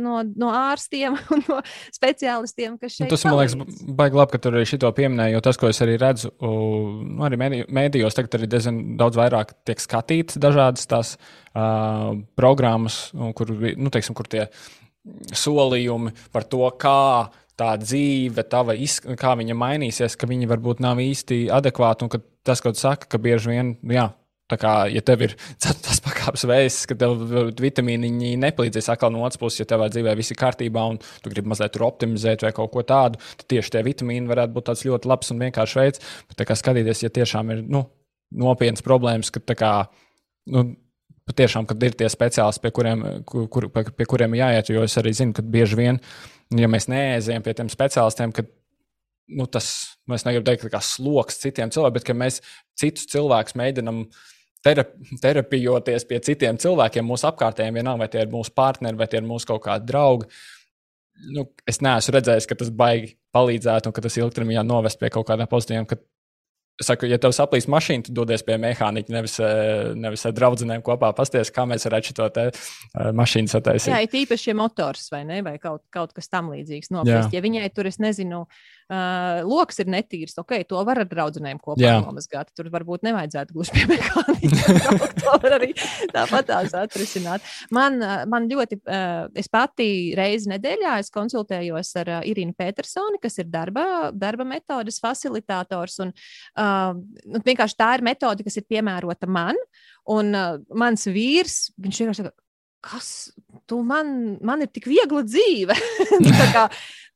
no, no ārstiem un no speciālistiem, kas nu, šeit ir. Tas man liekas, baigi labi, ka tur arī šito pieminēja, jo tas, ko es arī redzu, nu, arī mēdījos, tagad arī diezgan daudz vairāk vairāk tiek skatītas dažādas tās uh, programmas, kur, nu, teiksim, kur tie solījumi par to, kā tā dzīve, tava iz, kā viņa mainīsies, ka viņa varbūt nav īsti adekvāta. Un tas, ko tu saki, ka bieži vien, jā, tā kā, ja tev ir tas pakāpes veids, ka tev vitamīni nepalīdzēs atkal no otras puses, ja tavā dzīvē viss ir kārtībā un tu gribi mazliet tur optimizēt vai kaut ko tādu, tad tieši tie vitamīni varētu būt tāds ļoti labs un vienkāršs veids. Bet, kā skatīties, ja tiešām ir nu, nopietnas problēmas, ka kā, nu, patiešām, kad ir tie speciālisti, pie kuriem, kur, pie kuriem jāiet, jo es arī zinu, ka bieži vien, ja mēs neejam pie tiem speciālistiem, ka nu, tas, mēs negribam teikt, kā sloks citiem cilvēkiem, bet ka mēs citus cilvēkus mēģinam terapijoties pie citiem cilvēkiem, mūsu apkārtējiem, vienalga, vai tie ir mūsu partneri, vai tie ir mūsu kaut kādi draugi. Nu, es neesmu redzējis, ka tas baigi palīdzētu un ka tas ilgtermiņā novest pie kaut kādām pozitīvām, ka Es saku, ja tev saplīs mašīna, tad dodies pie mehāniķa, nevis, eh, nevis ar draugiem kopā pasties, kā mēs varētu šo te uh, mašīnu sataisīt. Jā, ir īpaši motors vai, ne, vai kaut, kaut kas tam līdzīgs nopietns. Ja viņai tur, es nezinu, uh, lokus ir netīrs, ok, to var ar draugiem kopā Jā. nomazgāt. Tur varbūt nevajadzētu gluži pie mehāniķa. to var arī tāpat atrisināt. Man, man ļoti, uh, es pati reizi nedēļā konsultējos ar uh, Irinu Petersoni, kas ir darba, darba metodas facilitātors. Un, uh, nu, vienkārši tā ir metode, kas ir piemērota man. Un uh, mans vīrs, viņš vienkārši saka, kas tu man, man ir tik viegla dzīve. kā,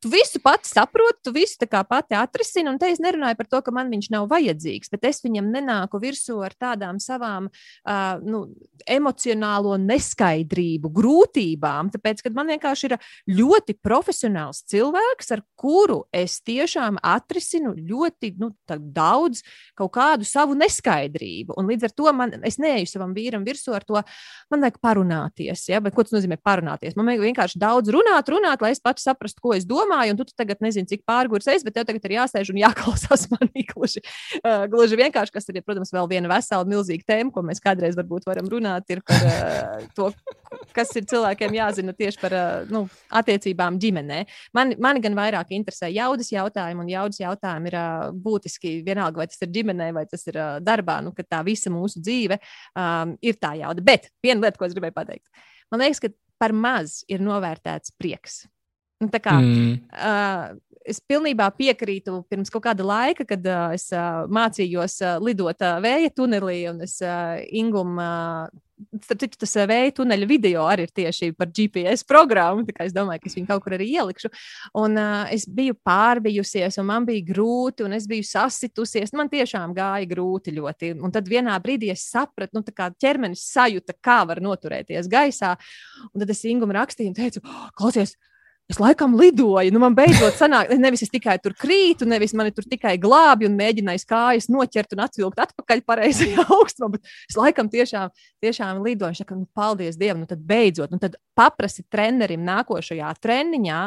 tu visu pati saproti, tu visu pati atrisini, un te es nerunāju par to, ka man viņš nav vajadzīgs, bet es viņam nenāku virsū ar tādām savām uh, nu, emocionālo neskaidrību, grūtībām, tāpēc, ka man vienkārši ir ļoti profesionāls cilvēks, ar kuru es tiešām atrisinu ļoti nu, daudz kaut kādu savu neskaidrību. Un līdz ar to man, es neeju savam vīram virsū ar to, man vajag parunāties. Ja? Bet ko tas nozīmē parunāties? Man vajag vienkārši daudz runāt, runāt, lai es pats saprastu, ko es domāju domāju, un tu tagad nezini, cik pārgājis es, bet tev tagad ir jāsēž un jāklausās manī gluži, uh, gluži vienkārši, kas ir, protams, vēl viena vesela milzīga tēma, ko mēs kādreiz varbūt varam runāt, ir par uh, to, kas ir cilvēkiem jāzina tieši par uh, nu, attiecībām ģimenē. Man, mani gan vairāk interesē jaudas jautājumi, un jaudas jautājumi ir uh, būtiski vienalga, vai tas ir ģimenē, vai tas ir uh, darbā, nu, ka tā visa mūsu dzīve um, ir tā jauda. Bet viena lieta, ko es gribēju pateikt. Man liekas, ka par maz ir novērtēts prieks. Nu, kā, mm. uh, es pilnībā piekrītu pirms kaut kāda laika, kad uh, es uh, mācījos uh, lidot uh, vēja tunelī, un es uh, Ingūmu. Uh, Starp citu, tas vēja tuneļa video arī ir tieši par GPS programmu. Es domāju, ka es viņu kaut kur arī ielikšu. Un, uh, es biju pārbijusies, un man bija grūti, un es biju sasitusies. Man tiešām gāja grūti ļoti. Un tad vienā brīdī es sapratu, nu, kā ķermenis sajūta, kā var noturēties gaisā. Un tad es Ingūmu rakstīju un teicu, oh, klausies, Es laikam lidoju, nu man beidzot sanāk, nevis es tikai tur krītu, nevis mani tur tikai glābi un mēģināju kājas noķert un atvilkt atpakaļ pareizajā augstumā, bet es laikam tiešām, tiešām lidoju. Es saku, nu, paldies Dievam, nu tad beidzot, nu tad paprasti trenerim nākošajā treniņā,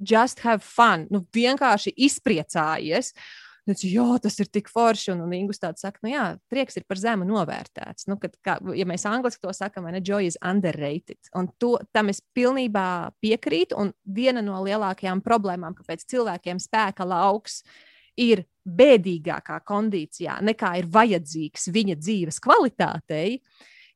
just have fun, nu vienkārši izpriecājies. Teicu, jā, tas ir tik forši. Un, un Ingus tāds saka, nu jā, prieks ir par zemu novērtēts. Nu, kad, kā, ja mēs angliski to sakām, ne joy is underrated. Un to, tam es pilnībā piekrītu. Un viena no lielākajām problēmām, kāpēc cilvēkiem spēka lauks ir bēdīgākā kondīcijā nekā ir vajadzīgs viņa dzīves kvalitātei,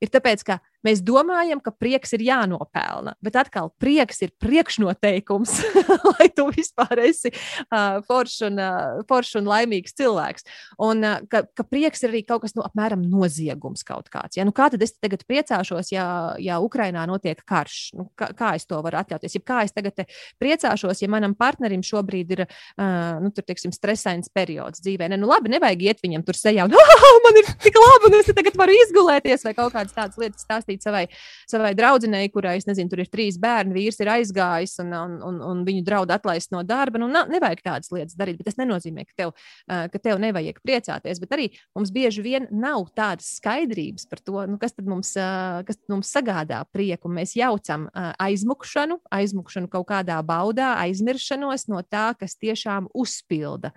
ir tāpēc, ka Mēs domājam, ka prieks ir jānopelna, bet atkal prieks ir priekšnoteikums, lai tu vispār esi uh, foršs un, uh, forš un laimīgs cilvēks. Un uh, ka, ka prieks ir arī kaut kas, nu, apmēram noziegums kaut kāds. Ja? Nu, kā tad es tagad priecāšos, ja, ja Ukrainā notiek karš? Nu, kā, kā es to varu atļauties? Ja kā es tagad priecāšos, ja manam partnerim šobrīd ir, uh, nu, tur, teiksim, stresains periods dzīvē? Ne, nu, labi, nevajag iet viņam tur sejā un, oh, man ir tik labi, un es tagad varu izgulēties vai kaut kādas tādas lietas stāstīt pastāstīt savai, savai draudzenei, kurai, es nezinu, tur ir trīs bērni, vīrs ir aizgājis un, un, un, un viņu draudu atlaist no darba. Nu, nevajag tādas lietas darīt, bet tas nenozīmē, ka tev, ka tev nevajag priecāties. Bet arī mums bieži vien nav tādas skaidrības par to, nu, kas tad mums, kas tad mums sagādā prieku. Mēs jaucam aizmukšanu, aizmukšanu kaut kādā baudā, aizmiršanos no tā, kas tiešām uzpilda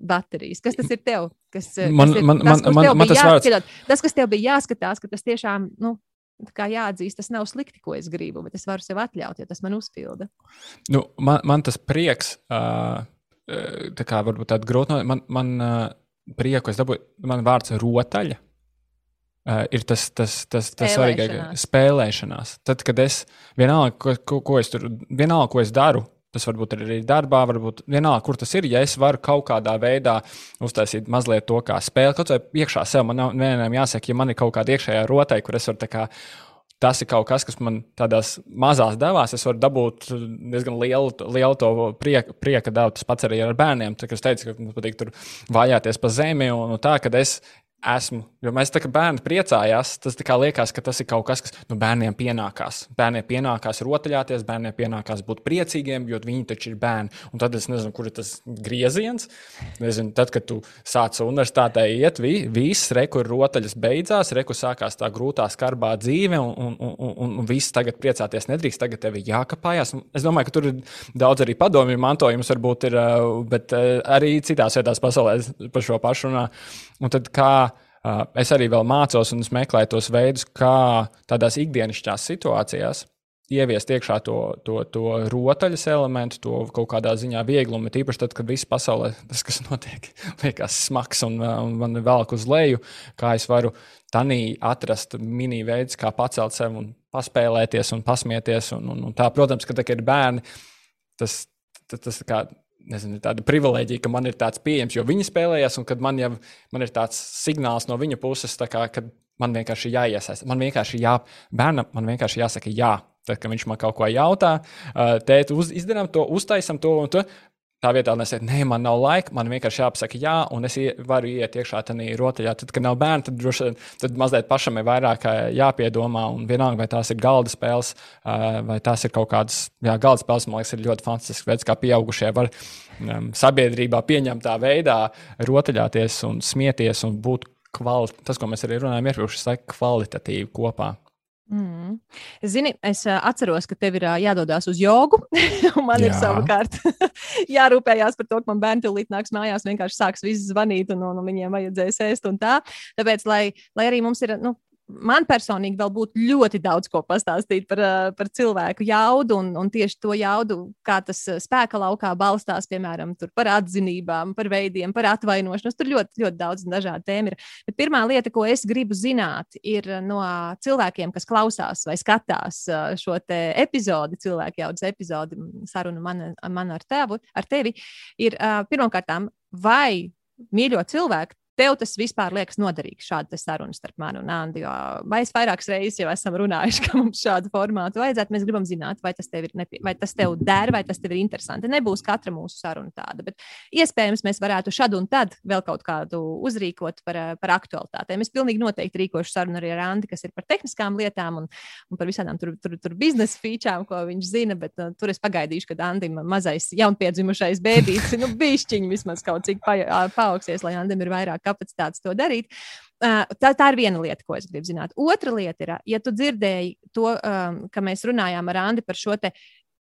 baterijas. Kas tas ir tev? Kas, man, kas ir, man, tas, man, man, man tas vārds. Tas, kas tev bija jāskatās, ka tas tiešām, nu, kā jāatzīst, tas nav slikti, ko es gribu, bet es varu sev atļaut, ja tas man uzpilda. Nu, man, man tas prieks, tā kā varbūt tāda grūta, man, man prieku es dabūju, man vārds rotaļa. Uh, ir tas, tas, tas, tas svarīgākais spēlēšanās. Tad, kad es vienalga, ko, ko, ko es tur, vienalga, ko es daru, Tas varbūt ir arī darbā, varbūt vienalga, kur tas ir. Ja es varu kaut kādā veidā uztaisīt mazliet to kā spēli, kaut vai iekšā sev, man vienam jāsaka, ja man ir kaut kāda iekšējā rotai, kur es varu tā kā. Tas ir kaut kas, kas man tādās mazās devās. Es varu dabūt diezgan lielu, lielu to prieka, prieka devu. Tas pats arī ar bērniem. Tā, es teicu, ka man patīk tur vājāties pa zemi un, un tā, ka es esmu. Jo mēs tā kā bērni priecājās, tas liekas, ka tas ir kaut kas, kas nu, bērniem pienākās. Bērniem pienākās rotaļāties, bērniem pienākās būt priecīgiem, jo viņi taču ir bērni. Un tad es nezinu, kur ir tas grieziens. Nezinu, tad, kad tu sāc universitātē iet, vi, viss rekur rotaļas beidzās, rekur sākās tā grūtā, skarbā dzīve, un, un, un, un, un viss tagad priecāties nedrīkst, tagad tev ir jākapājās. Es domāju, ka tur ir daudz arī padomju mantojums, varbūt ir, bet arī citās vietās pasaulē par šo pašu runā. Un tad kā es arī vēl mācos un meklēju tos veidus, kā tādās ikdienišķās situācijās ieviest iekšā to, to, to rotaļas elementu, to kaut kādā ziņā vieglumu. Tīpaši tad, kad viss pasaulē tas, kas notiek, liekas smags un, uh, un man velk uz leju, kā es varu tanī atrast mini veidus, kā pacelt sevi un paspēlēties un pasmieties. Un, un, un tā, protams, ka tā, ir bērni, tas, tas, tas kā nezinu, tāda privilēģija, ka man ir tāds pieejams, jo viņi spēlējas, un kad man jau man ir tāds signāls no viņa puses, kā, ka man vienkārši jāiesaistās. Man vienkārši jā, bērnam man vienkārši jāsaka jā. Tad, kad viņš man kaut ko jautā, tēti, uz, izdarām to, uztaisam to un to. Tā vietā, teiktu, nē, man nav laika, man vienkārši jāpasaka, jā, un es varu iet iekšā tajā rotaļā. Tad, kad nav bērni, tad droši vien tad mazliet pašam ir vairāk jāpiedomā. Un vienalga, vai tās ir galda spēles, vai tās ir kaut kādas, jā, galda spēles, man liekas, ir ļoti fantastisks veids, kā pieaugušie var um, sabiedrībā pieņemtā veidā rotaļāties un smieties un būt kvalitāti. Tas, ko mēs arī runājam, iepriekš, ir kvalitatīvi kopā. Mm. Zini, es uh, atceros, ka tev ir uh, jādodas uz jogu, un man Jā. ir savukārt jārūpējās par to, ka man bērni tūlīt nāks mājās, vienkārši sāks visu zvanīt, un, un, un viņiem vajadzēs ēst un tā. Tāpēc, lai, lai arī mums ir, nu, man personīgi vēl būtu ļoti daudz ko pastāstīt par, eh, par cilvēku jaudu un, un tieši to jaudu, kā tas eh, spēka laukā balstās, piemēram, par atzinībām, par veidiem, par atvainošanos. Tur ļoti, ļoti daudz dažādu tēmu ir. Bet pirmā lieta, ko es gribu zināt, ir no cilvēkiem, kas klausās vai skatās eh, šo epizodi, cilvēku jaudas epizodi, sarunu man, man ar, tevu, ar tevi, ir pirmkārt, vai mīļo cilvēku tev tas vispār liekas noderīgs, šāda saruna starp mani un Andi? Jo mēs vairākas reizes jau esam runājuši, ka mums šādu formātu vajadzētu. Mēs gribam zināt, vai tas tev ir, nepie... vai tas tev der, vai tas tev ir interesanti. Nebūs katra mūsu saruna tāda, bet iespējams mēs varētu šad un tad vēl kaut kādu uzrīkot par, par aktualitātēm. Es pilnīgi noteikti rīkošu sarunu arī ar Andi, kas ir par tehniskām lietām un, un par visādām tur, tur, tur biznesa featurām, ko viņš zina, bet uh, tur es pagaidīšu, kad Andim mazais jaunpiedzimušais bērns, nu, bišķiņi vismaz kaut cik pa, paaugsies, lai Andim ir vairāk kapacitātes to darīt. Uh, tā, tā ir viena lieta, ko es gribu zināt. Otra lieta ir, ja tu dzirdēji to, um, ka mēs runājām ar Andi par šo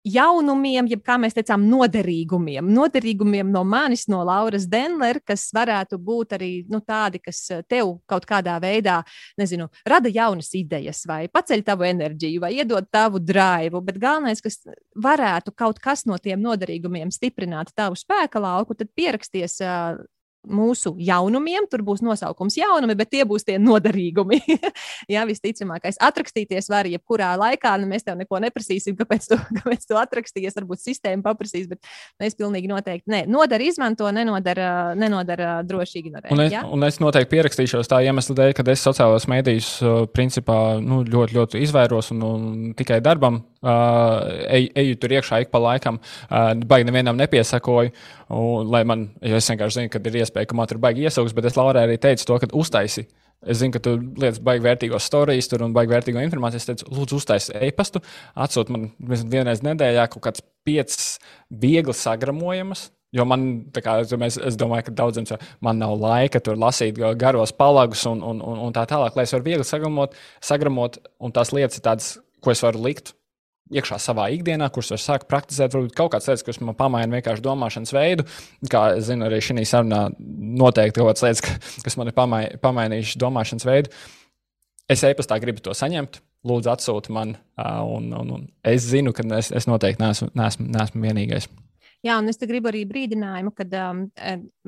jaunumiem, jeb kā mēs teicām, noderīgumiem. Noderīgumiem no manis, no Lauras Denler, kas varētu būt arī nu, tādi, kas eh, tev kaut kādā veidā, nezinu, rada jaunas idejas, vai paceļ tavu enerģiju, vai iedod tavu drāvu. Bet galvenais, kas varētu kaut kas no tiem noderīgumiem stiprināt tavu spēka lauku, tad pieraksties uh, mūsu jaunumiem. Tur būs nosaukums jaunumi, bet tie būs tie noderīgumi. Jā, visticamākais. Atrakstīties var jebkurā laikā. Nu, mēs tev neko neprasīsim, kāpēc tu, kāpēc tu atrakstījies. Varbūt sistēma paprasīs, bet mēs pilnīgi noteikti ne. Nodara izmanto, nenodara, nenodara droši ignorēt. Un es, ja? un es noteikti pierakstīšos tā iemesla dēļ, ka es sociālajos mēdījos principā nu, ļoti, ļoti izvairos un, un tikai darbam Uh, eju, eju tur iekšā ik pa laikam, uh, baigi nevienam nepiesakoju. Un, lai man, jo es vienkārši zinu, ka ir iespēja, ka man tur baigi iesaugs, bet es Laurai arī teicu to, ka uztaisi. Es zinu, ka tu lietas baigi vērtīgos stāstus, tur un baigi vērtīgo informāciju. Es teicu, lūdzu, uztaisi e-pastu, atsūti man vienreiz nedēļā kaut kāds piecas viegli sagramojamas. Jo man, kā, es, es domāju, ka daudziem man nav laika tur lasīt garos palagus un, un, un, un tā tālāk, lai es varu viegli sagramot, sagramot un tās lietas ir tādas, ko es varu likt iekšā savā ikdienā, kurus var sākt praktizēt. Varbūt kaut kādas lietas, kas man pamaina vienkārši domāšanas veidu. Kā es zinu, arī šī sarunā noteikti kaut kādas lietas, kas man ir pamai, pamainījušas domāšanas veidu. Es e-pastā gribu to saņemt. Lūdzu, atsūti man, un, un, un es zinu, ka es, es noteikti neesmu, neesmu, neesmu vienīgais. Jā, un es gribu arī brīdinājumu, ka um,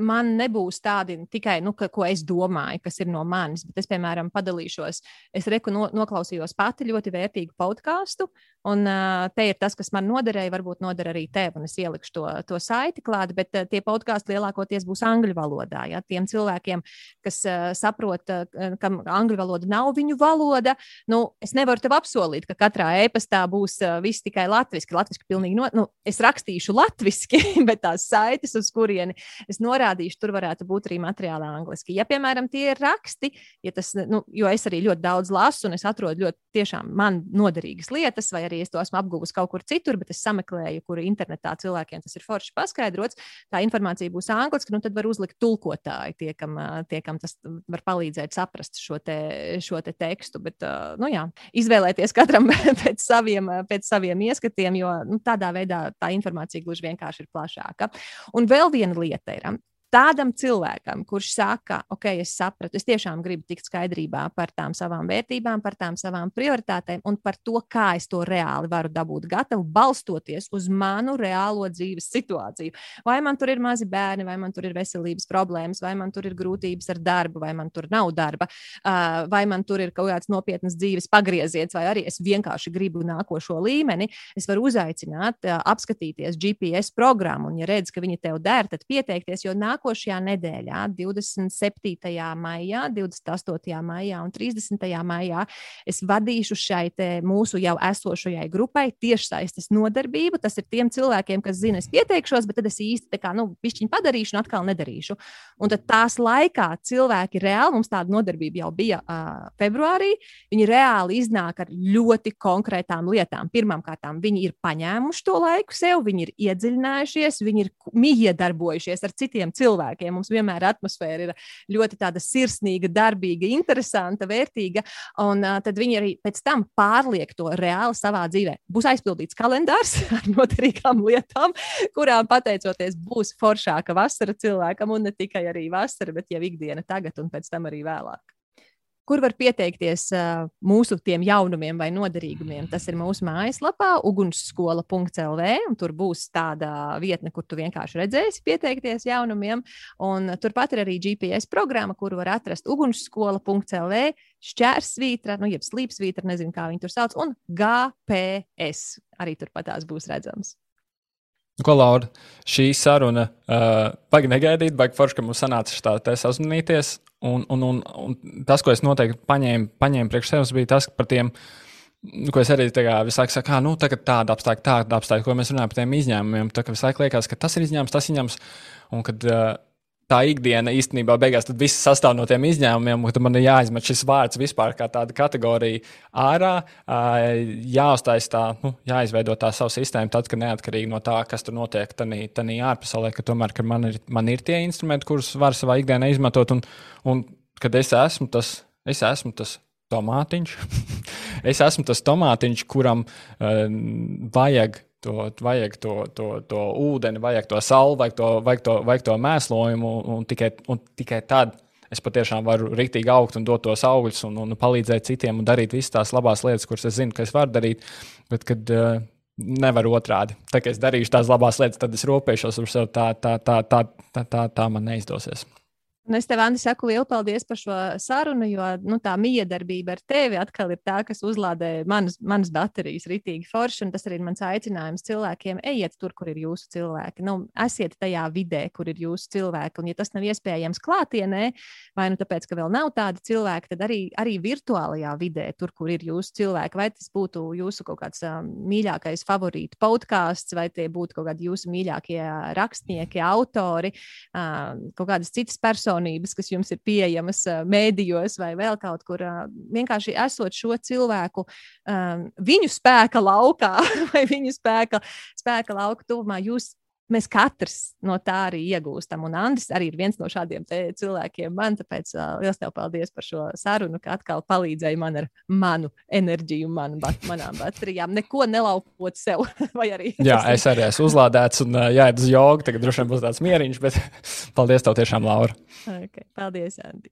man nebūs tādi tikai, nu, ka, ko es domāju, kas ir no manis, bet es, piemēram, padalīšos. Es reku no, noklausījos pati ļoti vērtīgu podkāstu, un uh, te ir tas, kas man noderēja, varbūt noder arī tev, un es ielikšu to, to saiti klāt, bet uh, tie podkāsti lielākoties būs angļu valodā. Ja? Tiem cilvēkiem, kas uh, saprot, uh, ka angļu valoda nav viņu valoda, nu, es nevaru tev apsolīt, ka katrā e-pastā būs uh, viss tikai latviešu. Latviešu pilnīgi no, nu, es rakstīšu latviešu angliski, bet tās saites, uz kurieni es norādīšu, tur varētu būt arī materiāli angliski. Ja, piemēram, tie ir raksti, ja tas, nu, jo es arī ļoti daudz lasu un es atrodu ļoti tiešām man noderīgas lietas, vai arī es to esmu apguvusi kaut kur citur, bet es sameklēju, kur internetā cilvēkiem tas ir forši paskaidrots, tā informācija būs angliski, nu tad var uzlikt tulkotāji, tie, kam, tie, kam tas var palīdzēt saprast šo, te, šo te tekstu. Bet, nu jā, izvēlēties katram pēc saviem, pēc saviem ieskatiem, jo nu, tādā veidā tā informācija gluži vienkārši vienkārši ir plašāka. Un vēl viena lieta ir, tādam cilvēkam, kurš saka, ok, es sapratu, es tiešām gribu tikt skaidrībā par tām savām vērtībām, par tām savām prioritātēm un par to, kā es to reāli varu dabūt gatavu, balstoties uz manu reālo dzīves situāciju. Vai man tur ir mazi bērni, vai man tur ir veselības problēmas, vai man tur ir grūtības ar darbu, vai man tur nav darba, vai man tur ir kaut kāds nopietnas dzīves pagrieziens, vai arī es vienkārši gribu nākošo līmeni. Es varu uzaicināt, apskatīties GPS programmu, un, ja redz, ka viņi tev der, tad pieteikties, jo nāk nākošajā nedēļā, 27. maijā, 28. maijā un 30. maijā, es vadīšu šai mūsu jau esošajai grupai tiešsaistes nodarbību. Tas ir tiem cilvēkiem, kas zina, es pieteikšos, bet tad es īsti tā kā, nu, pišķiņu padarīšu un atkal nedarīšu. Un tad tās laikā cilvēki reāli, mums tāda nodarbība jau bija uh, februārī, viņi reāli iznāk ar ļoti konkrētām lietām. Pirmkārt, viņi ir paņēmuši to laiku sev, viņi ir iedziļinājušies, viņi ir miedarbojušies ar citiem cilvēkiem cilvēkiem. Mums vienmēr atmosfēra ir ļoti tāda sirsnīga, darbīga, interesanta, vērtīga. Un uh, tad viņi arī pēc tam pārliek to reāli savā dzīvē. Būs aizpildīts kalendārs ar noderīgām lietām, kurām pateicoties būs foršāka vasara cilvēkam, un ne tikai arī vasara, bet jau ikdiena tagad un pēc tam arī vēlāk kur var pieteikties uh, mūsu tiem jaunumiem vai noderīgumiem. Tas ir mūsu mājaslapā, ugunsskola.lv. Tur būs tāda vietne, kur tu vienkārši redzēsi pieteikties jaunumiem. Un turpat ir arī GPS programma, kuru var atrast ugunsskola.lv, šķērsvītra, nu, jeb slīpsvītra, nezinu, kā viņi tur sauc, un GPS arī turpat tās būs redzams. Ko, Laura, šī saruna, uh, baigi negaidīt, baigi forši, ka mums sanāca tā te sazvanīties. Un, un, un, un tas, ko es noteikti paņēmu, paņēmu priekš sevis, bija tas, par tiem, nu, ko es arī visu laiku saku, nu, tagad tāda apstākļa, tāda apstākļa, ko mēs runājam par tiem izņēmumiem. Tā kā visu laiku liekas, ka tas ir izņēmums, tas ir izņēmums. Un kad uh, tā ikdiena īstenībā beigās viss sastāv no tiem izņēmumiem, un man ir jāizmet šis vārds vispār kā tāda kategorija ārā, jāuztais tā, nu, jāizveido tā savu sistēmu, tad, kad neatkarīgi no tā, kas tur notiek tādā ārpasaulē, ka tomēr ka man, ir, man ir tie instrumenti, kurus var savā ikdienā izmantot, un, un kad es esmu tas, es esmu tas tomātiņš, es esmu tas tomātiņš, kuram uh, vajag To, vajag to, to, to ūdeni, vajag to sauli, vajag to, vajag to, vajag to mēslojumu, un tikai, un tikai tad es patiešām varu rīktīgi augt un dot tos augļus, un, un palīdzēt citiem un darīt visas tās labās lietas, kuras es zinu, ka es varu darīt. Bet, kad uh, nevar otrādi, tā kā es darīšu tās labās lietas, tad es rūpēšos par sevi. Tā, tā, tā, tā, tā, tā, tā man neizdosies. Un es tev, Andi, saku lielu paldies par šo sarunu, jo nu, tā miedarbība ar tevi atkal ir tā, kas uzlādē manas, manas baterijas ritīgi forši. Tas arī ir mans aicinājums cilvēkiem. Ejiet tur, kur ir jūsu cilvēki. Nu, esiet tajā vidē, kur ir jūsu cilvēki. Un, ja tas nav iespējams klātienē, vai nu tāpēc, ka vēl nav tādi cilvēki, tad arī, arī virtuālajā vidē, tur, kur ir jūsu cilvēki, vai tas būtu jūsu kaut kāds um, mīļākais favorītu podkāsts, vai tie būtu kaut kādi jūsu mīļākie rakstnieki, autori, um, kaut kādas citas personas personības, kas jums ir pieejamas mēdījos vai vēl kaut kur. Vienkārši esot šo cilvēku, viņu spēka laukā vai viņu spēka, spēka lauka tuvumā, jūs mēs katrs no tā arī iegūstam. Un Andris arī ir viens no šādiem cilvēkiem. Man tāpēc uh, liels tev paldies par šo sarunu, ka atkal palīdzēji man ar manu enerģiju, manu, bat, manām baterijām. Neko nelaupot sev. Jā, es arī esmu uzlādēts un uh, jāiet uz jogu. Tagad droši vien būs tāds mieriņš, bet paldies tev tiešām, Laura. Okay, paldies, Andi.